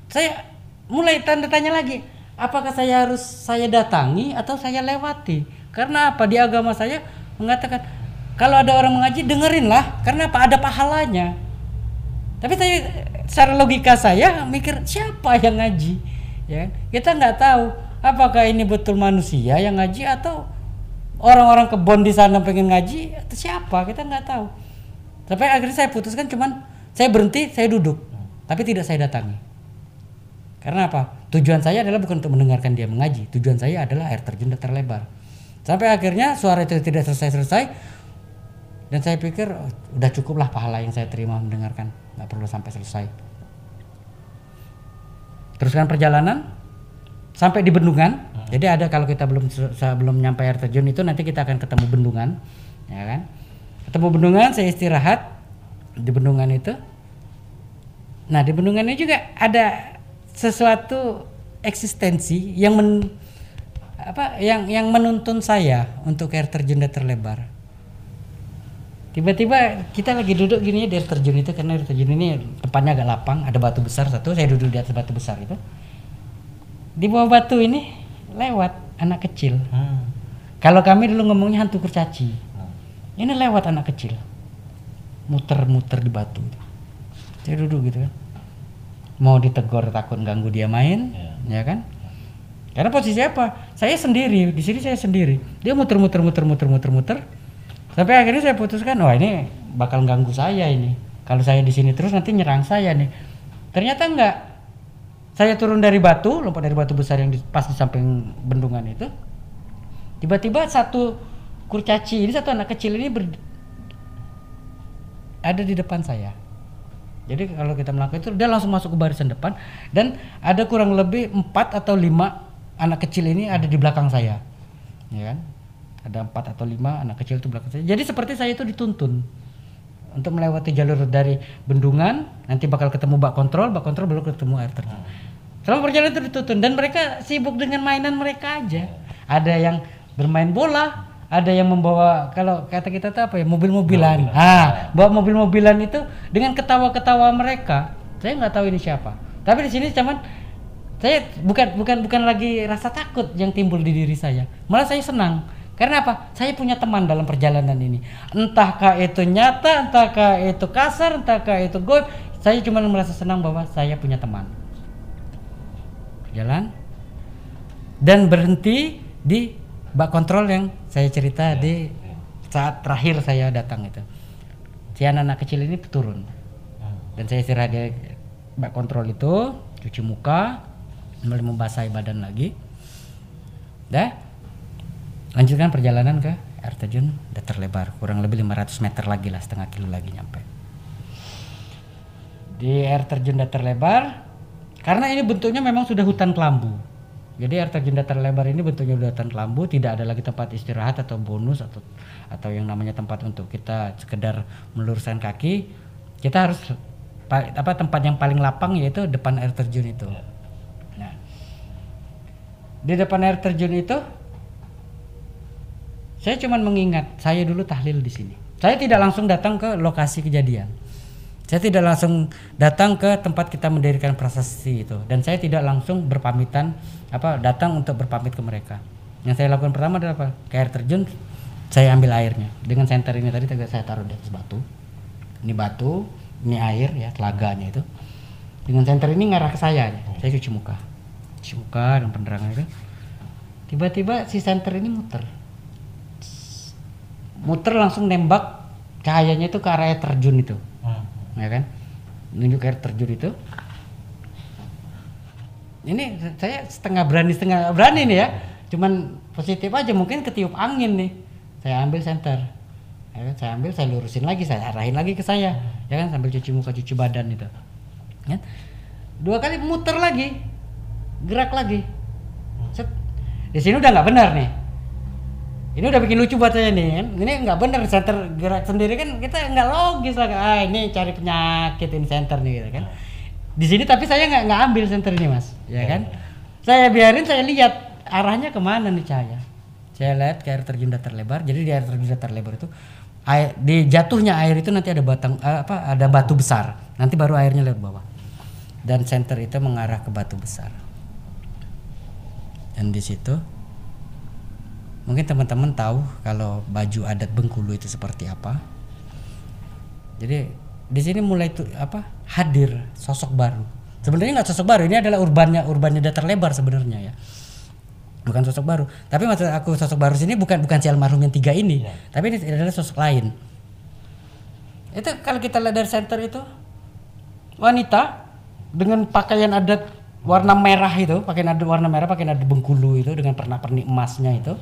saya mulai tanda tanya lagi, apakah saya harus saya datangi atau saya lewati? Karena apa? Di agama saya mengatakan kalau ada orang mengaji dengerinlah karena apa? Ada pahalanya. Tapi saya secara logika saya mikir siapa yang ngaji? Ya, kan? kita nggak tahu apakah ini betul manusia yang ngaji atau orang-orang kebon di sana pengen ngaji atau siapa kita nggak tahu. Sampai akhirnya saya putuskan cuman saya berhenti, saya duduk, tapi tidak saya datangi. Karena apa? Tujuan saya adalah bukan untuk mendengarkan dia mengaji. Tujuan saya adalah air terjun datar lebar. Sampai akhirnya suara itu tidak selesai-selesai dan saya pikir oh, udah cukuplah pahala yang saya terima mendengarkan, nggak perlu sampai selesai. Teruskan perjalanan sampai di bendungan. Jadi ada kalau kita belum sebelum nyampe air terjun itu nanti kita akan ketemu bendungan, ya kan? Ketemu bendungan, saya istirahat di bendungan itu. Nah di bendungan ini juga ada sesuatu eksistensi yang men, apa yang yang menuntun saya untuk air terjun dan terlebar. Tiba-tiba kita lagi duduk gini di air terjun itu karena air terjun ini tempatnya agak lapang, ada batu besar satu, saya duduk di atas batu besar itu. Di bawah batu ini lewat anak kecil. Hmm. Kalau kami dulu ngomongnya hantu kurcaci. Ini lewat anak kecil. Muter-muter di batu. Saya duduk gitu kan. Mau ditegur takut ganggu dia main, ya kan? Karena posisi apa? Saya sendiri, di sini saya sendiri. Dia muter-muter muter-muter muter-muter. Sampai akhirnya saya putuskan, wah ini bakal ganggu saya ini. Kalau saya di sini terus nanti nyerang saya nih. Ternyata enggak. Saya turun dari batu, lompat dari batu besar yang di, pas di samping bendungan itu. Tiba-tiba satu kurcaci ini satu anak kecil ini ber, ada di depan saya. Jadi kalau kita melakukan itu dia langsung masuk ke barisan depan dan ada kurang lebih empat atau lima anak kecil ini ada di belakang saya, ya kan? Ada empat atau lima anak kecil itu belakang saya. Jadi seperti saya itu dituntun untuk melewati jalur dari bendungan, nanti bakal ketemu bak kontrol, bak kontrol baru ketemu air terjun. Selama perjalanan itu dituntun dan mereka sibuk dengan mainan mereka aja. Ada yang bermain bola, ada yang membawa kalau kata kita tuh apa ya mobil-mobilan. Ah, bawa mobil-mobilan itu dengan ketawa-ketawa mereka. Saya nggak tahu ini siapa. Tapi di sini cuman saya bukan bukan bukan lagi rasa takut yang timbul di diri saya. Malah saya senang. Karena apa? Saya punya teman dalam perjalanan ini. Entahkah itu nyata, entahkah itu kasar, entahkah itu goib. Saya cuma merasa senang bahwa saya punya teman. Jalan dan berhenti di bak kontrol yang saya cerita di saat terakhir saya datang itu. Si anak-anak kecil ini turun dan saya istirahat di bak kontrol itu, cuci muka, mulai membasahi badan lagi. Dah, lanjutkan perjalanan ke air terjun udah terlebar kurang lebih 500 meter lagi lah setengah kilo lagi nyampe. Di air terjun udah terlebar karena ini bentuknya memang sudah hutan kelambu jadi air terjun datar lebar ini bentuknya udah hutan kelambu tidak ada lagi tempat istirahat atau bonus atau atau yang namanya tempat untuk kita sekedar meluruskan kaki. Kita harus pa- apa tempat yang paling lapang yaitu depan air terjun itu. Nah di depan air terjun itu saya cuman mengingat saya dulu tahlil di sini. Saya tidak langsung datang ke lokasi kejadian. Saya tidak langsung datang ke tempat kita mendirikan prasasti itu dan saya tidak langsung berpamitan apa datang untuk berpamit ke mereka. Yang saya lakukan pertama adalah apa? Ke air terjun saya ambil airnya dengan senter ini tadi saya taruh di atas batu. Ini batu, ini air ya telaganya itu. Dengan senter ini ngarah ke saya, ya. saya cuci muka, cuci muka dan penerangan itu. Tiba-tiba si senter ini muter, muter langsung nembak cahayanya itu ke arah air terjun itu. Ya kan? Nunjuk air terjun itu. Ini saya setengah berani setengah berani nih ya. Cuman positif aja mungkin ketiup angin nih. Saya ambil center ya kan? saya ambil saya lurusin lagi saya arahin lagi ke saya. Ya kan? Sambil cuci muka cuci badan itu. Ya. dua kali muter lagi gerak lagi. Set. di sini udah nggak benar nih ini udah bikin lucu buat saya nih kan ini nggak bener center gerak sendiri kan kita nggak logis lah ah ini cari penyakit ini center nih gitu kan. Di sini tapi saya nggak nggak ambil center ini mas. Ya kan? Saya biarin saya lihat arahnya ke mana nih cahaya. Saya lihat ke air terjun datar lebar. Jadi di air terjun datar lebar itu air, di jatuhnya air itu nanti ada batang eh, apa ada batu besar. Nanti baru airnya lewat bawah. Dan center itu mengarah ke batu besar. Dan di situ Mungkin teman-teman tahu kalau baju adat Bengkulu itu seperti apa. Jadi di sini mulai tuh apa hadir sosok baru. Sebenarnya nggak sosok baru, ini adalah urbannya urbannya datar lebar sebenarnya ya. Bukan sosok baru. Tapi maksud aku sosok baru sini bukan bukan si almarhum yang tiga ini, ya. tapi ini adalah sosok lain. Itu kalau kita lihat dari center itu wanita dengan pakaian adat warna merah itu, pakaian adat warna merah, pakaian adat Bengkulu itu dengan pernak-pernik emasnya itu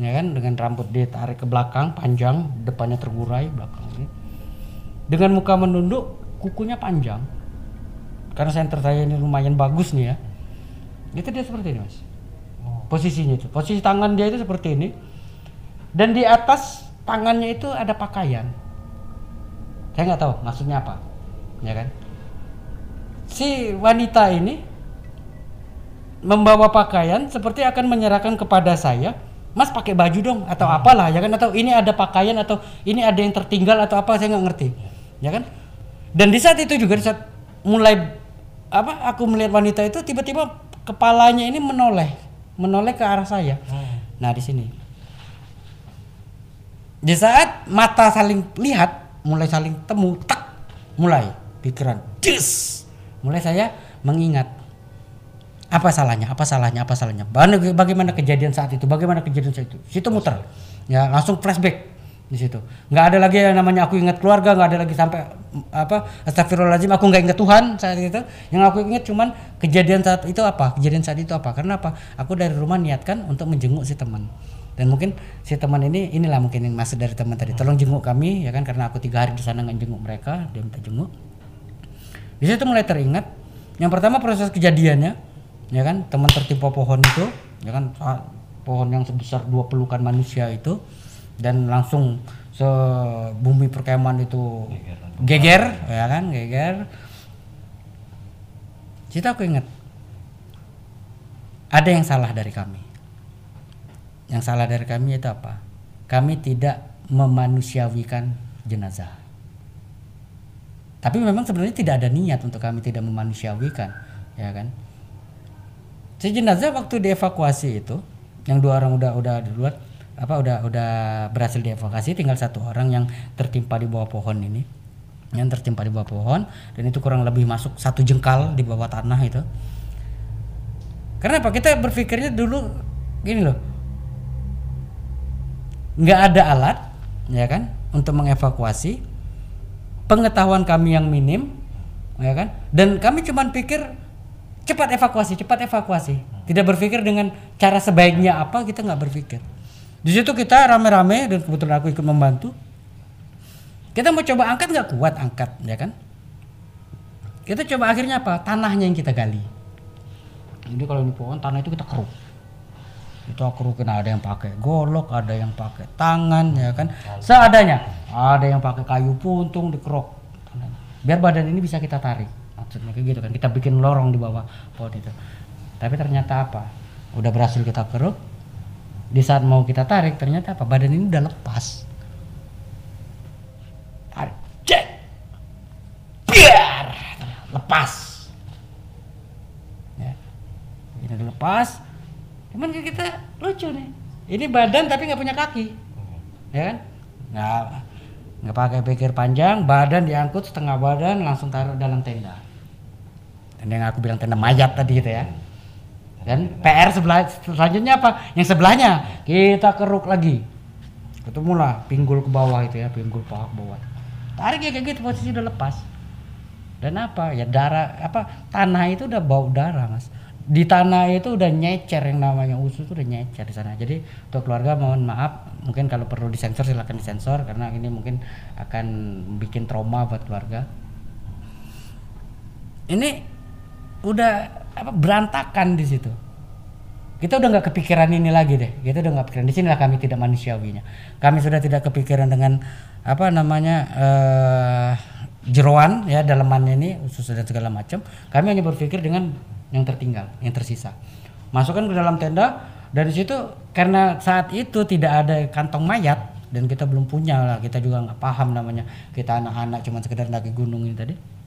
ya kan? Dengan rambut ditarik ke belakang panjang depannya tergurai belakang ini. Dengan muka menunduk kukunya panjang. Karena center saya ini lumayan bagus nih ya. Itu dia seperti ini mas. Posisinya itu. Posisi tangan dia itu seperti ini. Dan di atas tangannya itu ada pakaian. Saya nggak tahu maksudnya apa. Ya kan? Si wanita ini membawa pakaian seperti akan menyerahkan kepada saya Mas pakai baju dong atau hmm. apalah ya kan? Atau ini ada pakaian atau ini ada yang tertinggal atau apa saya nggak ngerti ya kan? Dan di saat itu juga di saat mulai apa aku melihat wanita itu tiba-tiba kepalanya ini menoleh menoleh ke arah saya. Hmm. nah di sini. Di saat mata saling lihat mulai saling temu tak mulai pikiran dis mulai saya mengingat apa salahnya? Apa salahnya? Apa salahnya? Bagaimana kejadian saat itu? Bagaimana kejadian saat itu? Situ muter. Ya langsung flashback di situ. Nggak ada lagi yang namanya aku ingat keluarga nggak ada lagi sampai apa astagfirullahaladzim aku nggak ingat Tuhan saat itu. Yang aku ingat cuman kejadian saat itu apa? Kejadian saat itu apa? Karena apa? Aku dari rumah niatkan untuk menjenguk si teman. Dan mungkin si teman ini inilah mungkin yang masuk dari teman tadi. Tolong jenguk kami ya kan? Karena aku tiga hari di sana nggak jenguk mereka dia minta jenguk. Di situ mulai teringat yang pertama proses kejadiannya ya kan? Teman tertimpa pohon itu ya kan? Pohon yang sebesar dua pelukan manusia itu dan langsung se bumi perkemahan itu geger ya kan? Geger. Cita aku ingat ada yang salah dari kami. Yang salah dari kami itu apa? Kami tidak memanusiawikan jenazah. Tapi memang sebenarnya tidak ada niat untuk kami tidak memanusiawikan ya kan si jenazah waktu dievakuasi itu yang dua orang udah udah di luar apa udah udah berhasil dievakuasi tinggal satu orang yang tertimpa di bawah pohon ini. Yang tertimpa di bawah pohon dan itu kurang lebih masuk satu jengkal di bawah tanah itu. Karena apa kita berpikirnya dulu gini loh. Nggak ada alat ya kan untuk mengevakuasi. Pengetahuan kami yang minim ya kan. Dan kami cuma pikir cepat evakuasi cepat evakuasi. Tidak berpikir dengan cara sebaiknya apa kita nggak berpikir. Di situ kita rame-rame dan kebetulan aku ikut membantu. Kita mau coba angkat nggak? Kuat angkat ya kan? Kita coba akhirnya apa? Tanahnya yang kita gali. Jadi kalau ini pohon tanah itu kita keruk. Itu kerukin ada yang pakai golok ada yang pakai tangan ya kan? Seadanya ada yang pakai kayu puntung dikerok biar badan ini bisa kita tarik maksudnya kayak gitu kan. Kita bikin lorong di bawah pohon itu. Tapi ternyata apa? Udah berhasil kita keruk. Di saat mau kita tarik ternyata apa? Badan ini udah lepas. Tarik. Cek! Lepas. Ya. ini dilepas cuman kita lucu nih. Ini badan tapi nggak punya kaki. Ya kan? Nggak nggak pakai pikir panjang. Badan diangkut setengah badan langsung taruh dalam tenda dan yang aku bilang tenda mayat tadi gitu ya. Dan PR sebelah selanjutnya apa? Yang sebelahnya kita keruk lagi. Ketemulah pinggul ke bawah itu ya pinggul paha ke bawah. Tarik ya kayak gitu posisi udah lepas. Dan apa? Ya darah apa? Tanah itu udah bau darah mas. Di tanah itu udah nyecer yang namanya usus itu udah nyecer di sana. Jadi untuk keluarga mohon maaf mungkin kalau perlu disensor silakan disensor karena ini mungkin akan bikin trauma buat keluarga. Ini udah apa berantakan di situ. Kita udah nggak kepikiran ini lagi deh. Kita udah nggak pikiran di sinilah kami tidak manusiawinya. Kami sudah tidak kepikiran dengan apa namanya eh jeroan ya dalamannya ini usus dan segala macam. Kami hanya berpikir dengan yang tertinggal yang tersisa. Masukkan ke dalam tenda dari situ karena saat itu tidak ada kantong mayat dan kita belum punya lah. Kita juga nggak paham namanya. Kita anak-anak cuma sekedar daki gunung ini tadi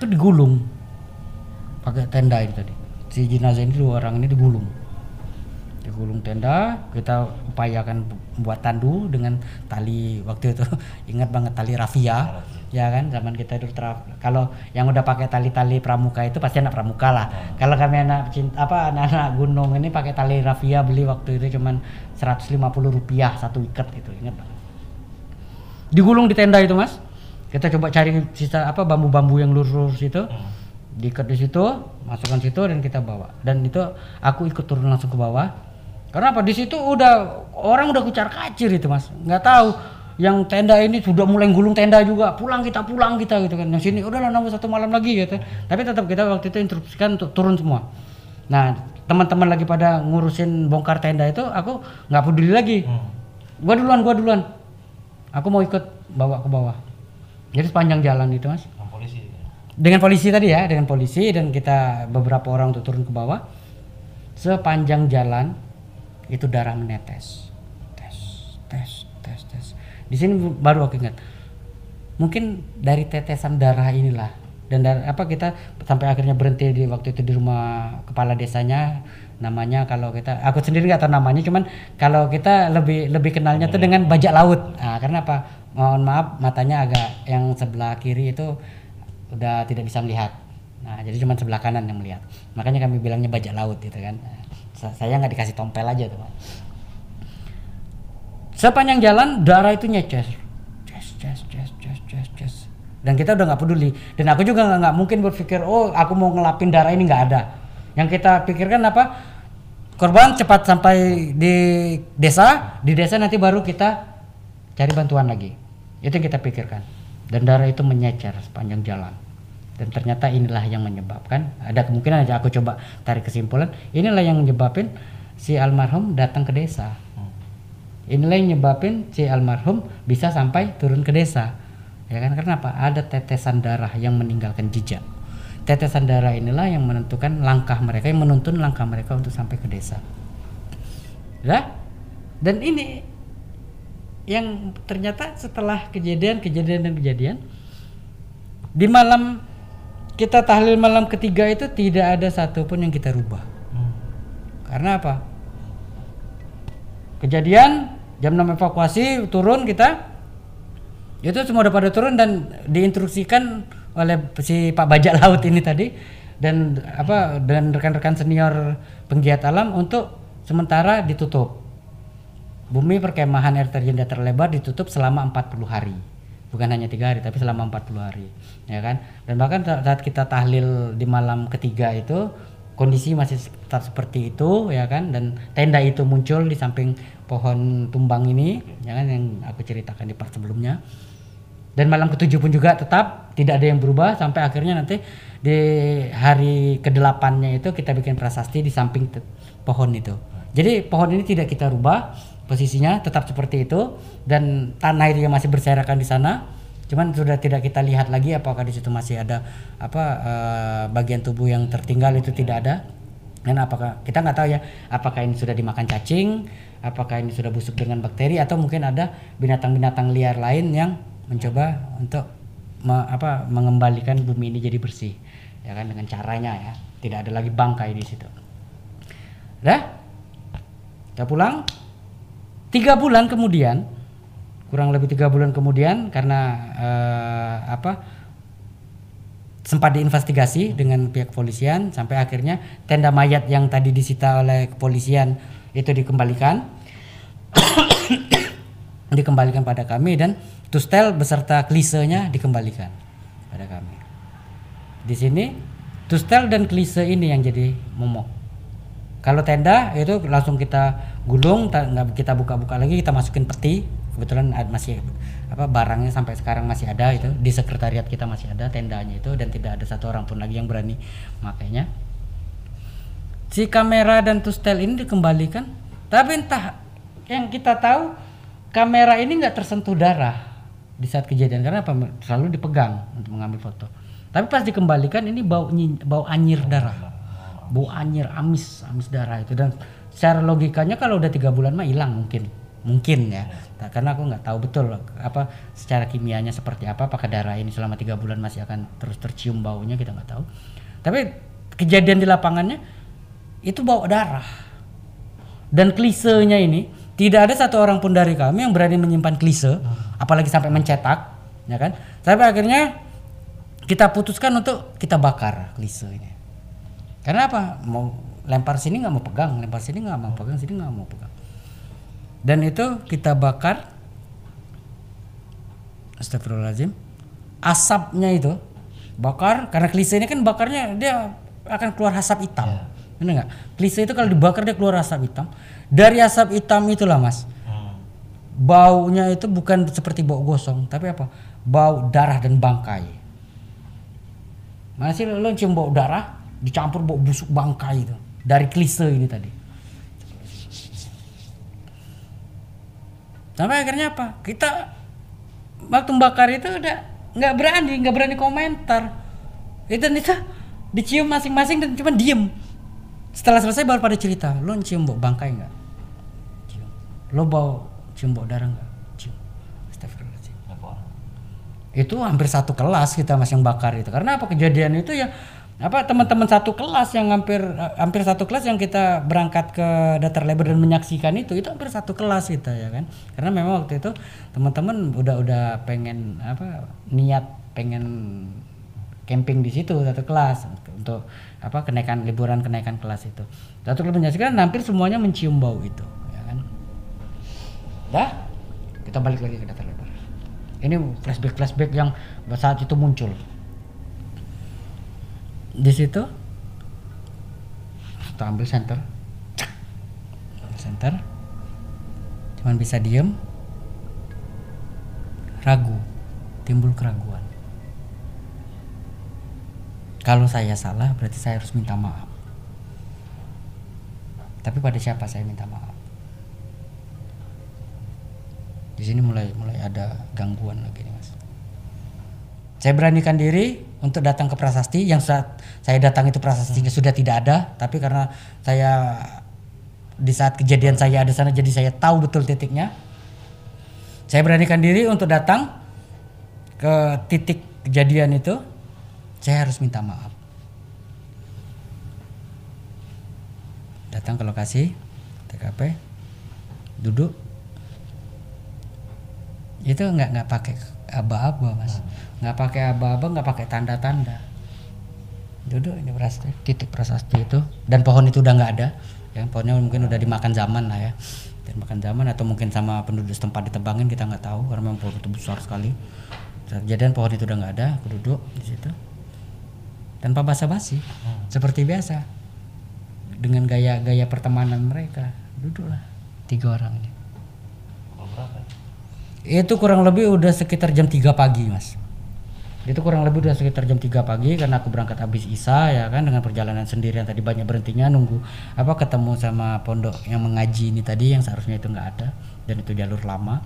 itu digulung. Pakai tenda ini tadi. Si jenazah ini dua orang ini digulung. Digulung tenda kita upayakan buat tandu dengan tali waktu itu. Ingat banget tali rafia. Ya kan zaman kita itu kalau yang udah pakai tali-tali pramuka itu pasti anak pramuka lah. Kalau kami anak cinta apa anak-anak gunung ini pakai tali rafia beli waktu itu cuman 150 rupiah satu ikat itu. Ingat banget. Digulung di tenda itu mas kita coba cari sisa apa bambu-bambu yang lurus itu. Diikat di situ masukkan situ dan kita bawa. Dan itu aku ikut turun langsung ke bawah. Karena apa di situ udah orang udah kucar kacir itu mas. Nggak tahu. Yang tenda ini sudah mulai gulung tenda juga. Pulang kita pulang kita gitu kan. Yang sini udah lah nunggu satu malam lagi gitu. Tapi tetap kita waktu itu instruksikan untuk turun semua. Nah teman-teman lagi pada ngurusin bongkar tenda itu aku nggak peduli lagi. Gua duluan gua duluan. Aku mau ikut bawa ke bawah jadi sepanjang jalan itu mas? Sama polisi. dengan polisi tadi ya dengan polisi dan kita beberapa orang untuk turun ke bawah. Sepanjang jalan itu darah menetes. Tes tes tes tes. Di sini baru aku ingat. Mungkin dari tetesan darah inilah dan dar- apa kita sampai akhirnya berhenti di waktu itu di rumah kepala desanya. Namanya kalau kita aku sendiri nggak tahu namanya cuman kalau kita lebih lebih kenalnya tuh dengan bajak laut. Nah, karena apa mohon maaf matanya agak yang sebelah kiri itu udah tidak bisa melihat. Nah jadi cuma sebelah kanan yang melihat. Makanya kami bilangnya bajak laut gitu kan. Sa- saya nggak dikasih tompel aja tuh sepanjang jalan darah itu nyecer dan kita udah nggak peduli. Dan aku juga nggak mungkin berpikir oh aku mau ngelapin darah ini nggak ada. Yang kita pikirkan apa? Korban cepat sampai di desa di desa nanti baru kita cari bantuan lagi itu yang kita pikirkan. Dan darah itu menyecer sepanjang jalan. Dan ternyata inilah yang menyebabkan ada kemungkinan aja aku coba tarik kesimpulan inilah yang menyebabkan si almarhum datang ke desa. Inilah yang nyebabin si almarhum bisa sampai turun ke desa. Ya kan? Karena apa? Ada tetesan darah yang meninggalkan jejak. Tetesan darah inilah yang menentukan langkah mereka yang menuntun langkah mereka untuk sampai ke desa. Ya dan ini yang ternyata setelah kejadian kejadian dan kejadian di malam kita tahlil malam ketiga itu tidak ada satupun yang kita rubah. Karena apa? Kejadian jam 6 evakuasi turun kita itu semua udah pada turun dan diinstruksikan oleh si Pak Bajak Laut ini tadi dan apa dan rekan-rekan senior penggiat alam untuk sementara ditutup bumi perkemahan air terjun datar lebar ditutup selama 40 hari. Bukan hanya tiga hari tapi selama 40 hari ya kan? Dan bahkan sa- saat kita tahlil di malam ketiga itu kondisi masih tetap seperti itu ya kan? Dan tenda itu muncul di samping pohon tumbang ini ya kan? Yang aku ceritakan di part sebelumnya. Dan malam ketujuh pun juga tetap tidak ada yang berubah sampai akhirnya nanti di hari kedelapannya itu kita bikin prasasti di samping pohon itu. Jadi pohon ini tidak kita rubah posisinya tetap seperti itu dan tanah itu yang masih berserakan di sana cuman sudah tidak kita lihat lagi apakah di situ masih ada apa eh, bagian tubuh yang tertinggal itu tidak ada dan apakah kita nggak tahu ya apakah ini sudah dimakan cacing apakah ini sudah busuk dengan bakteri atau mungkin ada binatang-binatang liar lain yang mencoba untuk me- apa mengembalikan bumi ini jadi bersih ya kan dengan caranya ya tidak ada lagi bangkai di situ. Dah? Kita pulang tiga bulan kemudian kurang lebih tiga bulan kemudian karena eh, apa sempat diinvestigasi dengan pihak kepolisian sampai akhirnya tenda mayat yang tadi disita oleh kepolisian itu dikembalikan dikembalikan pada kami dan tustel beserta klisenya dikembalikan pada kami. Di sini tustel dan klise ini yang jadi momok. Kalau tenda itu langsung kita gulung, nggak kita buka-buka lagi, kita masukin peti. Kebetulan masih apa barangnya sampai sekarang masih ada itu di sekretariat kita masih ada tendanya itu dan tidak ada satu orang pun lagi yang berani makainya. Si kamera dan tustel ini dikembalikan, tapi entah yang kita tahu kamera ini nggak tersentuh darah di saat kejadian karena apa selalu dipegang untuk mengambil foto. Tapi pas dikembalikan ini bau bau anyir darah, bau anyir amis amis darah itu. Dan secara logikanya kalau udah tiga bulan mah hilang mungkin. Mungkin ya. Nah, karena aku nggak tahu betul apa secara kimianya seperti apa apakah darah ini selama tiga bulan masih akan terus tercium baunya kita nggak tahu. Tapi kejadian di lapangannya itu bau darah. Dan klisenya ini tidak ada satu orang pun dari kami yang berani menyimpan klise apalagi sampai mencetak ya kan? Sampai akhirnya kita putuskan untuk kita bakar klise ini karena apa? Mau lempar sini nggak mau pegang lempar sini nggak mau pegang sini nggak mau pegang. Dan itu kita bakar. Astagfirullahaladzim. Asapnya itu bakar karena klise ini kan bakarnya dia akan keluar asap hitam. Benar nggak? Klise itu kalau dibakar dia keluar asap hitam. Dari asap hitam itulah mas. Baunya itu bukan seperti bau gosong tapi apa? Bau darah dan bangkai. Mana sih lo cium bau darah dicampur bau busuk bangkai itu. Dari klise ini tadi. Sampai akhirnya apa? Kita waktu bakar itu udah nggak berani nggak berani komentar. Itu itu dicium masing-masing dan cuma diem. Setelah selesai baru pada cerita lo cium bau bangkai nggak? Cium. Lo bau cium bau darah nggak? Cium. Astagfirullahaladzim. Itu hampir satu kelas kita mas yang bakar itu. Karena apa? Kejadian itu ya apa teman-teman satu kelas yang hampir hampir satu kelas yang kita berangkat ke Datar Lebar dan menyaksikan itu itu hampir satu kelas kita ya kan? Karena memang waktu itu teman-teman udah udah pengen apa niat pengen camping di situ satu kelas untuk apa kenaikan liburan kenaikan kelas itu. Satu kelas menyaksikan hampir semuanya mencium bau itu ya kan? Dah kita balik lagi ke Datar Lebar. Ini flashback flashback yang saat itu muncul di situ? Kita ambil center center cuman bisa diem. Ragu. Timbul keraguan. Kalau saya salah berarti saya harus minta maaf. Tapi pada siapa saya minta maaf? Di sini mulai mulai ada gangguan lagi nih mas. Saya beranikan diri untuk datang ke prasasti yang saat saya datang itu prasastinya sudah tidak ada tapi karena saya di saat kejadian saya ada sana jadi saya tahu betul titiknya. Saya beranikan diri untuk datang ke titik kejadian itu. Saya harus minta maaf. Datang ke lokasi TKP duduk. Itu nggak nggak pakai aba-aba mas nggak pakai aba-aba nggak pakai tanda-tanda. Duduk ini prasasti titik prasasti itu. Dan pohon itu udah nggak ada. Ya pohonnya mungkin udah dimakan zaman lah ya. Dimakan zaman atau mungkin sama penduduk setempat ditebangin kita nggak tahu. Karena memang pohon itu besar sekali. Kejadian pohon itu udah nggak ada aku duduk di situ. Tanpa basa-basi. Seperti biasa. Dengan gaya-gaya pertemanan mereka. Duduklah tiga orang ini. Itu kurang lebih udah sekitar jam 3 pagi mas itu kurang lebih udah sekitar jam 3 pagi karena aku berangkat habis Isa ya kan dengan perjalanan sendirian tadi banyak berhentinya nunggu apa ketemu sama pondok yang mengaji ini tadi yang seharusnya itu nggak ada dan itu jalur lama.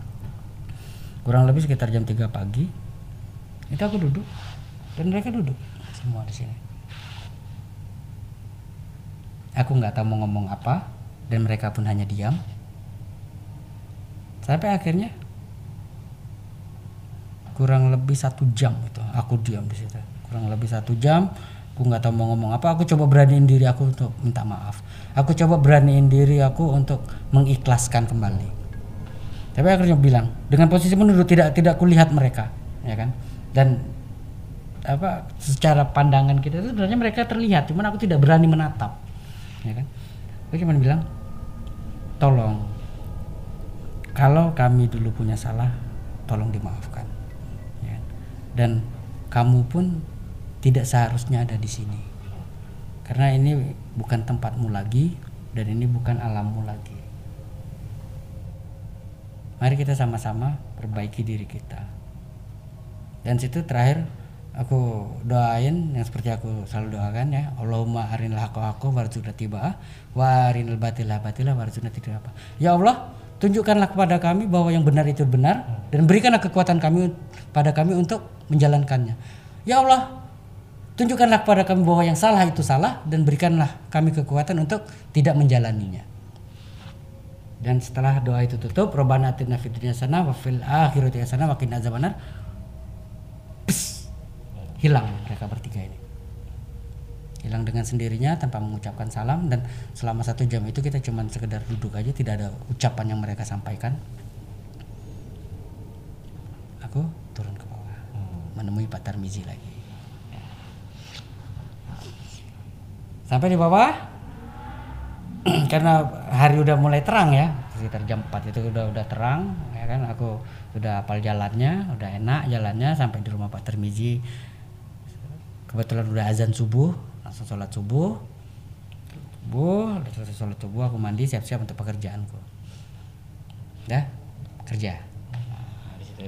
Kurang lebih sekitar jam 3 pagi itu aku duduk dan mereka duduk semua di sini. Aku nggak tahu mau ngomong apa dan mereka pun hanya diam. Sampai akhirnya kurang lebih satu jam itu. Aku diam di situ. Kurang lebih satu jam aku nggak tahu mau ngomong apa. Aku coba beraniin diri aku untuk minta maaf. Aku coba beraniin diri aku untuk mengikhlaskan kembali. Tapi akhirnya bilang dengan posisi menunduk tidak tidak kulihat mereka ya kan? Dan apa secara pandangan kita itu sebenarnya mereka terlihat cuman aku tidak berani menatap ya kan? Aku cuma bilang tolong kalau kami dulu punya salah tolong dimaafkan. Dan kamu pun tidak seharusnya ada di sini. Karena ini bukan tempatmu lagi dan ini bukan alammu lagi. Mari kita sama-sama perbaiki diri kita. Dan situ terakhir aku doain yang seperti aku selalu doakan ya Allahumma arinal haqqa haqqa warzuqna tibaa wa arinal batila batila warzuqna apa ya Allah tunjukkanlah kepada kami bahwa yang benar itu benar dan berikanlah kekuatan kami pada kami untuk menjalankannya ya Allah Tunjukkanlah kepada kami bahwa yang salah itu salah dan berikanlah kami kekuatan untuk tidak menjalaninya. Dan setelah doa itu tutup, Robbana atina fid dunya hasanah wa fil akhirati hasanah wa. Hilang mereka bertiga ini. Hilang dengan sendirinya tanpa mengucapkan salam dan selama satu jam itu kita cuma sekedar duduk aja tidak ada ucapan yang mereka sampaikan. Aku turun ke menemui Pak Tarmizi lagi. sampai di bawah. Karena hari udah mulai terang ya sekitar jam 4 itu udah udah terang ya kan? Aku udah apal jalannya udah enak jalannya sampai di rumah Pak Termiji kebetulan udah azan subuh langsung sholat subuh. Subuh selesai sholat subuh aku mandi siap-siap untuk pekerjaanku. Ya kerja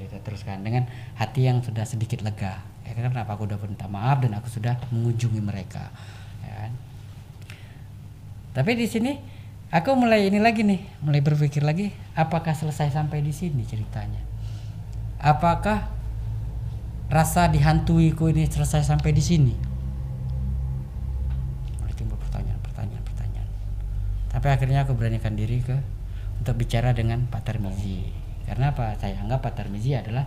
kita teruskan dengan hati yang sudah sedikit lega ya kan kenapa aku udah minta maaf dan aku sudah mengunjungi mereka ya kan tapi di sini aku mulai ini lagi nih, mulai berpikir lagi, apakah selesai sampai di sini ceritanya? Apakah rasa dihantuiku ini selesai sampai di sini? Pertanyaan, pertanyaan. Tapi akhirnya aku beranikan diri ke untuk bicara dengan Pak Tarmizi. Karena apa? Saya anggap Pak Tarmizi adalah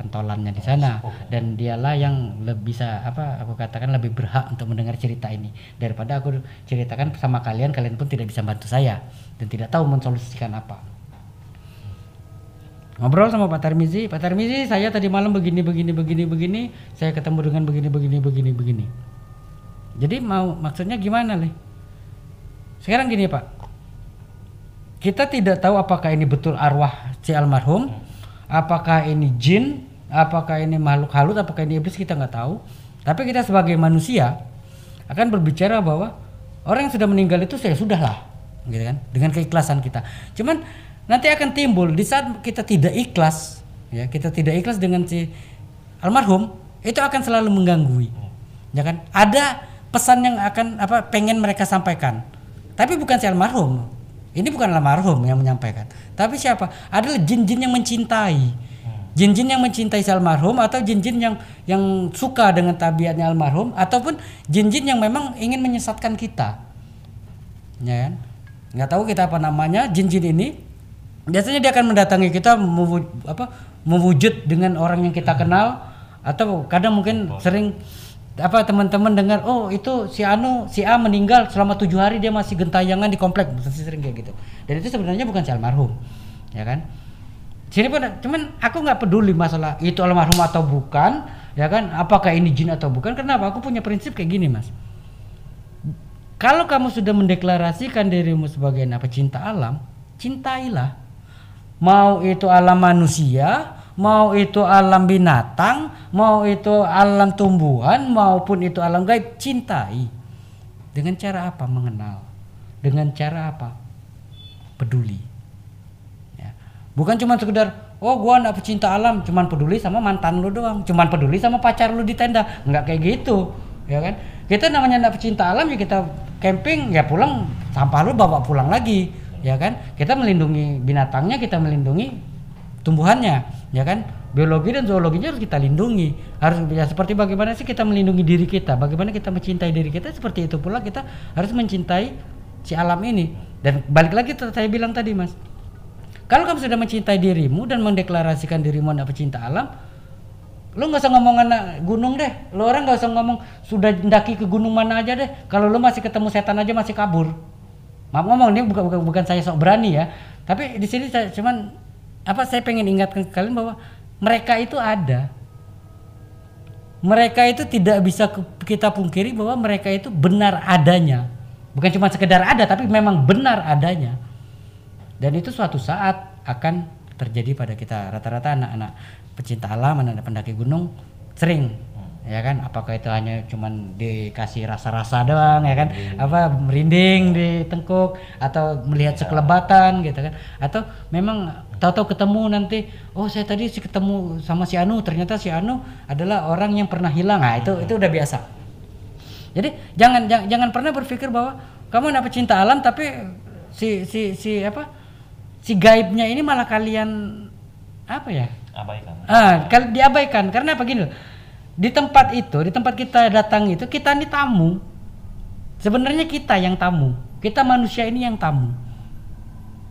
pentolannya di sana. Dan dialah yang lebih bisa apa aku katakan lebih berhak untuk mendengar cerita ini. Daripada aku ceritakan sama kalian kalian pun tidak bisa bantu saya. Dan tidak tahu mensolusikan apa. Ngobrol sama Pak Tarmizi Pak Tarmizi saya tadi malam begini begini begini begini. Saya ketemu dengan begini begini begini begini. Jadi mau maksudnya gimana nih sekarang gini Pak kita tidak tahu apakah ini betul arwah si almarhum apakah ini jin apakah ini makhluk halus apakah ini iblis kita nggak tahu. Tapi kita sebagai manusia akan berbicara bahwa orang yang sudah meninggal itu saya sudah lah gitu kan dengan keikhlasan kita. Cuman nanti akan timbul di saat kita tidak ikhlas ya kita tidak ikhlas dengan si almarhum itu akan selalu mengganggu ya kan. Ada pesan yang akan apa pengen mereka sampaikan. Tapi bukan si almarhum ini bukan almarhum yang menyampaikan. Tapi siapa? Adalah jin-jin yang mencintai. Jin-jin yang mencintai si almarhum atau jin-jin yang yang suka dengan tabiatnya almarhum ataupun jin-jin yang memang ingin menyesatkan kita. Ya kan? Nggak tahu kita apa namanya jin-jin ini. Biasanya dia akan mendatangi kita mewujud, apa mewujud dengan orang yang kita kenal atau kadang mungkin sering apa teman-teman dengar oh itu si Anu si A meninggal selama tujuh hari dia masih gentayangan di komplek. Sering kayak gitu. Dan itu sebenarnya bukan si almarhum ya kan? Sini pun cuman aku nggak peduli masalah itu almarhum atau bukan ya kan? Apakah ini jin atau bukan? Kenapa? Aku punya prinsip kayak gini mas. Kalau kamu sudah mendeklarasikan dirimu sebagai apa cinta alam cintailah. Mau itu alam manusia mau itu alam binatang mau itu alam tumbuhan maupun itu alam gaib cintai. Dengan cara apa mengenal? Dengan cara apa? Peduli. Bukan cuma sekedar oh gua anak pecinta alam cuman peduli sama mantan lu doang cuman peduli sama pacar lu di tenda. Nggak kayak gitu ya kan? Kita namanya anak pecinta alam ya kita camping ya pulang sampah lu bawa pulang lagi ya kan? Kita melindungi binatangnya kita melindungi tumbuhannya ya kan biologi dan zoologinya harus kita lindungi harus ya seperti bagaimana sih kita melindungi diri kita bagaimana kita mencintai diri kita seperti itu pula kita harus mencintai si alam ini dan balik lagi saya bilang tadi mas Kalau kamu sudah mencintai dirimu dan mendeklarasikan dirimu anak pecinta alam, lu nggak usah ngomong anak gunung deh. Lu orang nggak usah ngomong sudah mendaki ke gunung mana aja deh. Kalau lu masih ketemu setan aja masih kabur. Maaf ngomong ini bukan bukan bukan saya sok berani ya. Tapi di sini saya cuman apa saya pengen ingatkan ke kalian bahwa mereka itu ada. Mereka itu tidak bisa kita pungkiri bahwa mereka itu benar adanya. Bukan cuma sekedar ada tapi memang benar adanya. Dan itu suatu saat akan terjadi pada kita. Rata-rata anak-anak pecinta alam, anak-anak pendaki gunung sering ya kan? Apakah itu hanya cuman dikasih rasa-rasa doang ya kan? Apa merinding di tengkuk atau melihat sekelebatan gitu kan? Atau memang tahu-tahu ketemu nanti oh saya tadi sih ketemu sama si Anu ternyata si Anu adalah orang yang pernah hilang nah itu itu udah biasa jadi jangan jangan, jangan pernah berpikir bahwa kamu anak pecinta alam tapi si si si apa si gaibnya ini malah kalian apa ya? Abaikan. Ah, diabaikan karena apa gini loh. Di tempat itu, di tempat kita datang itu kita ini tamu. Sebenarnya kita yang tamu. Kita manusia ini yang tamu.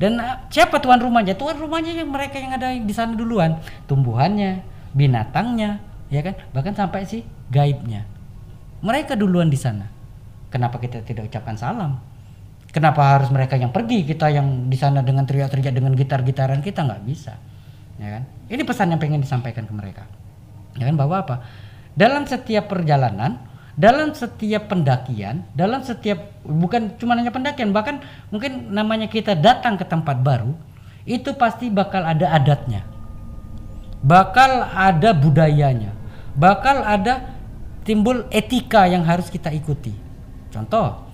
Dan ah, siapa tuan rumahnya? Tuan rumahnya yang mereka yang ada di sana duluan. Tumbuhannya, binatangnya, ya kan? Bahkan sampai si gaibnya. Mereka duluan di sana. Kenapa kita tidak ucapkan salam? Kenapa harus mereka yang pergi? Kita yang di sana dengan teriak-teriak dengan gitar-gitaran kita nggak bisa. Ya kan? Ini pesan yang pengen disampaikan ke mereka. Ya kan bahwa apa? Dalam setiap perjalanan, dalam setiap pendakian, dalam setiap bukan cuma hanya pendakian, bahkan mungkin namanya kita datang ke tempat baru, itu pasti bakal ada adatnya. Bakal ada budayanya. Bakal ada timbul etika yang harus kita ikuti. Contoh,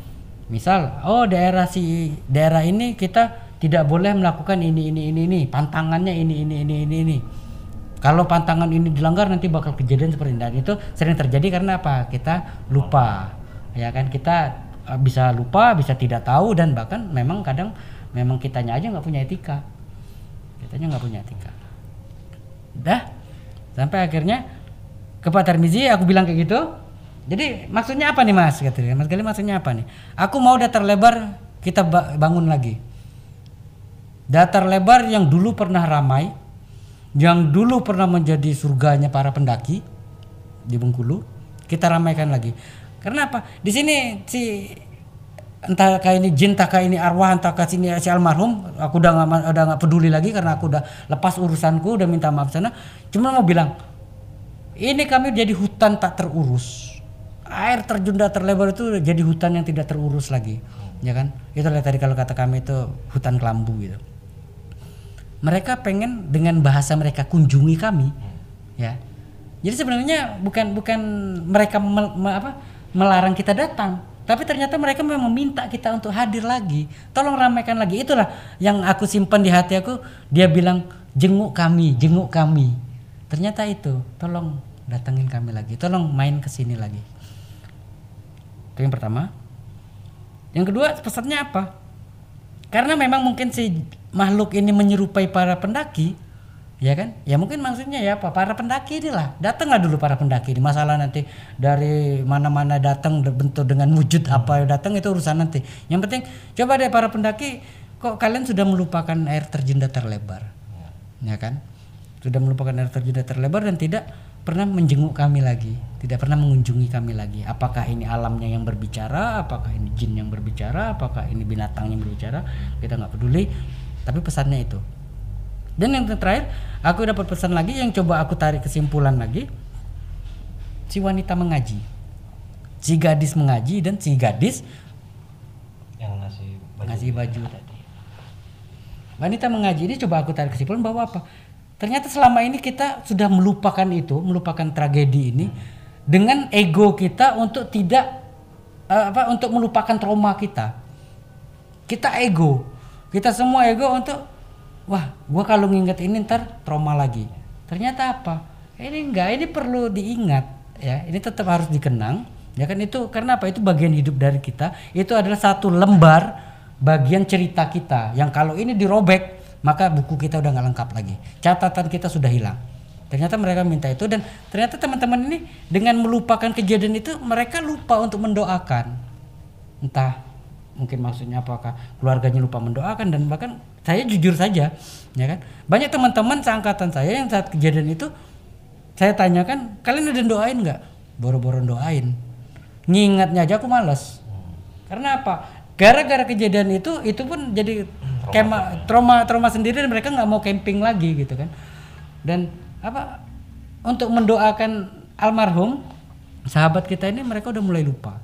misal oh daerah si daerah ini kita tidak boleh melakukan ini ini ini ini, pantangannya ini ini ini ini ini. Kalau pantangan ini dilanggar nanti bakal kejadian seperti ini. Dan itu sering terjadi karena apa? Kita lupa. Ya kan kita eh, bisa lupa, bisa tidak tahu dan bahkan memang kadang memang kitanya aja nggak punya etika. Kitanya nggak punya etika. Dah. Sampai akhirnya ke Pak Tarmizi aku bilang kayak gitu. Jadi maksudnya apa nih Mas? Katanya. Mas Gali maksudnya apa nih? Aku mau datar lebar kita ba- bangun lagi. Datar lebar yang dulu pernah ramai, yang dulu pernah menjadi surganya para pendaki di Bengkulu, kita ramaikan lagi. Karena apa? Di sini si entah kayak ini jin, entah kayak ini arwah, entah kayak sini si almarhum, aku udah nggak udah nggak peduli lagi karena aku udah lepas urusanku, udah minta maaf sana. Cuma mau bilang, ini kami jadi hutan tak terurus. Air terjun tak terlebar itu jadi hutan yang tidak terurus lagi, ya kan? Itulah tadi kalau kata kami itu hutan kelambu gitu mereka pengen dengan bahasa mereka kunjungi kami ya. Jadi sebenarnya bukan bukan mereka mel- me- apa, melarang kita datang tapi ternyata mereka memang meminta kita untuk hadir lagi. Tolong ramaikan lagi. Itulah yang aku simpan di hati aku. Dia bilang jenguk kami jenguk kami. Ternyata itu tolong datengin kami lagi. Tolong main ke sini lagi. Itu yang pertama. Yang kedua pesannya apa? Karena memang mungkin si makhluk ini menyerupai para pendaki ya kan? Ya mungkin maksudnya ya apa? Para pendaki inilah datanglah dulu para pendaki ini? Masalah nanti dari mana-mana datang bentuk dengan wujud apa datang itu urusan nanti. Yang penting coba deh para pendaki kok kalian sudah melupakan air terjun datar lebar ya kan? Sudah melupakan air terjun datar lebar dan tidak pernah menjenguk kami lagi tidak pernah mengunjungi kami lagi. Apakah ini alamnya yang berbicara? Apakah ini jin yang berbicara? Apakah ini binatang yang berbicara? Kita nggak peduli tapi pesannya itu dan yang terakhir aku dapat pesan lagi yang coba aku tarik kesimpulan lagi si wanita mengaji si gadis mengaji dan si gadis Yang ngasih baju. ngasih baju tadi. Wanita mengaji ini coba aku tarik kesimpulan bahwa apa? Ternyata selama ini kita sudah melupakan itu, melupakan tragedi ini dengan ego kita untuk tidak eh, apa untuk melupakan trauma kita. Kita ego. Kita semua ego untuk wah, gua kalau nginget ini ntar trauma lagi. Ternyata apa? Ini enggak, ini perlu diingat ya. Ini tetap harus dikenang. Ya kan itu karena apa? Itu bagian hidup dari kita. Itu adalah satu lembar bagian cerita kita yang kalau ini dirobek maka buku kita udah nggak lengkap lagi. Catatan kita sudah hilang. Ternyata mereka minta itu dan ternyata teman-teman ini dengan melupakan kejadian itu mereka lupa untuk mendoakan. Entah mungkin maksudnya apakah keluarganya lupa mendoakan dan bahkan saya jujur saja, ya kan. Banyak teman-teman seangkatan saya yang saat kejadian itu saya tanyakan, kalian udah doain nggak? Boro-boro doain. Ngingatnya aja aku males. Karena apa? Gara-gara kejadian itu, itu pun jadi kema trauma trauma sendiri dan mereka nggak mau camping lagi gitu kan. Dan apa? Untuk mendoakan almarhum sahabat kita ini mereka udah mulai lupa,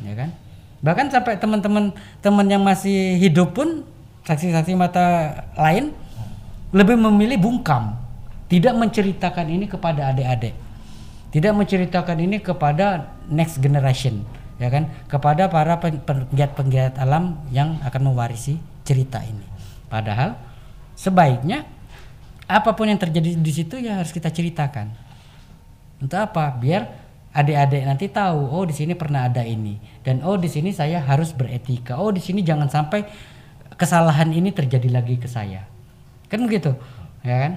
ya kan? Bahkan sampai teman-teman teman yang masih hidup pun saksi-saksi mata lain lebih memilih bungkam, tidak menceritakan ini kepada adik-adik, tidak menceritakan ini kepada next generation, ya kan, kepada para penggiat-penggiat alam yang akan mewarisi cerita ini. Padahal sebaiknya apa pun yang terjadi di situ ya harus kita ceritakan. Untuk apa? Biar adik-adik nanti tahu, oh di sini pernah ada ini dan oh di sini saya harus beretika. Oh di sini jangan sampai kesalahan ini terjadi lagi ke saya. Kan begitu, ya kan?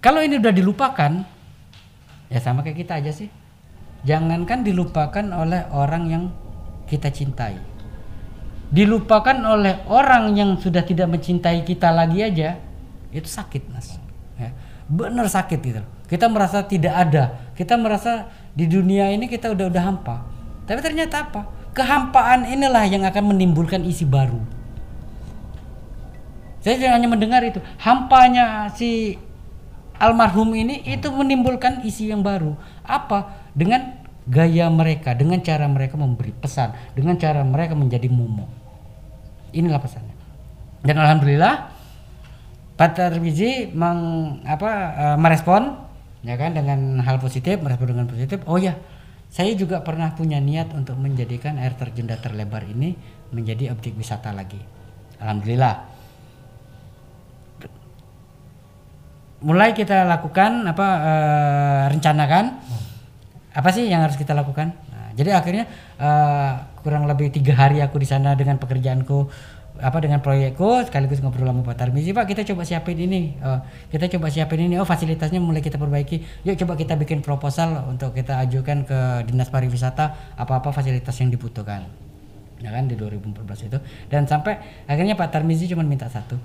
Kalau ini udah dilupakan, ya sama kayak kita aja sih. Jangankan dilupakan oleh orang yang kita cintai. Dilupakan oleh orang yang sudah tidak mencintai kita lagi aja, itu sakit mas. Ya. Bener sakit gitu. Kita merasa tidak ada. Kita merasa di dunia ini kita udah udah hampa. Tapi ternyata apa? Kehampaan inilah yang akan menimbulkan isi baru. Saya hanya mendengar itu. Hampanya si almarhum ini itu menimbulkan isi yang baru. Apa? Dengan gaya mereka, dengan cara mereka memberi pesan, dengan cara mereka menjadi mumu. Inilah pesannya. Dan alhamdulillah Pak Tarmizi meng, apa, uh, merespon ya kan dengan hal positif, merespon dengan positif. Oh ya, saya juga pernah punya niat untuk menjadikan air terjun datar lebar ini menjadi objek wisata lagi. Alhamdulillah. Mulai kita lakukan apa uh, rencanakan apa sih yang harus kita lakukan. Nah, jadi akhirnya uh, kurang lebih tiga hari aku di sana dengan pekerjaanku apa dengan proyekku sekaligus ngobrol sama Pak Tarmizi Pak kita coba siapin ini. Uh, kita coba siapin ini. Oh fasilitasnya mulai kita perbaiki. Yuk coba kita bikin proposal untuk kita ajukan ke dinas pariwisata apa-apa fasilitas yang dibutuhkan. Ya kan di 2014 itu. Dan sampai akhirnya Pak Tarmizi cuma minta satu.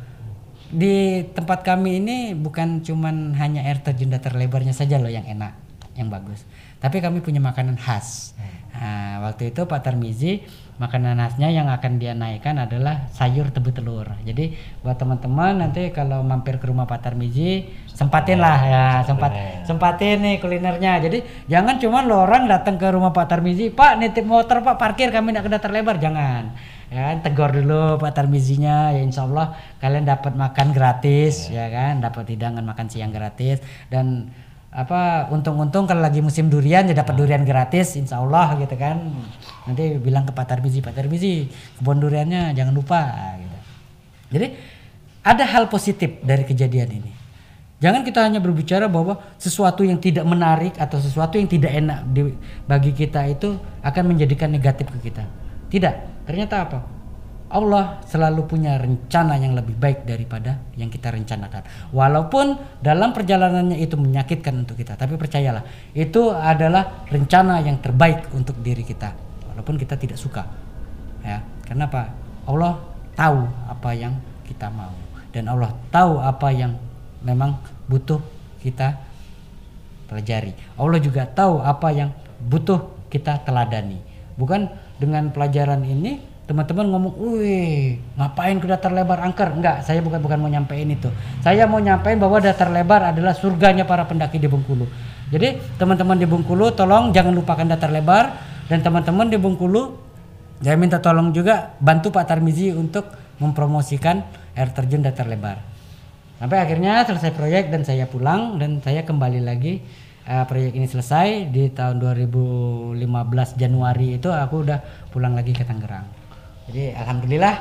Di tempat kami ini bukan cuman hanya air terjun datar lebarnya saja loh yang enak yang bagus. Tapi kami punya makanan khas. Nah, waktu itu Pak Tarmizi makanan khasnya yang akan dia naikkan adalah sayur tebu telur. Jadi buat teman-teman nanti kalau mampir ke rumah Pak Tarmizi sempatin lah ya sempat sempatin nih kulinernya. Jadi jangan cuma lo orang datang ke rumah Pak Tarmizi, Pak nitip motor Pak parkir kami nak ke datar lebar jangan. Ya tegur dulu Pak Tarmizinya ya Insya Allah kalian dapat makan gratis ya, ya kan dapat hidangan makan siang gratis dan apa untung-untung kalau lagi musim durian ya dapat durian gratis insya Allah gitu kan. Nanti bilang ke Pak Tarbizi Pak Tarbizi kebun duriannya jangan lupa gitu. Jadi ada hal positif dari kejadian ini. Jangan kita hanya berbicara bahwa sesuatu yang tidak menarik atau sesuatu yang tidak enak di, bagi kita itu akan menjadikan negatif ke kita. Tidak. Ternyata apa Allah selalu punya rencana yang lebih baik daripada yang kita rencanakan. Walaupun dalam perjalanannya itu menyakitkan untuk kita, tapi percayalah, itu adalah rencana yang terbaik untuk diri kita. Walaupun kita tidak suka. Ya, kenapa? Allah tahu apa yang kita mau dan Allah tahu apa yang memang butuh kita pelajari. Allah juga tahu apa yang butuh kita teladani. Bukan dengan pelajaran ini teman-teman ngomong, wih ngapain ke datar lebar angker? Enggak, saya bukan bukan mau nyampein itu. Saya mau nyampein bahwa datar lebar adalah surganya para pendaki di Bengkulu. Jadi teman-teman di Bengkulu tolong jangan lupakan datar lebar dan teman-teman di Bengkulu saya minta tolong juga bantu Pak Tarmizi untuk mempromosikan air terjun datar lebar. Sampai akhirnya selesai proyek dan saya pulang dan saya kembali lagi uh, proyek ini selesai di tahun 2015 Januari itu aku udah pulang lagi ke Tangerang jadi alhamdulillah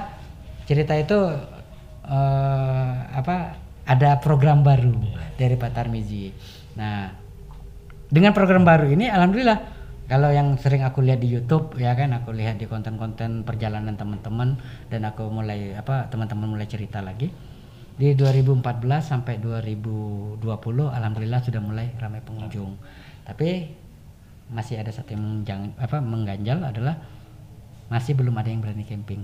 cerita itu uh, apa ada program baru dari Pak Tarmizi nah dengan program baru ini alhamdulillah kalau yang sering aku lihat di YouTube ya kan aku lihat di konten-konten perjalanan teman-teman dan aku mulai apa teman-teman mulai cerita lagi. Di 2014 sampai 2020 alhamdulillah sudah mulai ramai pengunjung. Tapi masih ada satu yang apa mengganjal adalah masih belum ada yang berani camping.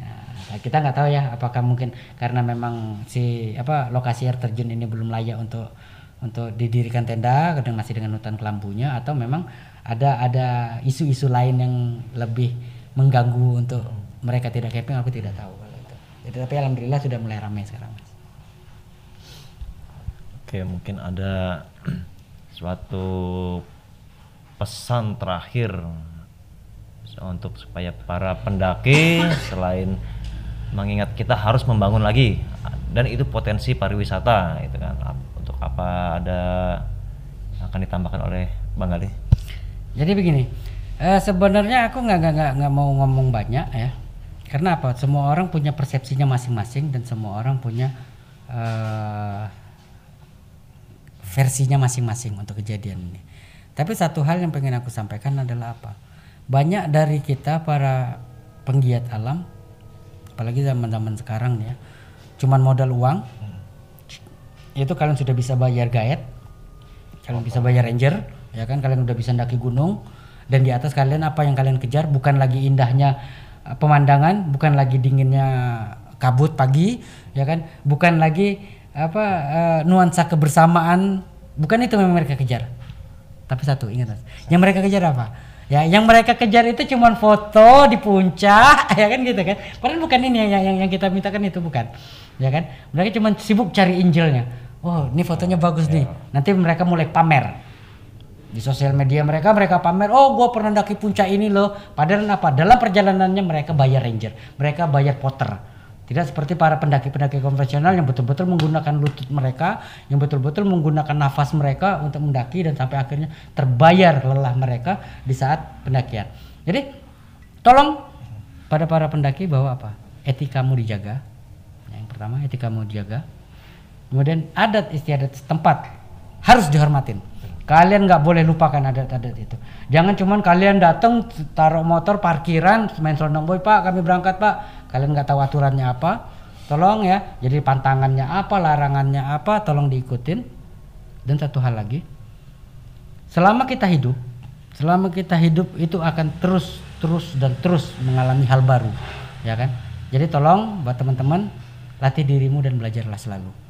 Nah, kita nggak tahu ya apakah mungkin karena memang si apa lokasi air terjun ini belum layak untuk untuk didirikan tenda kadang masih dengan hutan kelambunya atau memang ada ada isu-isu lain yang lebih mengganggu untuk mereka tidak camping aku tidak tahu kalau itu. Tapi alhamdulillah sudah mulai ramai sekarang. Mas. Oke, mungkin ada suatu pesan terakhir untuk supaya para pendaki selain mengingat kita harus membangun lagi dan itu potensi pariwisata itu kan untuk apa ada akan ditambahkan oleh Bang Ali Jadi begini, eh, sebenarnya aku nggak nggak nggak mau ngomong banyak ya, karena apa? Semua orang punya persepsinya masing-masing dan semua orang punya eh, versinya masing-masing untuk kejadian ini. Tapi satu hal yang pengen aku sampaikan adalah apa? Banyak dari kita para penggiat alam, apalagi zaman-zaman sekarang ya, cuman modal uang, itu kalian sudah bisa bayar guide, kalian bisa bayar ranger, ya kan? Kalian udah bisa ndaki gunung, dan di atas kalian apa yang kalian kejar bukan lagi indahnya eh, pemandangan, bukan lagi dinginnya kabut pagi, ya kan? Bukan lagi apa eh, nuansa kebersamaan, bukan itu yang mereka kejar. Tapi satu ingat yang mereka kejar apa? Ya, yang mereka kejar itu cuman foto di puncak, ya kan gitu kan? Padahal bukan ini yang yang, yang kita mintakan itu bukan, ya kan? Mereka cuma sibuk cari injelnya. Oh, ini fotonya bagus nih. Nanti mereka mulai pamer di sosial media mereka mereka pamer oh gua pernah daki puncak ini loh padahal apa dalam perjalanannya mereka bayar ranger mereka bayar potter tidak seperti para pendaki-pendaki konvensional yang betul-betul menggunakan lutut mereka yang betul-betul menggunakan nafas mereka untuk mendaki dan sampai akhirnya terbayar lelah mereka di saat pendakian. Jadi tolong pada para pendaki bahwa apa? Etikamu dijaga. Yang pertama etikamu dijaga. Kemudian adat istiadat setempat harus dihormatin kalian nggak boleh lupakan adat-adat itu. Jangan cuman kalian datang taruh motor parkiran main selondong boy pak kami berangkat pak. Kalian nggak tahu aturannya apa. Tolong ya jadi pantangannya apa larangannya apa tolong diikutin. Dan satu hal lagi selama kita hidup selama kita hidup itu akan terus terus dan terus mengalami hal baru ya kan? Jadi tolong buat teman-teman latih dirimu dan belajarlah selalu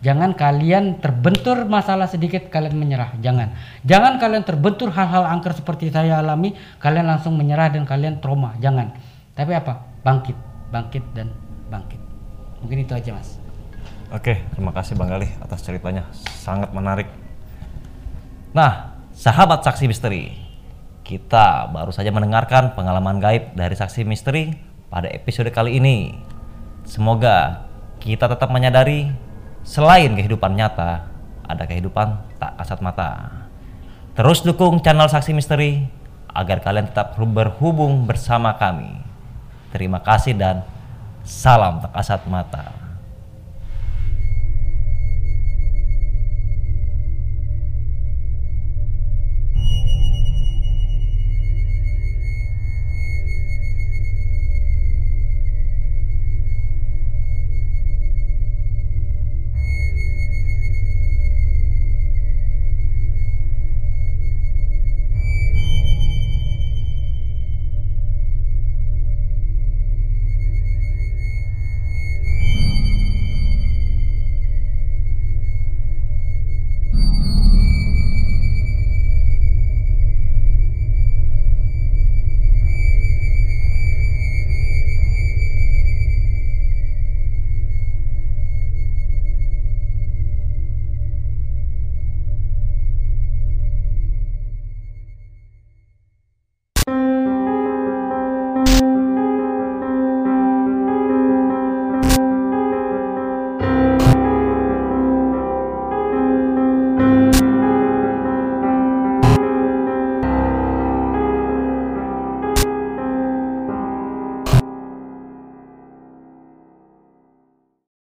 Jangan kalian terbentur masalah sedikit kalian menyerah. Jangan. Jangan kalian terbentur hal-hal angker seperti saya alami, kalian langsung menyerah dan kalian trauma. Jangan. Tapi apa? Bangkit, bangkit dan bangkit. Mungkin itu aja, Mas. Oke, terima kasih Bang Galih atas ceritanya. Sangat menarik. Nah, sahabat saksi misteri, kita baru saja mendengarkan pengalaman gaib dari saksi misteri pada episode kali ini. Semoga kita tetap menyadari selain kehidupan nyata, ada kehidupan tak kasat mata. Terus dukung channel Saksi Misteri agar kalian tetap berhubung bersama kami. Terima kasih dan salam tak kasat mata.